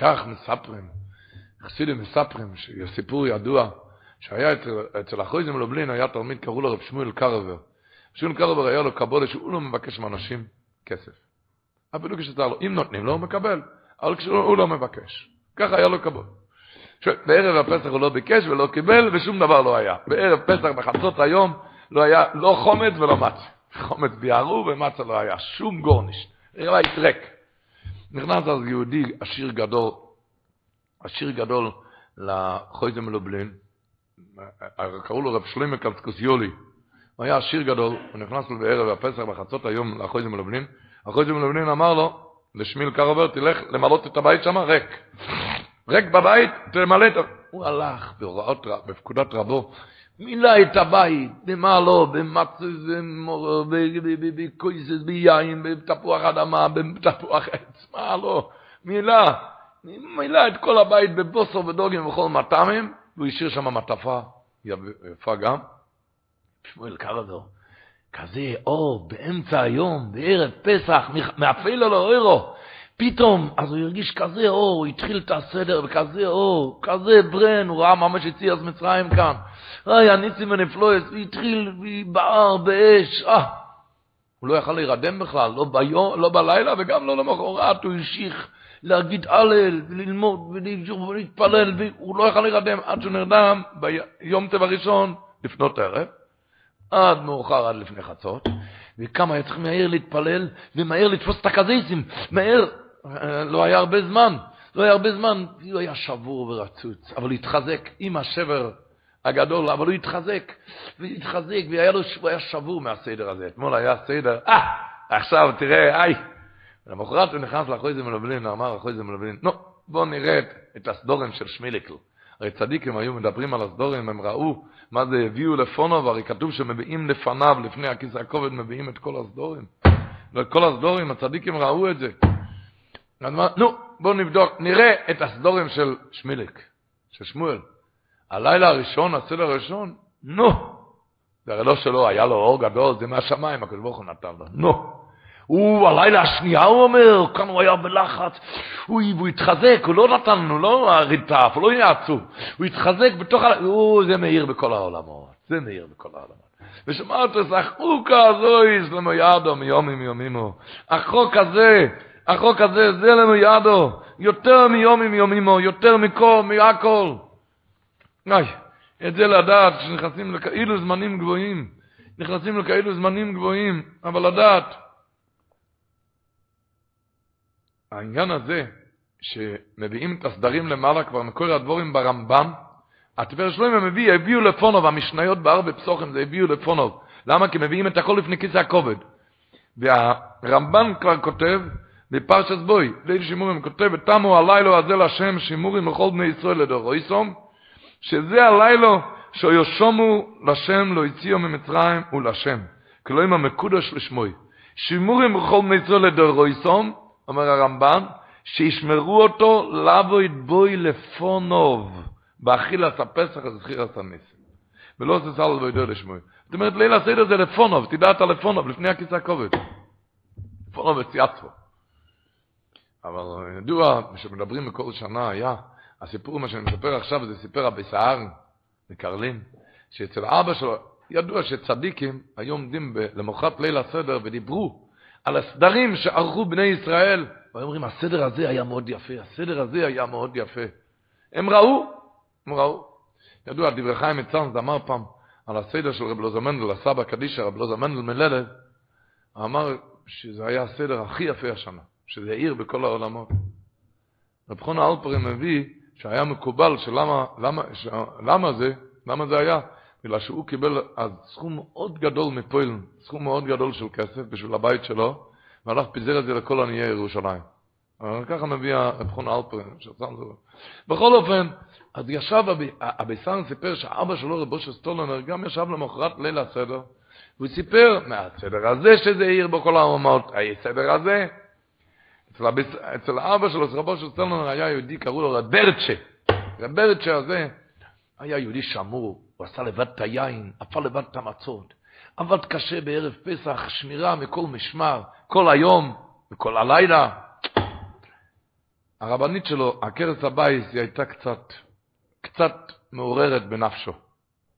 כך מספרים, חסידים מספרים, סיפור ידוע, שהיה אצל, אצל החויזם לובלין, היה תלמיד, קראו לו רב שמואל קרבר. שמואל קרבר היה לו קבולה שהוא לא מבקש מאנשים כסף. אפילו כשזה לו, אם נותנים לו, הוא מקבל. אבל כשהוא לא מבקש. ככה היה לו כבוד. בערב הפסח הוא לא ביקש ולא קיבל ושום דבר לא היה. בערב פסח בחצות היום לא היה לא חומץ ולא מצה. חומץ ביערו ומצה לא היה. שום גורניש. היה ריק. נכנס אז יהודי עשיר גדול, עשיר גדול לחויזה מלובלין, קראו לו רב שלמה קלסקוסיולי. הוא היה עשיר גדול, הוא נכנס לו בערב הפסח בחצות היום לחויזה מלובלין. החויזה מלובלין אמר לו, לשמיל קרובר, תלך למלות את הבית שם, ריק. ריק בבית, תמלא את... הוא הלך בהוראות, בפקודת רבו, מילא את הבית, במה לא, במצז, בקויסס, ביין, בתפוח אדמה, בתפוח עץ, מה לא, מילא, מילא את כל הבית בבוסר ודוגים ובכל מטעמים, והוא השאיר שם מטפה יפה גם. שמואל קרדו, כזה אור באמצע היום, בערב פסח, מאפל לו אורו, פתאום, אז הוא הרגיש כזה אור, הוא התחיל את הסדר וכזה אור, כזה ברן, הוא ראה ממש יציאת מצרים כאן. אוי, הניסים ונפלויס, הוא התחיל בער באש, אה. הוא לא יכל להירדם בכלל, לא, ביום, לא בלילה וגם לא למחרת, הוא המשיך להגיד הלל וללמוד ולהתפלל, והוא לא יכל להירדם עד שהוא נרדם ביום טבע ראשון, לפנות ערב, עד מאוחר, עד לפני חצות, וכמה היה צריך מהר להתפלל ומהר לתפוס את הקזיסים, מהר, לא היה הרבה זמן, לא היה הרבה זמן, הוא היה שבור ורצוץ, אבל הוא התחזק עם השבר הגדול, אבל הוא התחזק, והתחזק, והיה לו, הוא היה שבור מהסדר הזה. אתמול היה סדר, אה, עכשיו תראה, איי. למחרת הוא נכנס לאחוז מלובלין, אמר אחוז מלובלין, נו, בואו נראה את הסדורים של שמיליקל. הרי צדיקים היו מדברים על הסדורים, הם ראו מה זה הביאו לפונו, הרי כתוב שמביאים לפניו, לפני הכיסא הכובד, מביאים את כל הסדורים. וכל הסדורים, הצדיקים ראו את זה. נו, בואו נבדוק, נראה את הסדורים של שמיליק, של שמואל. הלילה הראשון, הסדר הראשון, נו. זה הרי לא שלו, היה לו אור גדול, זה מהשמיים, הקדוש ברוך הוא נתן לו. נו. הוא, הלילה השנייה, הוא אומר, כאן הוא היה בלחץ, הוא, הוא התחזק, הוא לא נתן לנו, לא ריטף, הוא לא היה עצוב, הוא התחזק בתוך ה... הוא, זה מאיר בכל העולמות, זה מאיר בכל העולמות. ושמעת, החוק הזויס למו ידו מיומים יומימו. החוק הזה, החוק הזה, זה למו ידו, יותר מיומים יומימו, יותר מכל, מהכל. איי, את זה לדעת שנכנסים לכאילו זמנים גבוהים, נכנסים לכאילו זמנים גבוהים, אבל לדעת, העניין הזה, שמביאים את הסדרים למעלה כבר מכל הדבורים ברמב"ם, התפארת שלמה מביא, הביאו לפונוב, המשניות בהר בפסוחם זה הביאו לפונוב. למה? כי מביאים את הכל לפני כיסא הכובד. והרמב"ן כבר כותב, בפרשת בוי, ליל שימורים, כותב, ותמו הלילה הזה להשם שימורים לכל בני ישראל לדורויסום, שזה הלילה שיושומו לשם לא הציעו ממצרים ולשם. כלומר מקודש לשמוי. שימורים בכל בני ישראל לדורויסום, אומר הרמב"ן, שישמרו אותו לבו יתבוי לפונוב, באכילת הפסח אז זכירת הניסים. ולא עושה סל וידוע לשמוי. זאת אומרת, ליל הסדר זה לפונוב, תדע אתה לפונוב, לפני הכיסא הכובד. לפונוב וציאצו. אבל ידוע, כשמדברים בכל שנה היה, הסיפור, מה שאני מספר עכשיו, זה סיפר רבי סהר מקרלין, שאצל אבא שלו, ידוע שצדיקים היו עומדים למחרת ליל הסדר ודיברו על הסדרים שערכו בני ישראל, והם אומרים, הסדר הזה היה מאוד יפה, הסדר הזה היה מאוד יפה. הם ראו, הם ראו. ידוע, דברי חיים מצאנז אמר פעם על הסדר של רב לוזר מנדל, הסבא קדישא, רב לוזר מנדל מללד, אמר שזה היה הסדר הכי יפה השנה, שזה העיר בכל העולמות. רב חונה אלפרי מביא שהיה מקובל שלמה למה, למה זה, למה זה היה? בגלל שהוא קיבל אז סכום מאוד גדול מפוילן, סכום מאוד גדול של כסף בשביל הבית שלו, והלך פיזר את זה לכל עניי ירושלים. ככה מביא רב חון אלפרין, בכל אופן, אז ישב, הביסן סיפר שאבא שלו, רבו של סטולנר, גם ישב למחרת ליל הסדר, והוא סיפר מהסדר הזה שזה עיר בכל האומות, הסדר הזה. אצל, הביס, אצל אבא שלו, רבו של סטולנר, היה יהודי, קראו לו רברצ'ה. רברצ'ה הזה היה יהודי שמור, הוא עשה לבד את היין, עפה לבד את המצות. עבד קשה בערב פסח, שמירה מכל משמר, כל היום וכל הלילה. הרבנית שלו, עקרת הבייס, היא הייתה קצת, קצת מעוררת בנפשו.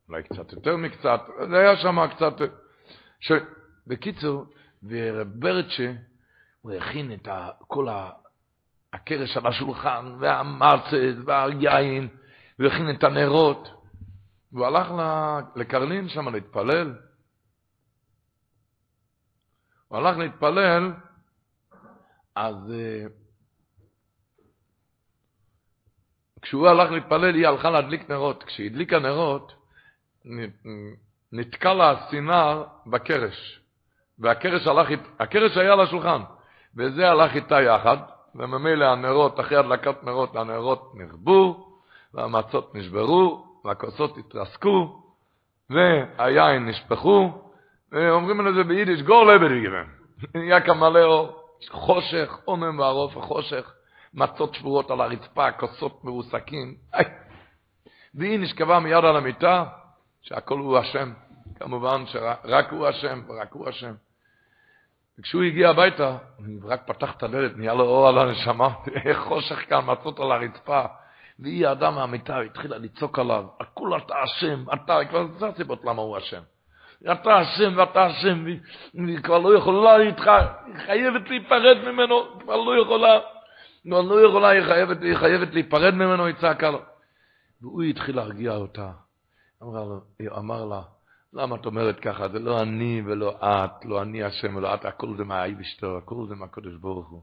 אולי קצת יותר מקצת, זה היה שם קצת... ש... בקיצור, ורב ברצ'ה, הוא הכין את. כל. הקרש על השולחן, והמצת, והיין, הוא הכין את הנרות. והוא הלך לקרלין שם להתפלל. הוא הלך להתפלל, אז uh, כשהוא הלך להתפלל, היא הלכה להדליק נרות. כשהיא הדליקה נרות, נתקע לה הסינר בקרש. והקרש הלך, הקרש היה על השולחן, וזה הלך איתה יחד, וממילא הנרות, אחרי הדלקת נרות, הנרות נכבו, והמצות נשברו, והכוסות התרסקו, והיין נשפכו, ואומרים על זה ביידיש, גור לבדיגרם. [LAUGHS] נהיה כמלא אור, חושך, עומם וערוף וחושך, מצות שבורות על הרצפה, כוסות מרוסקים. והיא נשכבה מיד על המיטה, שהכל הוא השם. כמובן שרק הוא השם, רק הוא השם. וכשהוא הגיע הביתה, הוא רק פתח את הדלת, נהיה לו אור על הנשמה, [LAUGHS] חושך כאן, מצות על הרצפה. והיא האדם מהמיטה, התחילה לצעוק עליו, הכול אתה אשם, אתה, כבר זה הסיבות למה הוא אשם. אתה אשם ואתה אשם, והיא כבר לא יכולה איתך, היא חייבת להיפרד ממנו, כבר לא יכולה, כבר לא יכולה, היא חייבת, היא חייבת להיפרד ממנו, היא צעקה לו. והוא התחיל להרגיע אותה. אמר לה, למה את אומרת ככה? זה לא אני ולא את, לא אני השם ולא את, הכל זה מהאי ושתו, הכל זה מהקדוש ברוך הוא.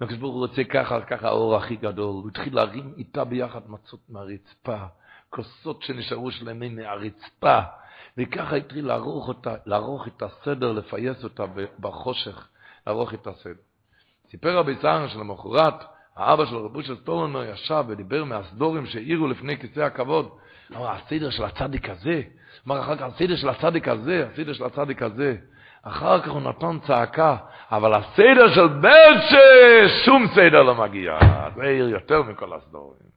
הקדוש ברוך הוא רוצה ככה, ככה האור הכי גדול. הוא התחיל להרים איתה ביחד מצות מהרצפה, כוסות שנשארו שלמים מהרצפה, וככה התחיל לערוך, אותה, לערוך את הסדר, לפייס אותה בחושך, לערוך את הסדר. סיפר רבי צהרן שלמחרת, האבא של רבו של סטורנו ישב ודיבר מהסדורים שהעירו לפני כיסא הכבוד. אמר, הסדר של הצדיק הזה, אמר אחר כך, הסדר של הצדיק הזה, הסדר של הצדיק הזה. אחר כך הוא נתן צעקה, אבל הסדר של ברצ'ה, שום סדר לא מגיע. זה עיר יותר מכל הסדורים.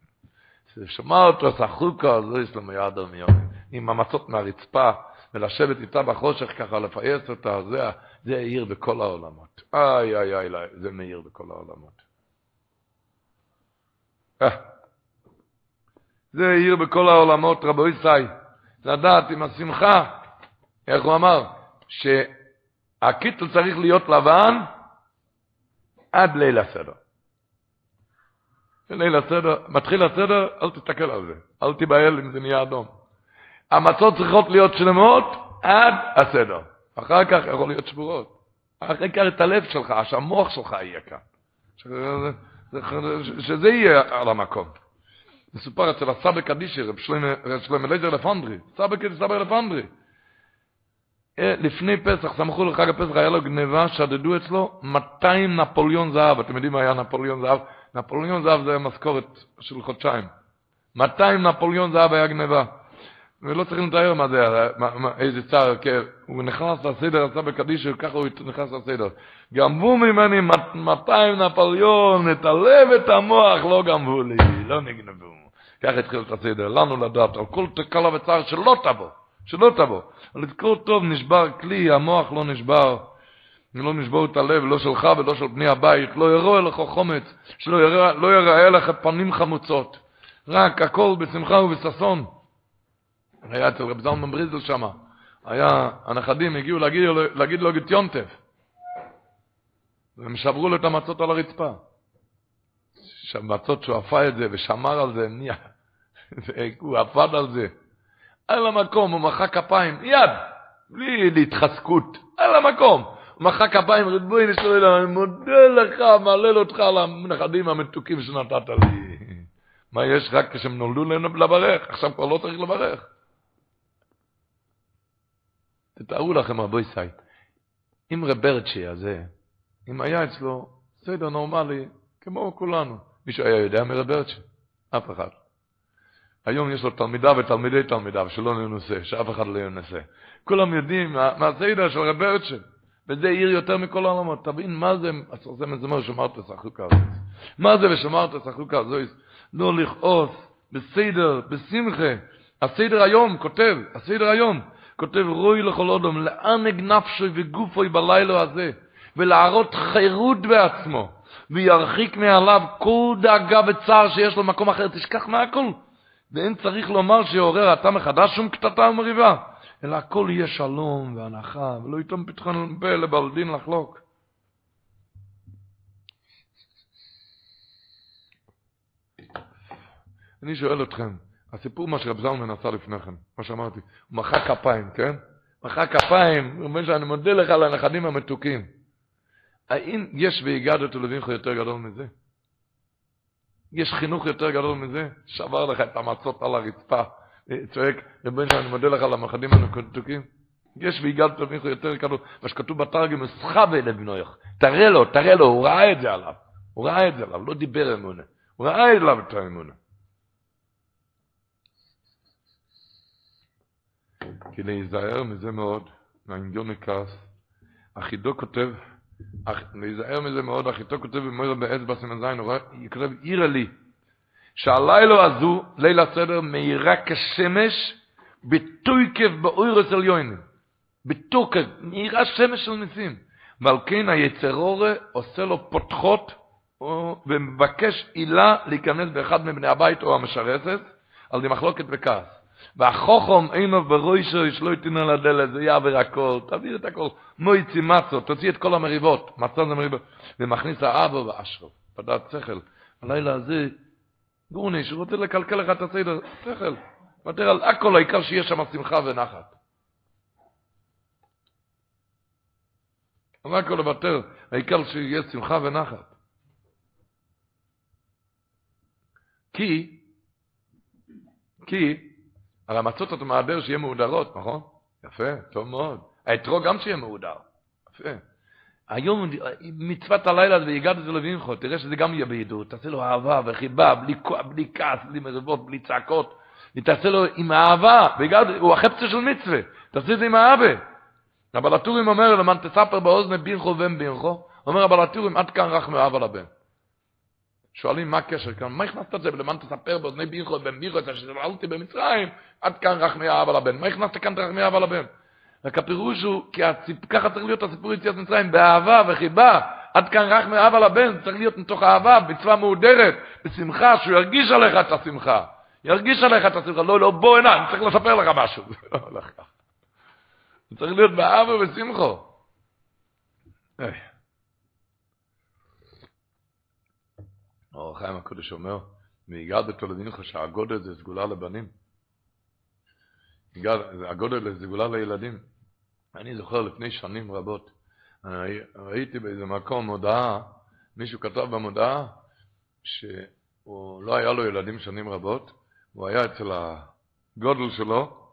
ששמע אותו סחוקה, אז לא יש לו מיד מיומים. עם המצות מהרצפה, ולשבת איתה בחושך ככה, לפייס אותה, זה, זה עיר בכל העולמות. איי, איי, איי, זה מאיר בכל העולמות. אה. זה עיר בכל העולמות, רבו ישי. לדעת עם השמחה, איך הוא אמר? שהקיטל צריך להיות לבן עד ליל הסדר. ליל הסדר, מתחיל הסדר, אל תסתכל על זה, אל תיבהל אם זה נהיה אדום. המצות צריכות להיות שלמות עד הסדר. אחר כך יכול להיות שבורות. אחר כך את הלב שלך, שהמוח שלך יהיה כאן. שזה יהיה על המקום. מסופר אצל הסבא קדישי, רב שלמה לייזר לפנדרי, סבא קדישי, סבא לפנדרי. אה, לפני פסח, סמכו לחג הפסח, היה לו גניבה, שדדו אצלו 200 נפוליון זהב. אתם יודעים מה היה נפוליון זהב? נפוליון זהב זה משכורת של חודשיים. 200 נפוליון זהב היה גניבה. ולא צריכים לתאר מה זה, מה, מה, איזה צער, כן, הוא נכנס לסדר, עשה בקדישו, ככה הוא נכנס לסדר. גנבו ממני 200 נפוליון, את הלב ואת המוח לא גנבו לי, לא נגנבו. ככה התחיל את הסדר, לנו לדעת, על כל תקלה וצער שלא תבוא, שלא תבוא. על כל טוב נשבר כלי, המוח לא נשבר. לא נשבור את הלב, לא שלך ולא של בני הבית, לא יראו אליך חומץ, שלא יראה, לא יראה לך פנים חמוצות. רק הכל בשמחה ובששון. היה אצל רב זלמן בריזל שם, היה, הנכדים הגיעו להגיד, להגיד לו גת יונטף, והם שברו לו את המצות על הרצפה. שהמצות שהוא עפה את זה ושמר על זה, נהיה, הוא עפד על זה. על המקום, הוא מחא כפיים, מיד, בלי להתחזקות, על המקום. הוא מחא כפיים, ריבוי נשאר אני מודה לך, מהלל אותך על הנכדים המתוקים שנתת לי. מה יש רק כשהם נולדו לברך, עכשיו כבר לא צריך לברך. תתארו לכם, רבו ישי, אם רברצ'י הזה, אם היה אצלו סדר נורמלי, כמו כולנו, מישהו היה יודע מרברצ'י? אף אחד. היום יש לו תלמידה ותלמידי תלמידה, שלא ננסה, שאף אחד לא ינסה. כולם יודעים מה, מה הסדר של רברצ'י, וזה עיר יותר מכל העולמות. תבין מה זה, זה מזמור שמרת שחוקה הזאת. מה זה ושמרת שחוקה הזאת? לא לכעוס, בסדר, בשמחה. הסדר היום, כותב, הסדר היום, כותב רוי לכל אדם, לענג נפשי וגופוי בלילה הזה, ולהראות חירות בעצמו, וירחיק מעליו כל דאגה וצער שיש לו מקום אחר, תשכח מהכל. ואין צריך לומר שיעורר אתה מחדש שום קטטה ומריבה, אלא הכל יהיה שלום והנחה, ולא יתום פתחון פה לבעל דין לחלוק. אני שואל אתכם, הסיפור מה שרב זלמן עשה לפני כן, מה שאמרתי, הוא מחא כפיים, כן? מחא כפיים, הוא אומר שאני מודה לך על הנכדים המתוקים. האם יש והגדת לבינך יותר גדול מזה? יש חינוך יותר גדול מזה? שבר לך את המצות על הרצפה, צועק, רבי שאני מודה לך על הנכדים המתוקים? יש והגדת מיכו יותר כתוב, מה שכתוב בתרגם, סחבה לבנויך. תראה לו, תראה לו, הוא ראה את זה עליו. הוא ראה את זה עליו, לא דיבר אמונה. הוא ראה עליו את האמונה. כי להיזהר מזה מאוד, מהאינדיון הכעס, אחידו כותב, להיזהר מזה מאוד, אחידו כותב במוירה באצבע סימן זין, הוא כותב, עירה לי, שהלילה הזו, ליל הסדר, מאירה כשמש, בתויקף באוירס עליונים. בתוקף, מאירה שמש של ניסים. ועל כן היצרורה עושה לו פותחות ומבקש עילה להיכנס באחד מבני הבית או המשרתת, על די מחלוקת וכעס. והחוכם אינו ברוישו, יש לא יתנו על הדלת, זה יעבר הכל, תעביר את הכל, מויצי מצו, תוציא את כל המריבות, מצון זה מריבות, ומכניס האבו ואשרו, פדעת שכל. הלילה הזה, גורניש, הוא רוצה לקלקל לך את הסדר, שכל, מוותר על הכל, העיקר שיש שם שמחה ונחת. על הכל לוותר, העיקר שיש שמחה ונחת. כי, כי, על המצות אתה מעבר שיהיה מהודרות, נכון? יפה, טוב מאוד. האתרוג גם שיהיה מהודר. יפה. היום מצוות הלילה והגעת את זה לווינכו, תראה שזה גם יהיה בידור, תעשה לו אהבה וחיבה, בלי, בלי כעס, בלי מריבות, בלי צעקות, ותעשה לו עם אהבה, והגעת, הוא החפצה של מצווה, תעשה את זה עם אהבה. אבל הטורים אומר, למען תספר באוזן בינכו ובן בינכו, אומר אבל הטורים, עד כאן רח מאהבה לבן. שואלים מה הקשר כאן, מה הכנסת את זה, ולמען תספר באוזני בינכו ובן בינכו, את שזללתי במצרים, עד כאן רח מאהבה לבן. מה הכנסת כאן רח מאהבה לבן? רק הפירוש הוא, כי הציפ... ככה צריך להיות הסיפור יציאת מצרים, באהבה וחיבה, עד כאן רח מאהבה לבן, צריך להיות מתוך אהבה, בצבא מהודרת, בשמחה, שהוא ירגיש עליך את השמחה. ירגיש עליך את השמחה, לא, לא, בוא הנה, אני צריך לספר לך משהו. [LAUGHS] זה לא הולך ככה. צריך להיות באהבה ובשמחו. אור החיים הקודש אומר, והגעת בתולדינך שהגודל זה סגולה לבנים. הגודל זה סגולה לילדים. אני זוכר לפני שנים רבות, ראיתי באיזה מקום מודעה, מישהו כתב במודעה שהוא לא היה לו ילדים שנים רבות, הוא היה אצל הגודל שלו,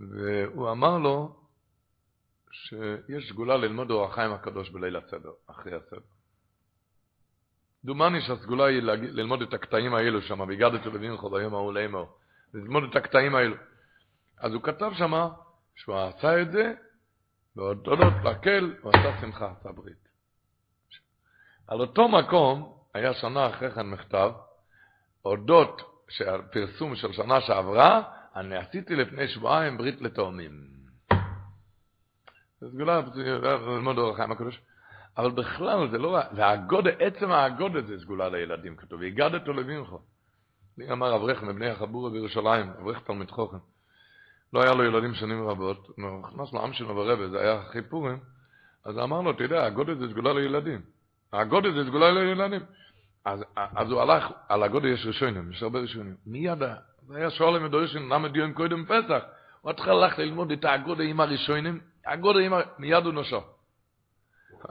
והוא אמר לו שיש סגולה ללמוד אור החיים הקדוש בליל הסדר, אחרי הסדר. דומני שהסגולה היא ללמוד את הקטעים האלו שם, והגדת לבינך ביום ההוא לאמור, ללמוד את הקטעים האלו. אז הוא כתב שם שהוא עשה את זה, והודות להקל, הוא עשה שמחה, עשה ברית. על אותו מקום, היה שנה אחרי כן מכתב, הודות שהפרסום של שנה שעברה, אני עשיתי לפני שבועיים ברית לתאומים. סגולה, ללמוד אור החיים הקדוש. אבל בכלל זה לא, והגודל, עצם הגודל זה סגולה לילדים, כתוב, והגדת לבינך. מי אמר אברך מבני החבורה בירושלים, אברך תלמיד חוכם. לא היה לו ילדים שנים רבות, הוא נכנס לעם שלו ברבה, זה היה אחרי פורים, אז אמר לו, יודע, הגודל זה סגולה לילדים. הגודל זה סגולה לילדים. אז, אז הוא הלך, על הגודל יש ראשונים, יש הרבה ראשונים. מי ידע? זה היה שואל עם הדורשים, למה דיון קודם פסח? הוא התחיל ללכת ללמוד את הגודל עם הראשונים, הגודל עם ה... מיד הוא נושא.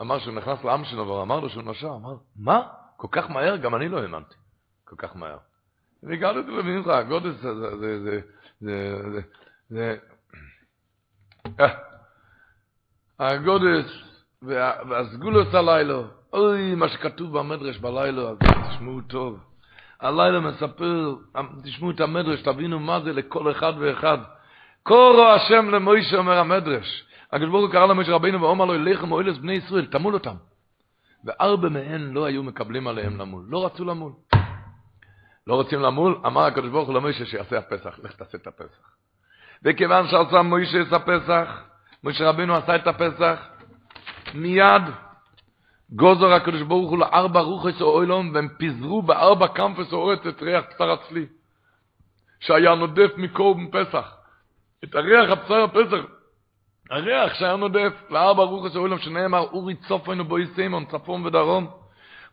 אמר שהוא נכנס לעם שלו ואמר לו שהוא נושע, אמר, מה? כל כך מהר? גם אני לא האמנתי. כל כך מהר. והגעתי למינך, הגודס זה, זה, זה, זה, זה, זה, הגודס והסגולוס הלילה, אוי, מה שכתוב במדרש בלילה, אז תשמעו טוב. הלילה מספר, תשמעו את המדרש, תבינו מה זה לכל אחד ואחד. קורו השם למוישה אומר המדרש. הקדוש ברוך הוא קרא למשה רבינו ואומר לו, אליכם אוהלס בני ישראל, תמול אותם. וארבע מהן לא היו מקבלים עליהם למול, לא רצו למול. לא רוצים למול, אמר הקדוש ברוך הוא למשה שיעשה הפסח, לך תעשה את הפסח. וכיוון שעשה משה את הפסח, משה רבינו עשה את הפסח, מיד גוזר הקדוש ברוך הוא לארבע רוחס או אוילום, והם פיזרו בארבע קמפס או אורץ את ריח בשר הצלי, שהיה נודף מקורבן פסח. את הריח הבשר הפסח הריח שהיה נודף, לארבע רוחס העולם שנאמר, אורי צופן ובואי סיימון, צפון ודרום.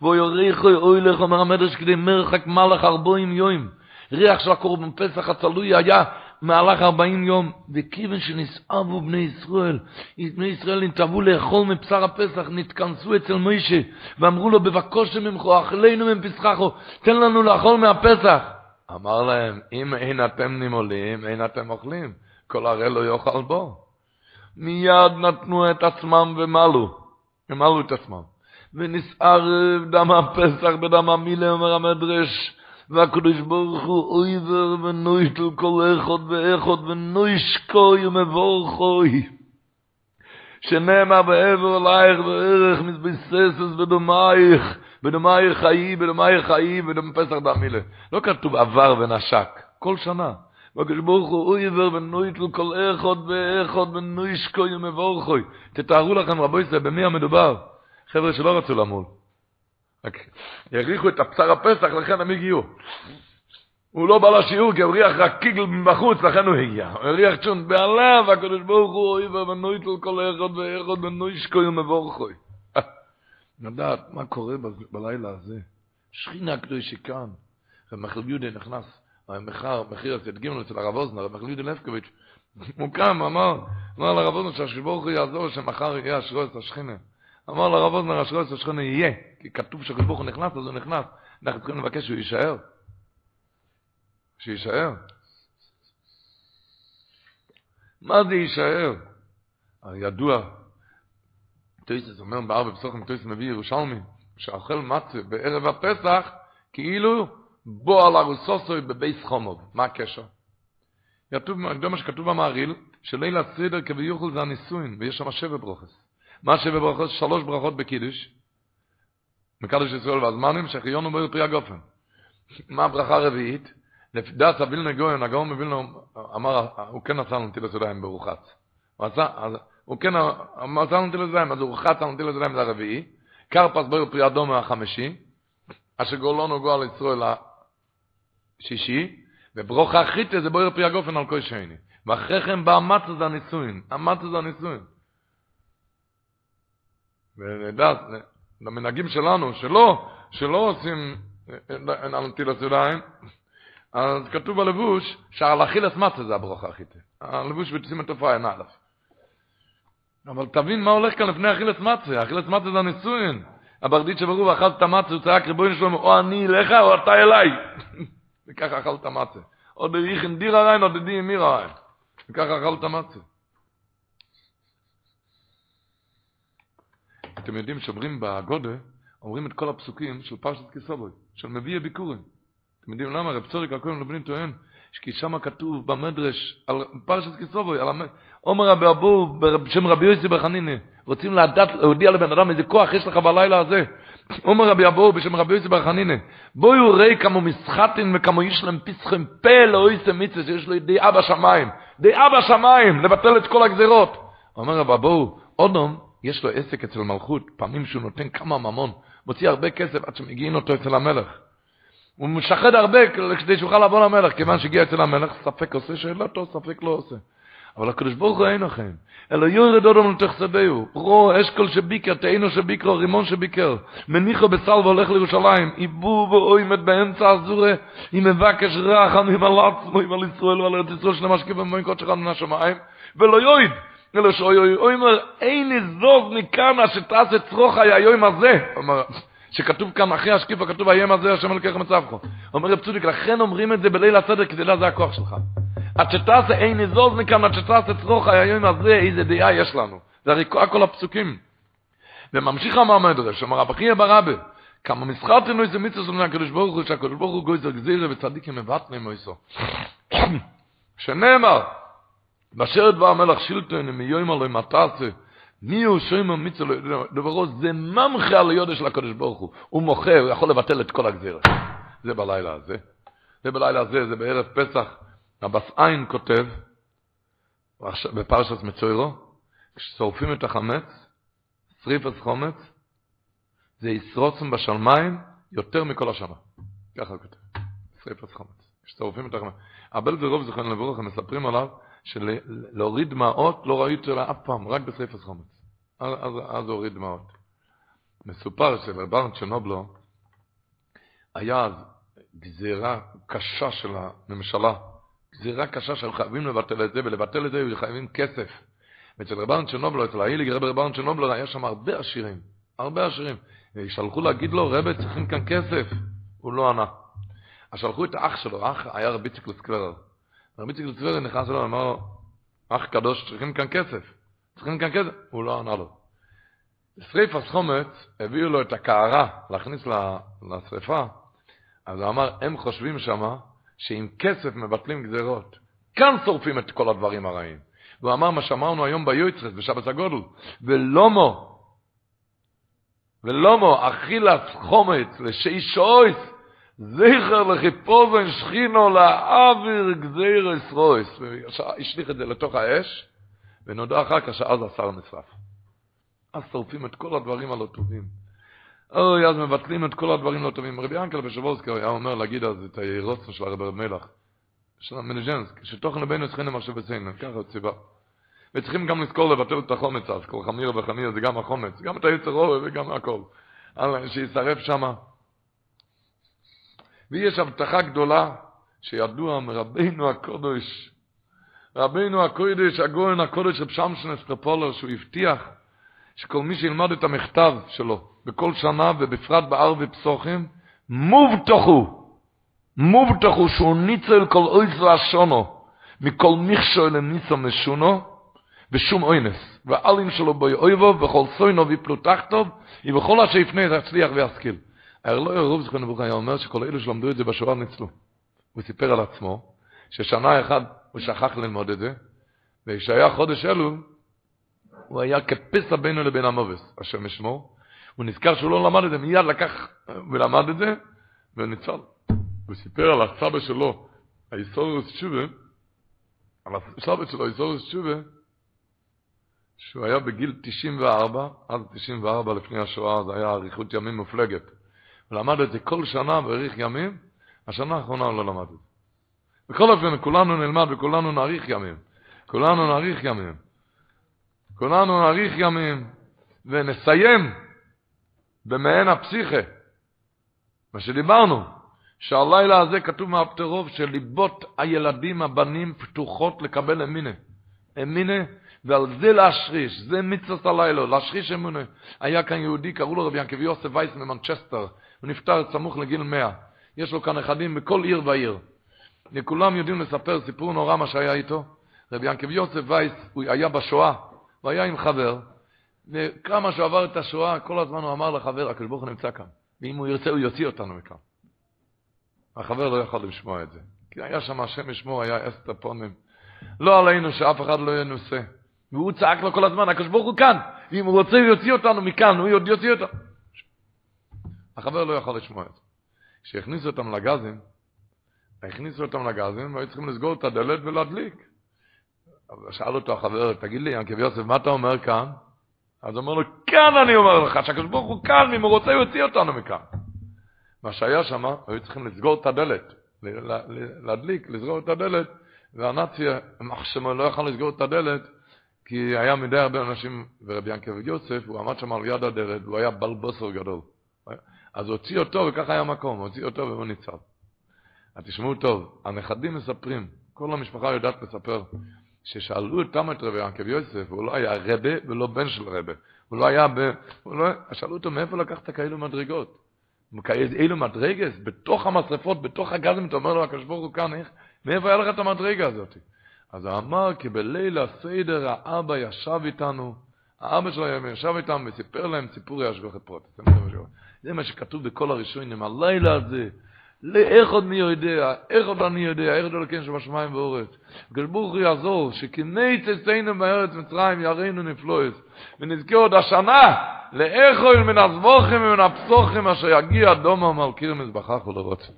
ואוי יוריך אוי לך, אומר המדרש, כדי מרחק מלך ארבעים יום. ריח של הקורבן פסח הצלוי היה מהלך ארבעים יום, וכיוון שנסעבו בני ישראל, בני ישראל נתאבו לאכול מבשר הפסח, נתכנסו אצל מוישה, ואמרו לו, בבקושם ממך, אכלנו מפסחו, תן לנו לאכול מהפסח. אמר להם, אם אין אתם נימולים, אין אתם אוכלים, כל הרי לא יאכל בו. מיד נתנו את עצמם ומלו, הם מלו את עצמם. ונסער דם הפסח בדם המילה, אומר המדרש, והקדוש ברוך הוא אויבר ונויטל כל אחד ואחד ונוישקוי ומבורכוי. שנאמר בעבר לייך וערך מזביססס בדומייך, בדומייך חיי, בדומייך חיי, בדומייך פסח דמילה. לא כתוב עבר ונשק, כל שנה. והקדוש ברוך הוא אויבר ונויטל כל אחד ואחד ונוישקוי ומבורכוי. תתארו לכם רבו ישראל במי המדובר? חבר'ה שלא רצו למול. רק יריחו את הבשר הפסח, לכן הם הגיעו. הוא לא בא לשיעור כי הוא ריח רק קיגל מבחוץ, לכן הוא הגיע. הוא ריח צ'ון בעליו, הקדוש ברוך הוא אוהב ונויטל כל אחד ואחד ונוישקוי ומבורכוי. לדעת מה קורה בלילה הזה. שכינה הקדוש כאן. ומחל יהודה נכנס, המחר, מחיר אצל ג' אצל הרב אוזנר, מחל יהודה נפקוביץ', הוא קם, אמר, אמר לרב אוזנר שהשבורך יעזור שמחר יהיה אשרו את השכינה. אמר לרב אוזנר, את השכינה יהיה, כי כתוב שהקדוש הוא נכנס, אז הוא נכנס. אנחנו צריכים לבקש שהוא יישאר. שיישאר. מה זה יישאר? הרי ידוע, טויסס אומר בארבע פסוחים, טויסס מביא ירושלמי, שאוכל מצה בערב הפסח, כאילו בו על ארוסוסוי בבייס חומוב. מה הקשר? כתוב, מה שכתוב במעריל, שליל הסדר כביכול זה הנישואין, ויש שם שבע ברוכס. מה שבע ברוכס? שלוש ברכות בקידוש, מקדוש ישראל והזמנים, שחיון אומר פרי הגופן. מה הברכה הרביעית? לפדס אבילנה גויין, הגאון מבילנה אמר, הוא כן עשה לנו תילס ידיים ברוחץ. הוא עשה, הוא כן עשה לנו תילס ידיים, אז הוא רוחץ לנו תילס ידיים זה הרביעי. קרפס בור פרי אדום החמישי. אשר גאולנו גואל ישראל השישי. וברוכה חיטה זה בור פרי הגופן על כל שני. ואחרי כן בא המצה זה הנישואין. המצה זה הנישואין. למנהגים שלנו, שלא, שלא עושים נטילת ידיים, אז כתוב בלבוש שעל אכילת מצה זה הברוכה החיטה. הלבוש בתשים את אין א'. אבל תבין מה הולך כאן לפני אכילת מצה. אכילת מצה זה הנישואין. הברדית שברור ואכלת את המצה, הוא צעק ריבונו שלמה, או אני אליך או אתה אליי. [LAUGHS] וככה אכלת מצה. או דייכן דיר הריין או דדי אמיר הריין. וככה אכלת מצה. אתם יודעים שאומרים בגודה, אומרים את כל הפסוקים של פרשת כסובוי, של מביא הביקורים. אתם יודעים למה? רב צוריק הכהן לבנים טוען, כי שם כתוב במדרש, על פרשת כסובוי, על המ... עומר רבי אבו, בשם רבי יוסי בחנינה, רוצים לדעת, להודיע לבן אדם איזה כוח יש לך בלילה הזה. עומר רבי אבו, בשם רבי יוסי בחנינה, בואי וראי כמה מסחטין וכמה יש להם פסחם פה לאויסם מצווה, שיש לו די אבא שמיים, די אבא שמיים, לבטל את כל הגזירות. אומר רבי אבו, אודום, יש לו עסק אצל מלכות, פעמים שהוא נותן כמה ממון, מוציא הרבה כסף עד שמגיעים אותו אצל המלך. הוא משחד הרבה כדי שיוכל לבוא למלך, כיוון שהגיע אצל המלך, ספק עושה שאלתו, ספק לא עושה. אבל הקדוש ברוך הוא אין לכם. אלא יורד אודום לתחסדהו. פרו אשכול שביקר, תאינו שביקר, רימון שביקר. מניחו בסל והולך לירושלים. איבו ואוימת באמצע הזורה. היא מבקש רחמים על עצמו, על ישראל ועל ארץ ישראל שלמה שקיף במוין קודש אחד מן השמיים. ולא יויד. אלא שאוי אוי אוי אומר, אין נזוב מכאן שתעשה צרוחי היום הזה. אומר, שכתוב כאן אחרי השקיפה, כתוב היום הזה השם אלוקיך מצבך. אומר רב צודיק, לכן אומרים את זה בליל הסדר, כדי לדעת זה הכוח שלך. שתעשה אין נזוז מכאן, שתעשה צרוך היום הזה, איזה דעה יש לנו. זה הרי כל הפסוקים. וממשיך המדרש, אמר רב חייא ברבי, כמה מסחרתנו איזה מצווה של הקדוש ברוך הוא, שהקדוש ברוך הוא גויזר גזירה וצדיקים מבטנים מויסו. שנאמר, באשר דבר המלך שילטון, מיום אלוהים מתעשה, מי הוא שוים המצווה לדברו, זה ממחה על היודע של הקדוש ברוך הוא. הוא מוכר, הוא יכול לבטל את כל הגזירה. זה בלילה הזה. זה בלילה הזה, זה בערב פסח. הבס עין כותב, בפרשת מצוירו, כששורפים את החמץ, שריפת חומץ, זה ישרוצם בשמיים יותר מכל השנה. ככה הוא כותב, שריפת חומץ. כששורפים את החמץ. אבל ורוב זכרנו לברוך, הם מספרים עליו, שלהוריד דמעות לא ראיתי לה אף פעם, רק בשריפת חומץ. אז, אז, אז הוריד דמעות. מסופר שלברנט צ'רנובלו היה אז גזירה קשה של הממשלה, גזירה קשה שהם חייבים לבטל את זה, ולבטל את זה חייבים כסף. ואצל רברן צ'רנובלו, אצל האיליג רבי רברן צ'רנובלו, היה שם הרבה עשירים, הרבה עשירים. ושלחו להגיד לו, רבי, צריכים כאן כסף. הוא לא ענה. אז שלחו את האח שלו, אח היה רבי ציקלוס קלרר. רבי קלרר נכנס אליו ואמר, אח קדוש, צריכים כאן כסף. צריכים כאן כסף? הוא לא ענה לו. שריפת חומץ הביאו לו את הקערה להכניס לשריפה, אז הוא אמר, הם חושבים שמה שעם כסף מבטלים גזירות. כאן שורפים את כל הדברים הרעים. והוא אמר מה שאמרנו היום ביועצרס, בשבת הגודל, ולומו, ולומו, אכילת חומץ לשיש אויס, זכר לחיפוזן שכינו לאוויר גזיר אסרויס. והשליך את זה לתוך האש, ונודע אחר כך שאז השר נשרף. אז שורפים את כל הדברים הלא טובים. אוי, אז מבטלים את כל הדברים הלא טובים. רבי ינקל בשבולסקי היה אומר להגיד אז את הירוסה של הרב מלך, של המנג'נסק, שתוכן לבינו צריכים משהו בסיינו, ככה הוא ציבה. וצריכים גם לזכור לבטל את החומץ אז, כל חמיר וחמיר זה גם החומץ, גם את היצר אורי וגם הכל. שישרף שמה. ויש הבטחה גדולה שידוע מרבינו הקודש, רבינו הקודש, הגויין הקודש רב שמשון אסטרפולר, שהוא הבטיח שכל מי שילמד את המכתב שלו בכל שנה ובפרט בער ופסוחים, מובטחו, מובטחו שהוא ניצל כל אויז ואשונו, מכל מכשו לניסו משונו, ושום אוינס, ואלים שלו בוי אויבו, וכל סוינו ויפלו תחתו, ובכל אשר יפנה יצליח וישכיל. לא ירוב זכרנו ברוך היה אומר שכל אלו שלמדו את זה בשואה ניצלו. הוא סיפר על עצמו, ששנה אחת הוא שכח ללמוד את זה, וכשהיה חודש אלו, הוא היה כפסע בינו לבין המובס, השם ישמו, הוא נזכר שהוא לא למד את זה, מיד לקח ולמד את זה, וניצל. הוא סיפר על הסבא שלו, היסורוס תשובה, על הסבא שלו, היסורוס תשובה, שהוא היה בגיל 94, אז 94 לפני השואה, זה היה אריכות ימים מופלגת. הוא למד את זה כל שנה באריך ימים, השנה האחרונה הוא לא למד את זה. בכל אופן, כולנו נלמד וכולנו נאריך ימים. כולנו נאריך ימים. כולנו נאריך ימים, ונסיים במעין הפסיכה, מה שדיברנו, שהלילה הזה כתוב מהפטרוב שליבות הילדים, הבנים, פתוחות לקבל אמינה. אמינה, ועל זה להשריש, זה מצוות הלילה, להשריש אמונה. היה כאן יהודי, קראו לו רבי ינקב יוסף וייס ממנצ'סטר, הוא נפטר סמוך לגיל מאה. יש לו כאן נכדים בכל עיר ועיר. וכולם יודעים לספר סיפור נורא מה שהיה איתו. רבי ינקב יוסף וייס, הוא היה בשואה, הוא היה עם חבר, וכמה שהוא עבר את השואה, כל הזמן הוא אמר לחבר, הקדוש ברוך הוא נמצא כאן, ואם הוא ירצה הוא יוציא אותנו מכאן. החבר לא יכול לשמוע את זה, כי היה שם השם ישמור, היה אסתר פונים. לא עלינו שאף אחד לא ינוסה. והוא צעק לו כל הזמן, הקדוש ברוך הוא כאן, ואם הוא רוצה הוא יוציא אותנו מכאן, הוא יוציא אותנו. החבר לא יכול לשמוע את זה. כשהכניסו אותם לגזים, הכניסו אותם לגזים, והיו צריכים לסגור את הדלת ולהדליק. שאל אותו החבר, תגיד לי, ינקב יוסף, מה אתה אומר כאן? אז הוא אומר לו, כאן אני אומר לך, שהקדוש ברוך הוא כאן, אם הוא רוצה, הוא יוציא אותנו מכאן. מה שהיה שם, היו צריכים לסגור את הדלת, להדליק, לסגור את הדלת, והנאצי, מחשמו לא יכול לסגור את הדלת, כי היה מדי הרבה אנשים, ורבי ינקב יוסף, הוא עמד שם על יד הדלת, והוא היה בלבוסר גדול. אז הוציא אותו, וככה היה מקום, הוציא אותו והוא ניצל. אז תשמעו טוב, הנכדים מספרים, כל המשפחה יודעת לספר, ששאלו אותם את רבי ינקב יוסף, הוא לא היה רבה ולא בן של רבה. הוא לא היה ב... הוא לא... שאלו אותו, מאיפה לקחת כאלו מדרגות? אילו מדרגס? בתוך המשרפות, בתוך הגזים, אתה אומר לו, הקדוש ברוך הוא כאן, איך? מאיפה היה לך את המדרגה הזאת? אז הוא אמר, כי בליל הסדר האבא ישב איתנו, האבא שלו ישב איתם וסיפר להם סיפור ישגוח את פרוט. זה מה שכתוב בכל הראשונים, הלילה הזה, לאיך עוד מי יודע, איך עוד אני יודע, איך עוד אלוקים שבשמיים ואורץ. הקדוש ברוך הוא יעזור, שכני צאצאינו בארץ מצרים יראינו נפלויס, ונזכה עוד השנה, לאיכול מן הזבוכים ומן הפסוחים אשר יגיע דומה מלכיר מזבחך ולרוץ.